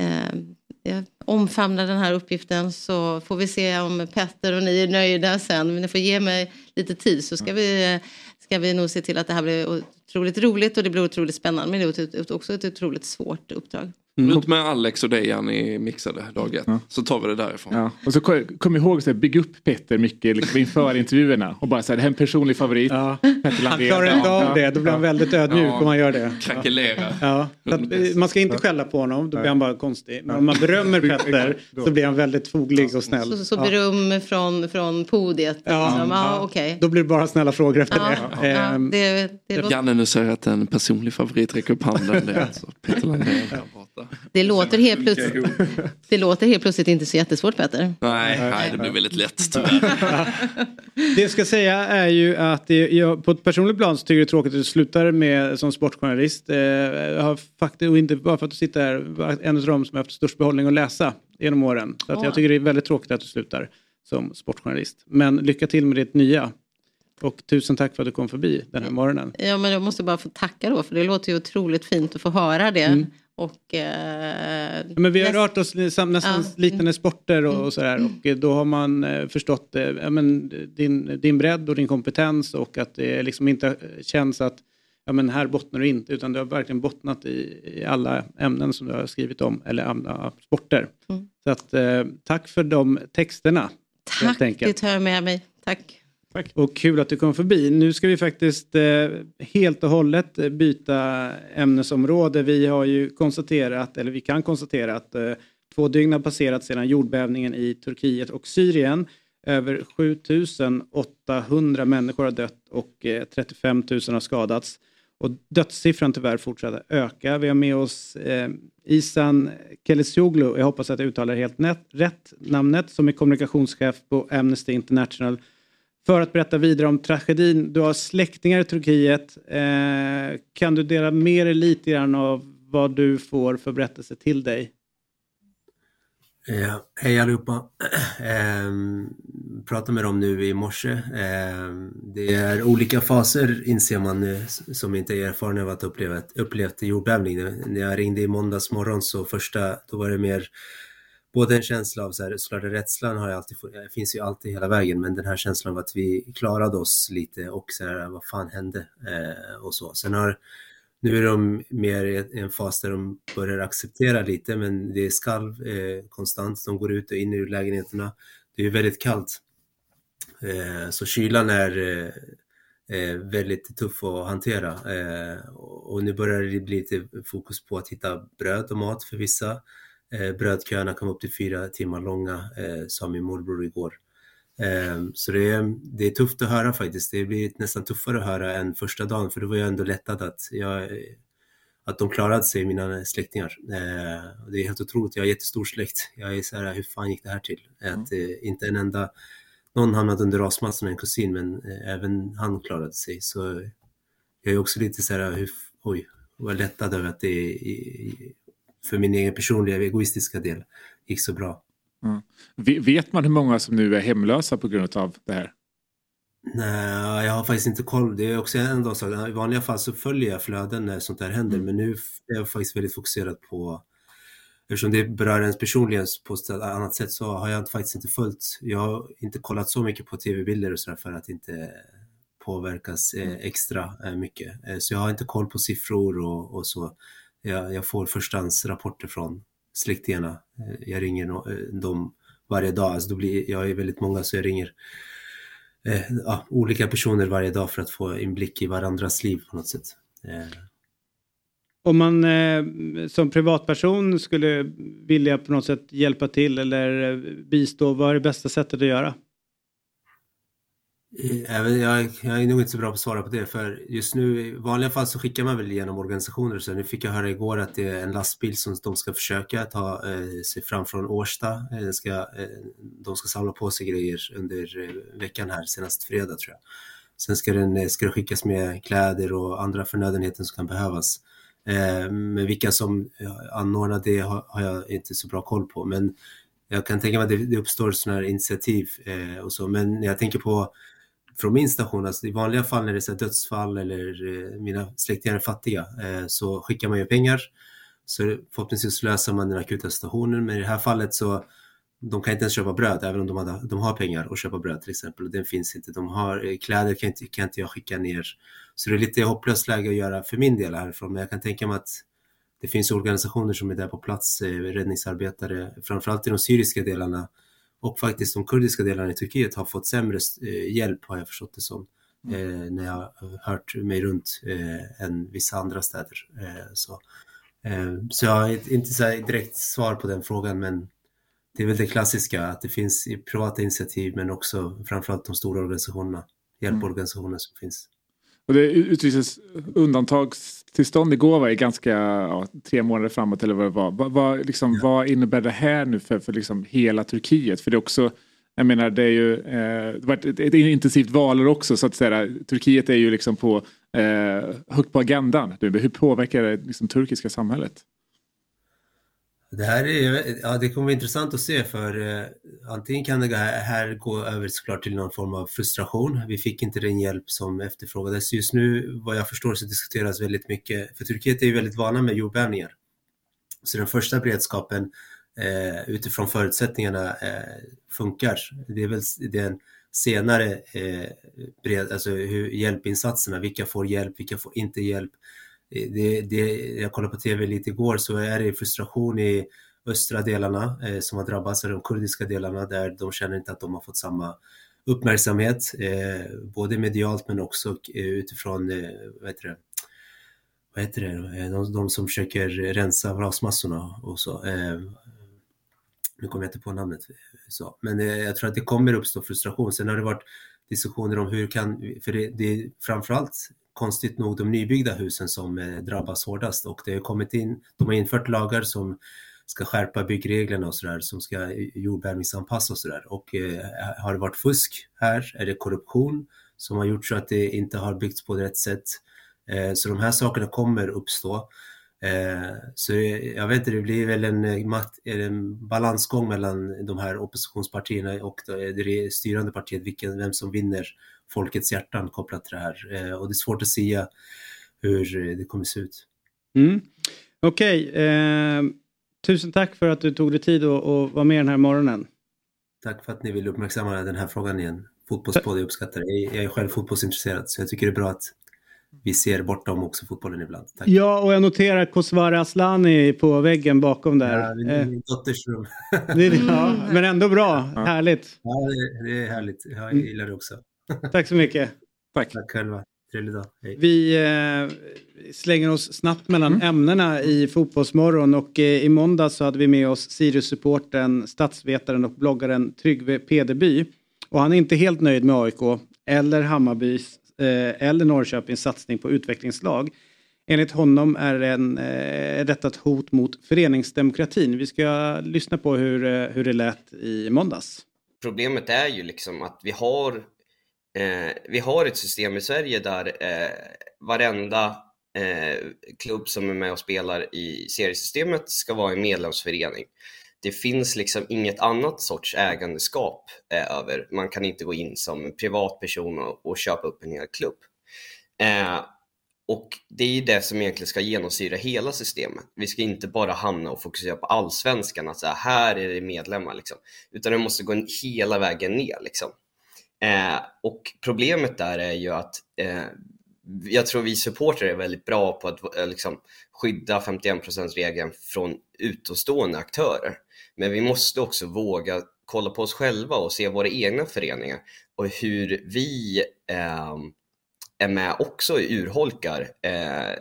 eh, jag omfamnar den här uppgiften så får vi se om Petter och ni är nöjda sen. Men ni får ge mig lite tid så ska vi, ska vi nog se till att det här blir otroligt roligt och det blir otroligt spännande. Men det är också ett otroligt svårt uppdrag. Ut med Alex och Dejan i mixade dag ett. Så tar vi det därifrån. Ja. Och så kom, kom ihåg att bygga upp Petter mycket liksom, inför intervjuerna. Och bara så här, det här är en personlig favorit. Petter han klarar inte Ja. av det, då blir han väldigt ödmjuk Ja. om man gör det. Krackelera. Ja. Man ska inte skälla på honom, då blir han bara konstig. Men om man berömmer Petter så blir han väldigt foglig och snäll. Så, så Ja. beröm från, från podiet. Ja, liksom. ja, ja. okej. Då blir det bara snälla frågor efter Ja, det. ja, Ehm, det, det, låter, Janne nu säger att en personlig favorit räcker upp handen. Det är alltså Peter Landén. Det, låter helt plötsligt, det låter helt plötsligt inte så jättesvårt Petter. Nej, nej, det blir väldigt lätt tyvärr. Det jag ska säga är ju att det, jag, på ett personligt plan så tycker jag det är tråkigt att du slutar med som sportjournalist. Eh, jag har faktiskt, och inte bara för att du sitter här, en av de som har haft störst behållning att läsa genom åren. Så att Ja. jag tycker det är väldigt tråkigt att du slutar som sportjournalist. Men lycka till med ditt nya. Och tusen tack för att du kom förbi den här morgonen. Ja, men jag måste bara få tacka då, för det låter ju otroligt fint att få höra det. Mm. Och, eh, Men vi har näst- rört oss nästan Ja. liknande sporter och, och sådär och då har man eh, förstått eh, ja, men, din, din bredd och din kompetens och att det liksom inte känns att ja, men här bottnar du inte utan du har verkligen bottnat i, i alla ämnen som du har skrivit om eller alla sporter. Mm. Så att, eh, tack för de texterna. Tack, det tar jag med mig. Tack. Tack. Och kul att du kom förbi. Nu ska vi faktiskt eh, helt och hållet eh, byta ämnesområde. Vi har ju konstaterat, eller vi kan konstatera att eh, två dygn har passerat sedan jordbävningen i Turkiet och Syrien. Över 7800 människor har dött och eh, 35 000 har skadats. Och dödssiffran tyvärr fortsätter öka. Vi har med oss eh, Isan Kelesioglu, jag hoppas att jag uttalar helt net, rätt namnet, som är kommunikationschef på Amnesty International för att berätta vidare om tragedin. Du har släktingar i Turkiet. Eh, kan du dela med dig lite grann av vad du får för berättelse till dig? Eh, hej allihopa. Eh, pratade med dem nu i morse. Eh, det är olika faser inser man nu som inte är erfaren av att uppleva upplevt jordbävning. När jag ringde i måndags morgon så första, då var det mer både en känsla av så här, såklart rädslan har jag alltid, eh, finns ju alltid hela vägen, men den här känslan av att vi klarade oss lite och så här, vad fan hände? Eh, och så. Sen har, nu är de mer i en fas där de börjar acceptera lite, men det är skalv eh, konstant. De går ut och in ur lägenheterna. Det är väldigt kallt. Eh, så kylan är eh, eh väldigt tuff att hantera. Eh, och nu börjar det bli lite fokus på att hitta bröd och mat för vissa. Eh, brödköerna vara upp till fyra timmar långa, eh, sa min morbror igår. Eh, så det är, det är tufft att höra faktiskt. Det blir nästan tuffare att höra än första dagen, för då var jag ändå lättad att, jag, att de klarade sig, mina släktingar. Det är helt otroligt, jag har jättestor släkt. Jag är så här, hur fan gick det här till? Mm. Att inte en enda, någon hamnade under rasmassan, en kusin, men även han klarade sig. Så jag är också lite så här, hur, oj, var lättad över att det för min egen personliga egoistiska del gick så bra. Mm. Vet man hur många som nu är hemlösa på grund av det här? Nej, jag har faktiskt inte koll. Det är också en dag sak. I vanliga fall så följer jag flöden när sånt här händer, mm. men nu är jag faktiskt väldigt fokuserad på Eftersom det berör ens personligen på ett annat sätt så har jag faktiskt inte följt. Jag har inte kollat så mycket på tv-bilder och sådär för att inte påverkas eh, mm. extra eh, mycket. Eh, så jag har inte koll på siffror och, och så jag, jag får förstahandsrapporter från släktingarna. Eh, jag ringer no eh, dem varje dag. Alltså då blir, jag är väldigt många så jag ringer eh, ja, olika personer varje dag för att få inblick i varandras liv på något sätt. Eh. Om man eh, som privatperson skulle vilja på något sätt hjälpa till eller eh, bistå, vad är det bästa sättet att göra? Även jag, jag är nog inte så bra på att svara på det för just nu i vanliga fall så skickar man väl genom organisationer. Så nu fick jag höra igår att det är en lastbil som de ska försöka ta eh, sig fram från Årsta. Eh, ska, eh, de ska samla på sig grejer under eh, veckan här, senast fredag tror jag. Sen ska, den, eh, ska det skickas med kläder och andra förnödenheter som kan behövas. Eh, men vilka som eh, anordnar det har, har, jag inte så bra koll på. Men jag kan tänka mig att det, det uppstår sådana här initiativ eh, och så. Men jag tänker på från min station, alltså i vanliga fall när det är så dödsfall eller eh, mina släktingar är fattiga eh, så skickar man ju pengar. Så förhoppningsvis löser man den akuta situationen, men i det här fallet så de kan inte ens köpa bröd, även om de, hade, de har pengar att köpa bröd till exempel. Och den finns inte. De har eh, kläder kan inte, kan inte jag skicka ner. Så det är lite hopplöst läge att göra för min del härifrån. Men jag kan tänka mig att det finns organisationer som är där på plats, eh, räddningsarbetare, framförallt i de syriska delarna och faktiskt de kurdiska delarna i Turkiet har fått sämre eh, hjälp har jag förstått det som. Mm. Eh, när jag har hört mig runt eh, än vissa andra städer. Eh, så. Eh, så jag har inte så direkt svar på den frågan men det är väl det klassiska att det finns i privata initiativ men också framförallt de stora organisationerna, hjälporganisationer som finns. Och det utlystes undantagstillstånd igår var i ganska ja, tre månader framåt eller vad det var. Vad, vad, liksom, ja. vad innebär det här nu för, för liksom hela Turkiet? För det är också, jag menar det är ju, eh, det var ett, ett, intensivt valår också så att säga. Turkiet är ju liksom på, eh, högt på agendan. Hur påverkar det liksom, turkiska samhället? Det här är, ja, det kommer bli intressant att se för eh, antingen kan det här gå över såklart till någon form av frustration. Vi fick inte den hjälp som efterfrågades. Just nu, vad jag förstår, så diskuteras väldigt mycket, för Turkiet är ju väldigt vana med jordbävningar. Så den första beredskapen eh, utifrån förutsättningarna eh, funkar. Det är väl den senare eh, bred, alltså hur, hjälpinsatserna, vilka får hjälp, vilka får inte hjälp det, det, jag kollade på tv lite igår så är det frustration i östra delarna eh, som har drabbats av de kurdiska delarna där de känner inte att de har fått samma uppmärksamhet, eh, både medialt men också eh, utifrån, eh, vad heter det, vad heter det, eh, de, de som försöker rensa rasmassorna och så. Eh, nu kommer jag inte på namnet. Så. Men eh, jag tror att det kommer uppstå frustration. Sen har det varit diskussioner om hur kan, för det, det är framförallt konstigt nog de nybyggda husen som eh, drabbas hårdast och det har kommit in, de har infört lagar som ska skärpa byggreglerna och sådär, som ska eh, jordbävningsanpassa och sådär. Och eh, har det varit fusk här? Är det korruption som har gjort så att det inte har byggts på rätt sätt? Eh, så de här sakerna kommer uppstå. Eh, så jag vet inte, det blir väl en, eh, mat- en balansgång mellan de här oppositionspartierna och det det styrande partiet, vilken, vem som vinner folkets hjärtan kopplat till det här. Eh, Och det är svårt att säga hur det kommer se ut. Mm. Okej, eh, tusen tack för att du tog dig tid att att vara med den här morgonen. Tack för att ni vill uppmärksamma den här frågan igen. Fotbollspodd, jag uppskattar det. Jag jag är själv fotbollsintresserad så jag tycker det är bra att vi ser bortom också fotbollen ibland. Tack. Ja, och jag noterar Kosovare Asllani på väggen bakom där. Ja, det är min dotters rum. Eh, ja, men ändå bra, härligt. Ja, det, det är härligt. Jag Mm. gillar det också. Tack så mycket. Tack. Tack själva. Trevlig dag. Hej. Vi eh, slänger oss snabbt mellan Mm. ämnena i Fotbollsmorgon och eh, i måndag så hade vi med oss Sirius-supporten, statsvetaren och bloggaren Tryggve Pederby. Och han är inte helt nöjd med AIK eller Hammarbys eh, Eh, eller Norrköpings satsning på utvecklingslag. Enligt honom är, en, eh, detta ett hot mot föreningsdemokratin. Vi ska lyssna på hur, eh, hur det lät i måndags. Problemet är ju liksom att vi har, eh, vi har ett system i Sverige där eh, varenda eh, klubb som är med och spelar i seriesystemet ska vara en medlemsförening. Det finns liksom inget annat sorts ägandeskap eh, över. Man kan inte gå in som privatperson och, och köpa upp en hel klubb. Eh, och det är ju det som egentligen ska genomsyra hela systemet. Vi ska inte bara hamna och fokusera på allsvenskan, att så här, här är det medlemmar, liksom. utan det måste gå hela vägen ner. Liksom. Eh, och problemet där är ju att eh, jag tror vi supportrar är väldigt bra på att eh, liksom, skydda 51%-regeln från utomstående aktörer. Men vi måste också våga kolla på oss själva och se våra egna föreningar och hur vi eh, är med också urholkar eh,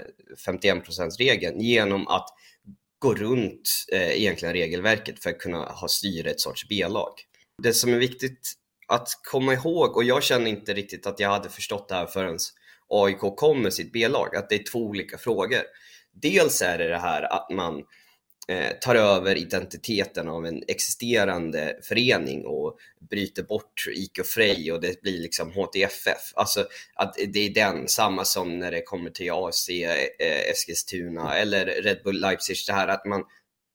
51%-regeln genom att gå runt eh, egentligen regelverket för att kunna ha styra ett sorts B-lag. Det som är viktigt att komma ihåg, och jag känner inte riktigt att jag hade förstått det här förrän AIK kom med sitt B-lag, att det är två olika frågor. Dels är det det här att man eh, Eh, tar över identiteten av en existerande förening och bryter bort IK Frej och det blir liksom HTFF. Alltså att det är den, samma som när det kommer till AC eh, Eskilstuna eller Red Bull Leipzig, det här att man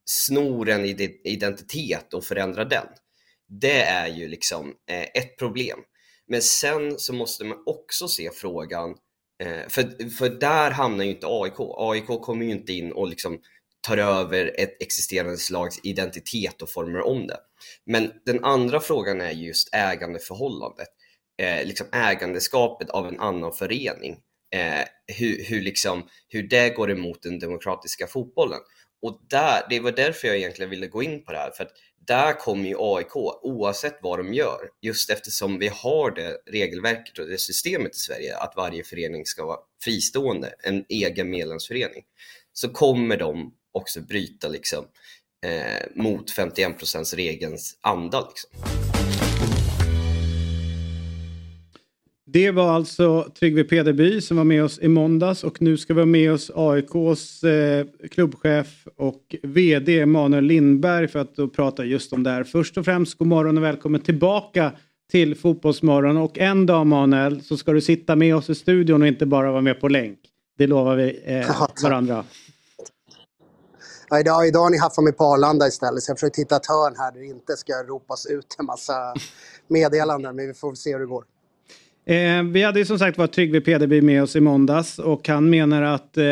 snor en identitet och förändrar den. Det är ju liksom eh, ett problem. Men sen så måste man också se frågan, eh, för, för där hamnar ju inte AIK. AIK kommer ju inte in och liksom tar över ett existerande slags identitet och formar om det. Men den andra frågan är just ägandeförhållandet. Eh, liksom ägandeskapet av en annan förening. Eh, hur, hur, liksom, hur det går emot den demokratiska fotbollen. Och där, det var därför jag egentligen ville gå in på det här. För att där kommer ju AIK, oavsett vad de gör, just eftersom vi har det regelverket och det systemet i Sverige, att varje förening ska vara fristående, en egen medlemsförening, så kommer de också bryta liksom, eh, mot 51% regelns anda. Liksom. Det var alltså Tryggve Pederby som var med oss i måndags och nu ska vi ha med oss AIKs eh, klubbchef och VD Emanuel Lindberg för att då prata just om det här. Först och främst god morgon och välkommen tillbaka till Fotbollsmorgon och en dag Emanuel så ska du sitta med oss i studion och inte bara vara med på länk. Det lovar vi eh, varandra. Idag, idag har ni haft mig på Arlanda istället så jag försöker hitta ett hörn här där det inte ska ropas ut en massa meddelanden men vi får se hur det går. Eh, vi hade ju som sagt var Tryggve Pederby med oss i måndags och han menar att eh,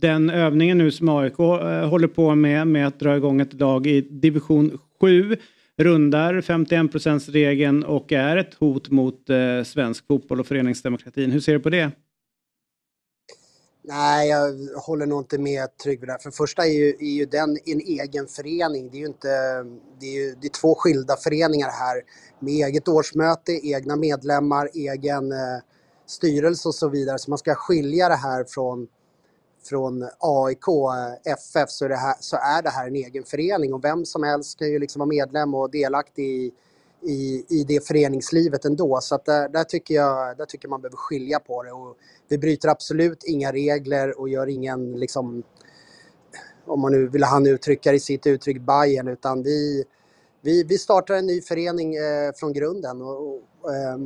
den övningen nu som AIK eh, håller på med, med att dra igång ett lag i division 7 rundar 51% regeln och är ett hot mot eh, svensk fotboll och föreningsdemokratin. Hur ser du på det? Nej, jag håller nog inte med Tryggve där. För det första är ju, är ju den en egen förening. Det är ju inte, det är, ju, det är två skilda föreningar här med eget årsmöte, egna medlemmar, egen eh, styrelse och så vidare. Så man ska skilja det här från, från AIK, FF, eh, så är, det här, så är det här en egen förening och vem som helst kan ju liksom vara medlem och delaktig i, i, i det föreningslivet ändå. Så att där, där, tycker jag, där tycker man behöver skilja på det. Och vi bryter absolut inga regler och gör ingen, liksom, om man nu vill han uttrycka det i sitt uttryck, Bayern utan vi, vi, vi startar en ny förening eh, från grunden. Och, och, eh,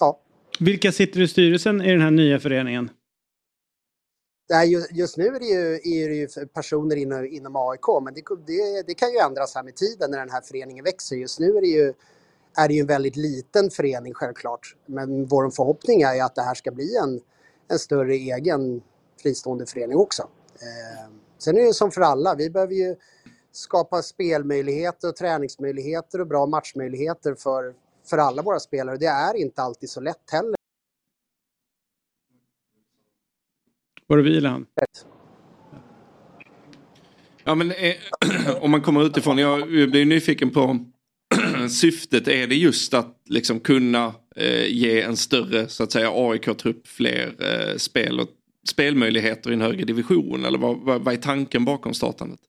ja. Vilka sitter i styrelsen i den här nya föreningen? Nej, just, just nu är det ju, är det ju personer inom, inom AIK, men det, det, det, kan ju ändras här med tiden när den här föreningen växer. Just nu är det ju, är det ju en väldigt liten förening självklart. Men vår förhoppning är ju att det här ska bli en, en större egen fristående förening också. Eh, sen är det ju som för alla, vi behöver ju skapa spelmöjligheter och träningsmöjligheter och bra matchmöjligheter för, för alla våra spelare. Det är inte alltid så lätt heller. Var det vi eller han? Ja, men eh, om man kommer utifrån, jag blir nyfiken på syftet. Är det just att liksom kunna eh, ge en större så att säga AIK-trupp fler eh, spel och spelmöjligheter i en högre division? Eller vad, vad, vad är tanken bakom startandet?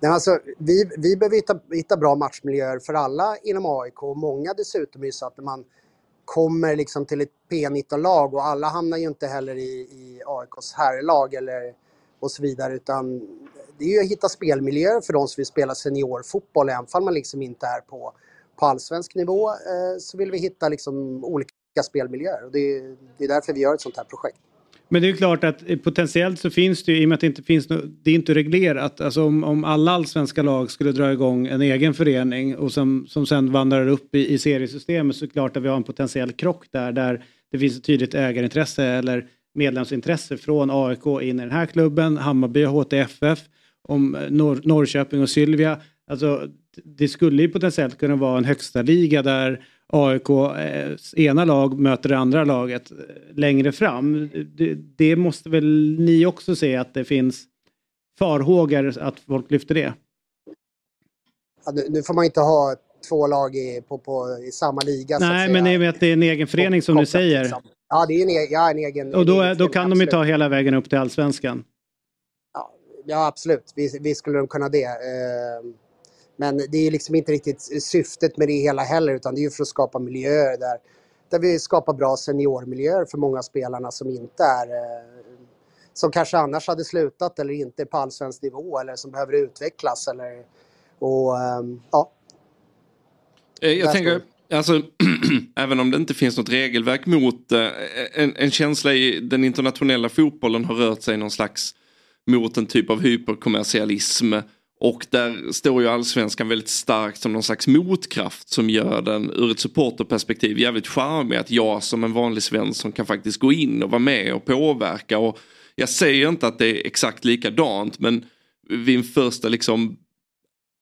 Nej, alltså, vi, vi behöver hitta, hitta bra matchmiljöer för alla inom AIK och många dessutom är så att man kommer liksom till ett P19-lag och alla hamnar ju inte heller i, i AIKs herrlag eller och så vidare utan det är ju att hitta spelmiljöer för de som vill spela seniorfotboll även om man liksom inte är på, på allsvensk nivå eh, så vill vi hitta liksom olika spelmiljöer och det är, det är därför vi gör ett sånt här projekt. Men det är klart att eh, potentiellt så finns det ju, i och med att det inte finns no, det är inte reglerat, alltså om, om alla allsvenska lag skulle dra igång en egen förening och som, som sen vandrar upp i, i seriesystemet så är det klart att vi har en potentiell krock där, där det finns ett tydligt ägarintresse eller medlemsintresse från AIK in i den här klubben, Hammarby och HTFF, om eh, Nor Norrköping och Sylvia. Alltså, det skulle ju potentiellt kunna vara en högsta liga där AIK eh, ena lag möter det andra laget eh, längre fram. Det, det, måste väl ni också se att det finns farhågor att folk lyfter det? Ja, nu får man inte ha två lag i, på, på, i samma liga. Nej, men i och med att det är en egen förening som du säger. Liksom. Ja, det är en, e- ja, en egen... Och då, egen då kan de ju ta hela vägen upp till allsvenskan. Ja, ja absolut. Visst, visst skulle de kunna det. Eh, men det är liksom inte riktigt syftet med det hela heller utan det är ju för att skapa miljöer där, där vi skapar bra seniormiljöer för många spelarna som inte är eh, som kanske annars hade slutat eller inte på allsvensk nivå eller som behöver utvecklas eller och ehm, ja. Eh, jag tänker, alltså, även om det inte finns något regelverk mot eh, en, en känsla i den internationella fotbollen har rört sig någon slags mot en typ av hyperkommersialism och där står ju allsvenskan väldigt starkt som någon slags motkraft som gör den ur ett supporterperspektiv jävligt charmig. Att jag som en vanlig svensson kan faktiskt gå in och vara med och påverka. Och jag säger inte att det är exakt likadant men vid en första liksom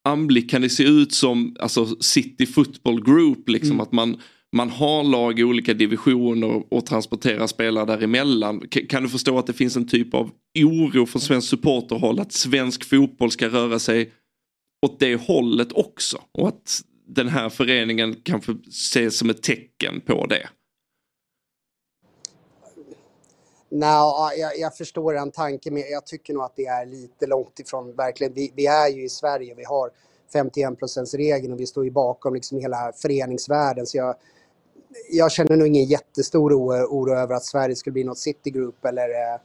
anblick kan det se ut som alltså City Football Group. Liksom, mm. Att man, man har lag i olika divisioner och transporterar spelare däremellan. K kan du förstå att det finns en typ av oro från svensk supporterhåll att svensk fotboll ska röra sig åt det hållet också? Och att den här föreningen kanske ses som ett tecken på det? Nej, jag, jag, förstår den tanken men jag tycker nog att det är lite långt ifrån verkligen. Vi, vi är ju i Sverige, vi har 51% regeln och vi står ju bakom liksom hela föreningsvärlden. Så jag, jag känner nog ingen jättestor oro, över att Sverige skulle bli något Citigroup eller eh,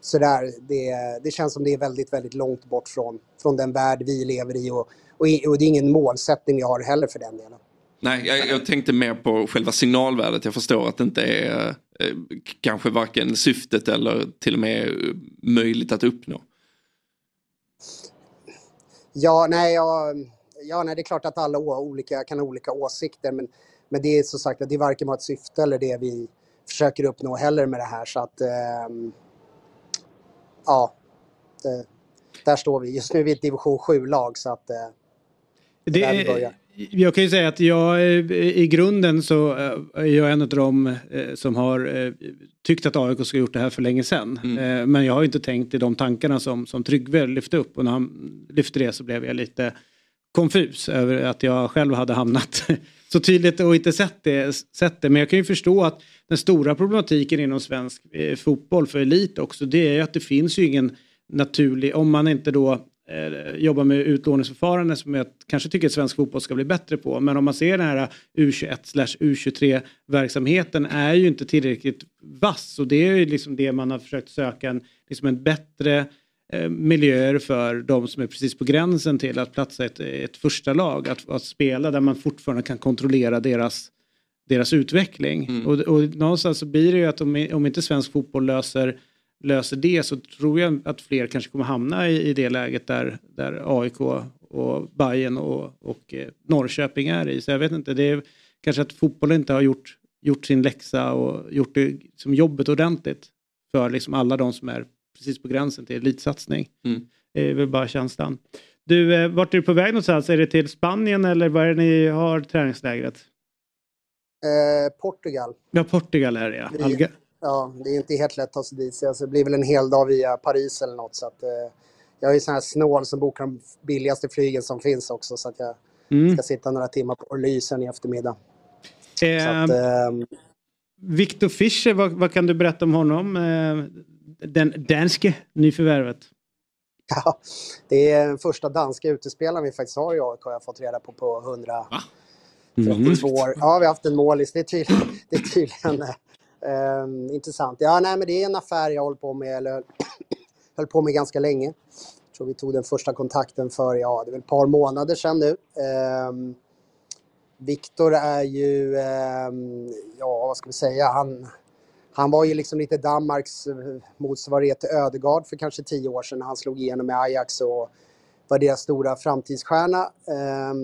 sådär. Det, det känns som det är väldigt, väldigt långt bort från, från den värld vi lever i och, och, och det är ingen målsättning vi har heller för den delen. Nej, jag, jag, tänkte mer på själva signalvärdet. Jag förstår att det inte är eh, kanske varken syftet eller till och med möjligt att uppnå. Ja, nej, ja, ja, nej det är klart att alla olika, kan ha olika åsikter men men det är som sagt att det är varken ett syfte eller det vi försöker uppnå heller med det här så att eh, ja, det, där står vi. Just nu är vi ett division 7-lag så att eh, det, är, Jag kan ju säga att jag eh, i grunden så eh, är jag en av dem eh, som har tyckt att AIK ska ha gjort det här för länge sedan. Mm. Men jag har inte tänkt i de tankarna som, som Tryggve lyfte upp och när han lyfte det så blev jag lite konfus över att jag själv hade hamnat så tydligt och inte sett det, sett det. Men jag kan ju förstå att den stora problematiken inom svensk eh, fotboll för elit också det är ju att det finns ju ingen naturlig, om man inte då eh, jobbar med utlåningsförfarande som jag kanske tycker att svensk fotboll ska bli bättre på. Men om man ser den här U21 U23 verksamheten är ju inte tillräckligt vass och det är ju liksom det man har försökt söka en, liksom en bättre miljöer för de som är precis på gränsen till att platsa ett, ett första lag. Att, att spela där man fortfarande kan kontrollera deras deras utveckling. Mm. Och, och någonstans så blir det ju att om, om inte svensk fotboll löser löser det så tror jag att fler kanske kommer hamna i, i det läget där, där AIK och Bayern och, och eh, Norrköping är i. Så jag vet inte, det är kanske att fotbollen inte har gjort, gjort sin läxa och gjort det som jobbet ordentligt för liksom alla de som är precis på gränsen till elitsatsning. Mm. Det är väl bara känslan. Du, eh, vart är du på väg någonstans? Är det till Spanien eller var är det ni har träningslägret? Eh, Portugal. Ja, Portugal är det ja. Alga ja, det är inte helt lätt att ta sig dit. Så det blir väl en hel dag via Paris eller något. Så att, eh, jag är ju sån här snål som bokar de billigaste flygen som finns också. Så att jag mm. ska sitta några timmar på Orly i eftermiddag. Eh, att, eh, Victor Fischer, vad, vad, kan du berätta om honom? Eh, den danske nyförvärvet. Ja, det är den första danska utespelaren vi faktiskt har i AIK har jag fått reda på på 100... 32 mm. år. Ja, vi har haft en målis. Det är tydligen, det är tydligen eh, Um, intressant. Ja, nej, men det är en affär jag håller på med, eller höll på med ganska länge. Jag tror vi tog den första kontakten för, ja, det är väl ett par månader sedan nu. Um, Viktor är ju, um, ja vad ska vi säga, han, han var ju liksom lite Danmarks eh, motsvarighet till Ödegard för kanske tio år sedan när han slog igenom med Ajax och var deras stora framtidsstjärna. Eh,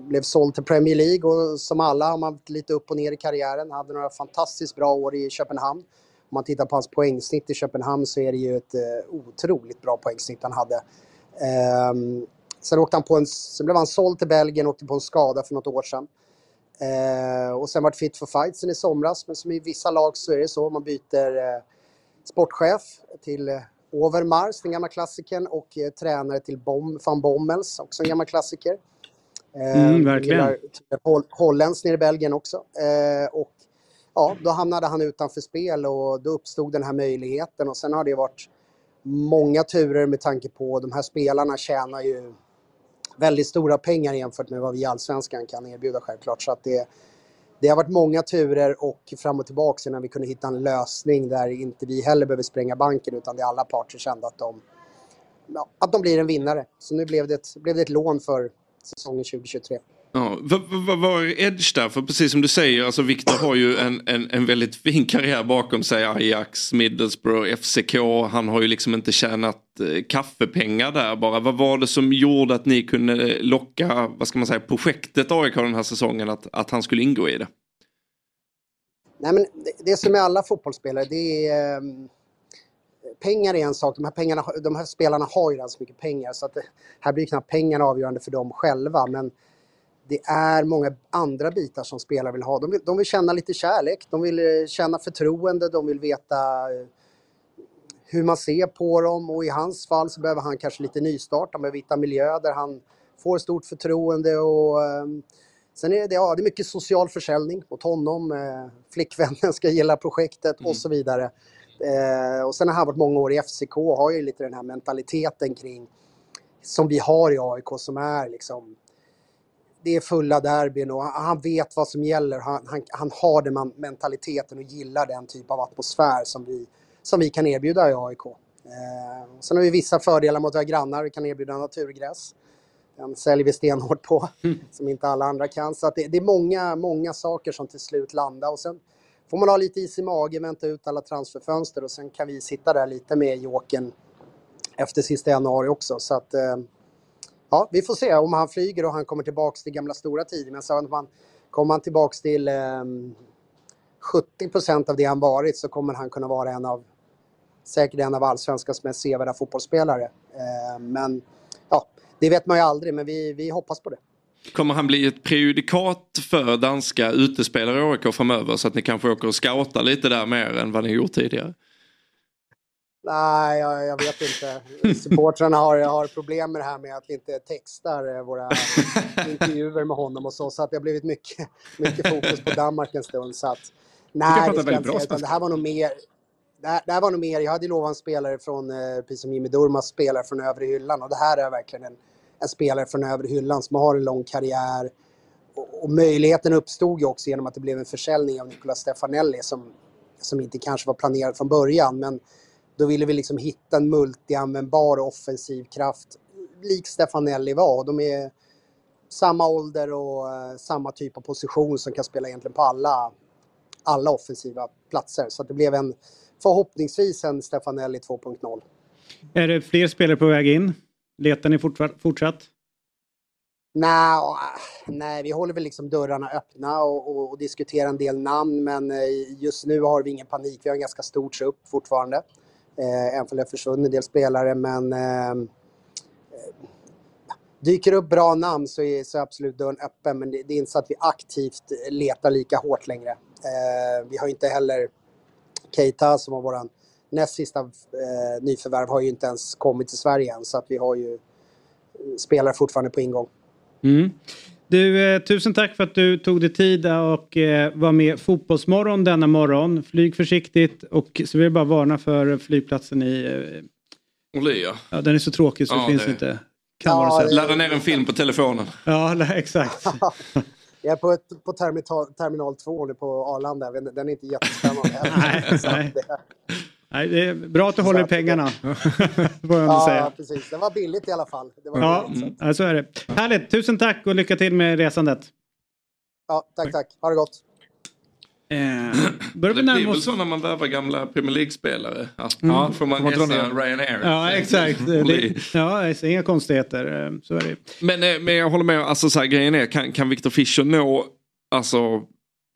blev såld till Premier League och som alla har man lite upp och ner i karriären. Han Hade några fantastiskt bra år i Köpenhamn. Om man tittar på hans poängsnitt i Köpenhamn så är det ju ett eh, otroligt bra poängsnitt han hade. Eh, sen, åkte han på en, sen blev han såld till Belgien och åkte på en skada för något år sedan. Eh, och sen vart fit for fight sen i somras. Men som i vissa lag så är det så. Man byter eh, sportchef till eh, Overmars, den gamla klassikern, och eh, tränare till Bom, van Bommels, också en gammal klassiker. Eh, mm, verkligen. Holl Holländs nere i Belgien också. Eh, och ja, då hamnade han utanför spel och då uppstod den här möjligheten och sen har det varit många turer med tanke på de här spelarna tjänar ju väldigt stora pengar jämfört med vad vi i Allsvenskan kan erbjuda självklart. Så att det, det har varit många turer och fram och tillbaka innan vi kunde hitta en lösning där inte vi heller behöver spränga banken utan där alla parter kände att de, ja, att de blir en vinnare. Så nu blev det ett, blev det ett lån för säsongen 2023. Ja, vad, vad, vad är Edge där? För precis som du säger, alltså Victor har ju en, en, en väldigt fin karriär bakom sig. Ajax, Middlesbrough, FCK. Han har ju liksom inte tjänat eh, kaffepengar där bara. Vad var det som gjorde att ni kunde eh, locka, vad ska man säga, projektet AIK den här säsongen att, att han skulle ingå i det? Nej men det, det som är alla fotbollsspelare, det är um pengar är en sak, de här, pengarna, de här spelarna har ju redan så mycket pengar så att det, här blir knappt pengarna avgörande för dem själva. Men det är många andra bitar som spelare vill ha. De vill, de vill känna lite kärlek, de vill eh, känna förtroende, de vill veta eh, hur man ser på dem och i hans fall så behöver han kanske lite nystart, han behöver hitta miljö där han får stort förtroende och um, sen är det, ja, det är mycket social försäljning mot honom, eh, flickvännen ska gilla projektet mm. och så vidare. Eh, och sen har han varit många år i FCK och har ju lite den här mentaliteten kring som vi har i AIK som är liksom det är fulla derbyn och han vet vad som gäller. Han, han, han har den mentaliteten och gillar den typ av atmosfär som vi, som vi kan erbjuda i AIK. Eh, sen har vi vissa fördelar mot våra grannar. Vi kan erbjuda naturgräs. Den säljer vi stenhårt på, mm. som inte alla andra kan. Så det, det, är många, många saker som till slut landar. Och sen får man ha lite is i magen, vänta ut alla transferfönster och sen kan vi sitta där lite med Jåken efter sista januari också. Så att, eh, ja, vi får se om han flyger och han kommer tillbaks till gamla stora tider. Men så om han, kommer han tillbaks till eh, 70 procent av det han varit så kommer han kunna vara en av, säkert en av allsvenskans mest sevärda fotbollsspelare. Eh, men ja, det vet man ju aldrig, men vi, vi hoppas på det. Kommer han bli ett prejudikat för danska utespelare i AIK framöver så att ni kanske åker och scoutar lite där mer än vad ni gjort tidigare? Nej, jag, jag vet inte. Supportrarna har, har problem med det här med att vi inte textar eh, våra intervjuer med honom och så. Så att det har blivit mycket, mycket fokus på Danmark en stund. Så att, nej, det, ska jag inte säga, det här var nog mer... Det här, det här var nog mer, jag hade lovat en spelare från, eh, precis som Jimmy Durmaz, spelare från övre hyllan. Och det här är verkligen en, en spelare från övre hyllan som har en lång karriär. Och, och möjligheten uppstod ju också genom att det blev en försäljning av Nicolas Stefanelli som, som inte kanske var planerad från början. Men då ville vi liksom hitta en multianvändbar offensiv kraft lik Stefanelli var. De är samma ålder och eh, samma typ av position som kan spela egentligen på alla, alla offensiva platser. Så det blev en förhoppningsvis en Stefanelli 2.0. Är det fler spelare på väg in? Letar ni fortsatt? Nej, äh, nej, vi håller väl liksom dörrarna öppna och, och, och diskuterar en del namn men eh, just nu har vi ingen panik. Vi har en ganska stor trupp fortfarande. Eh, även om det har försvunnit en del spelare men ehm, eh, dyker upp bra namn så är, så är absolut dörren öppen men det, det är inte så att vi aktivt letar lika hårt längre. Eh, vi har inte heller Keita som var våran näst sista eh, nyförvärv har ju inte ens kommit till Sverige än så att vi har ju eh, spelare fortfarande på ingång. Mm. Du, eh, tusen tack för att du tog dig tid och eh, var med Fotbollsmorgon denna morgon. Flyg försiktigt och så vill jag bara varna för flygplatsen i... Eh, Olia. ja, den är så tråkig så Ja, det finns det- inte. Kan vara så. Ladda ner en film på telefonen. Ja, nej, exakt. Jag är på, ett, på terminal, terminal 2 nu på Arlanda. Den är inte jättespännande. Nej, nej. Nej, det är bra att du håller i pengarna. Ja, säga. precis. Det var billigt i alla fall. Det var Ja, billigt, så. är det. Härligt, tusen tack och lycka till med resandet. ja, tack, tack. Ha det gott. Eh, börjar Det blir väl så när man värvar gamla Premier League-spelare. Att Mm. ja, får man ner? Ryanair. Ja, exakt. Det, ja, inga konstigheter. eh, Så är det. Men, eh, men jag håller med, alltså så här, grejen är, kan, kan Victor Fischer nå, alltså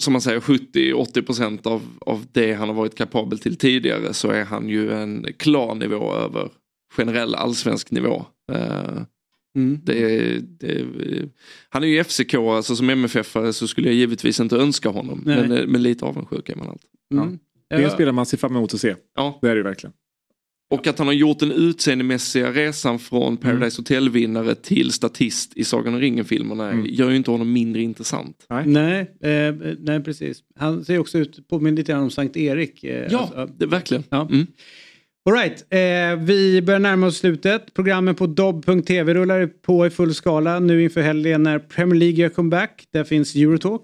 som man säger 70-80% av, av det han har varit kapabel till tidigare så är han ju en klar nivå över generell allsvensk nivå. Eh, Mm. det, det, han är ju FCK, alltså som MFF så skulle jag givetvis inte önska honom. Nej. Men, eh, men lite avundsjuk är man alltid. Mm. Det är en Ja. spelare man ser fram emot att se. Ja. Det är det ju verkligen. Och att han har gjort den utseendemässiga resan från Paradise Hotel-vinnare till statist i Sagan om ringen-filmerna Mm. gör ju inte honom mindre intressant. Nej, eh, nej, precis. Han ser också ut, påminner lite grann om Sankt Erik. Eh, Ja, alltså, det, verkligen. Ja. Mm. All right, eh, vi börjar närma oss slutet. Programmen på dobb.tv rullar på i full skala nu inför helgen när Premier League gör comeback. Där finns Eurotalk,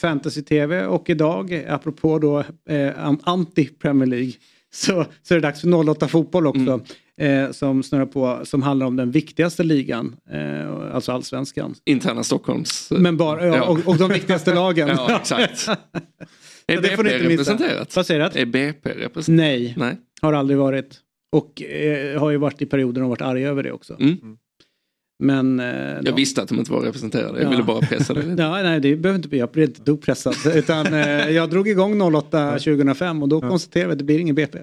Fantasy-TV och idag, apropå då eh, an- anti-Premier League, så, så är det dags för 08 fotboll också. Eh, som snurrar på, som handlar om den viktigaste ligan, eh, alltså allsvenskan. Interna Stockholms... Men bara, ja, Ja. Och, och de viktigaste lagen. Ja, exakt. Är Så det får ni BP representerat? Vad säger du? Är BP representerat? Nej, Nej. har aldrig varit. Och eh, har ju varit i perioder och varit arga över det också. Mm. Men... Eh, Jag visste att de inte var representerade, jag ville bara pressa det lite. Ja, nej, det behöver inte bli. Jag blev inte dugg pressad. Utan eh, jag drog igång 08 2005 och då konstaterade vi att det blir ingen BP.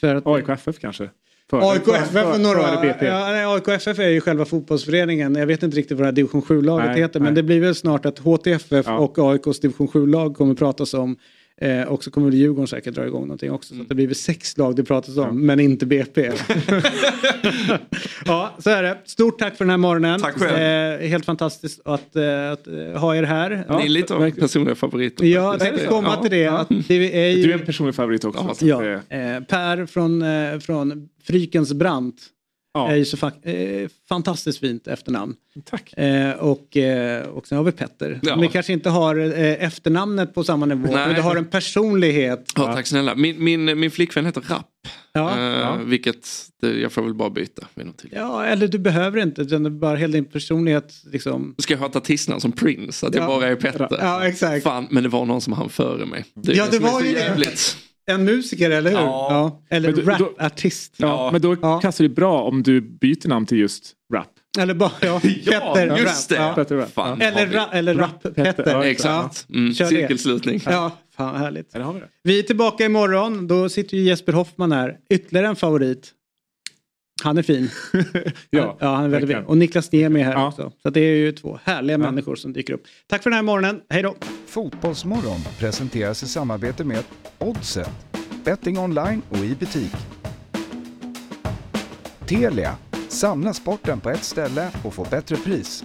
För att, AIK FF kanske? AIK FF några... BP. Ja, nej, AIK FF är ju själva fotbollsföreningen. Jag vet inte riktigt vad det här division 7-laget Nej, heter. Men nej. det blir väl snart att HTFF Ja. och AIKs division 7-lag kommer pratas om. Eh, och så kommer Djurgården säkert dra igång någonting också. Så att det blir väl sex lag det pratas om, men inte BP. ja, så är det. Stort tack för den här morgonen. Tack själv. Eh, helt fantastiskt att, eh, att eh, ha er här. Ni är lite av personliga favoriter. Ja, jag tänkte komma till det. Att det är ju... Du är en personlig favorit också. så Ja, eh, Per från, eh, från Frykens Brant. Är ju så fa- eh, fantastiskt fint efternamn. Tack. Eh, och, eh, och sen har vi Petter. Ja. Vi kanske inte har eh, efternamnet på samma nivå, Nej. men du har en personlighet. Ja, tack snälla. Min, min, min flickvän heter Rapp. Ja. Ja. Vilket det, jag får väl bara byta vid något. Ja, eller du behöver inte, utan det är bara hela din personlighet. Liksom. Ska jag ha ett artistnamn som Prince? Att jag Ja. bara är Petter? Ja, exakt. Fan, men det var någon som hann före mig. är Ja, det var ju det. En musiker, eller hur? Ja. Eller Men du- då- rapartist. Ja, men då kastar det bra om du byter namn till just rap. Eller bara, ja, Petter just Rap. det. Ja. Rap. Fan, Eller, ra, eller Rap-Petter. Ja, Exakt. Mm, Kör det. cirkelslutning. Ja, fan härligt. Har vi det. Vi är tillbaka imorgon. Då sitter ju Jesper Hoffman här. Ytterligare en favorit. Han är fin. ja, ja, han är väldigt fin. Och Niklas Niemi är här också. Så det är ju två härliga människor som dyker upp. Tack för den här morgonen. Hej då! Fotbollsmorgon presenteras i samarbete med Oddset, betting online och i butik. Telia, samla sporten på ett ställe och få bättre pris.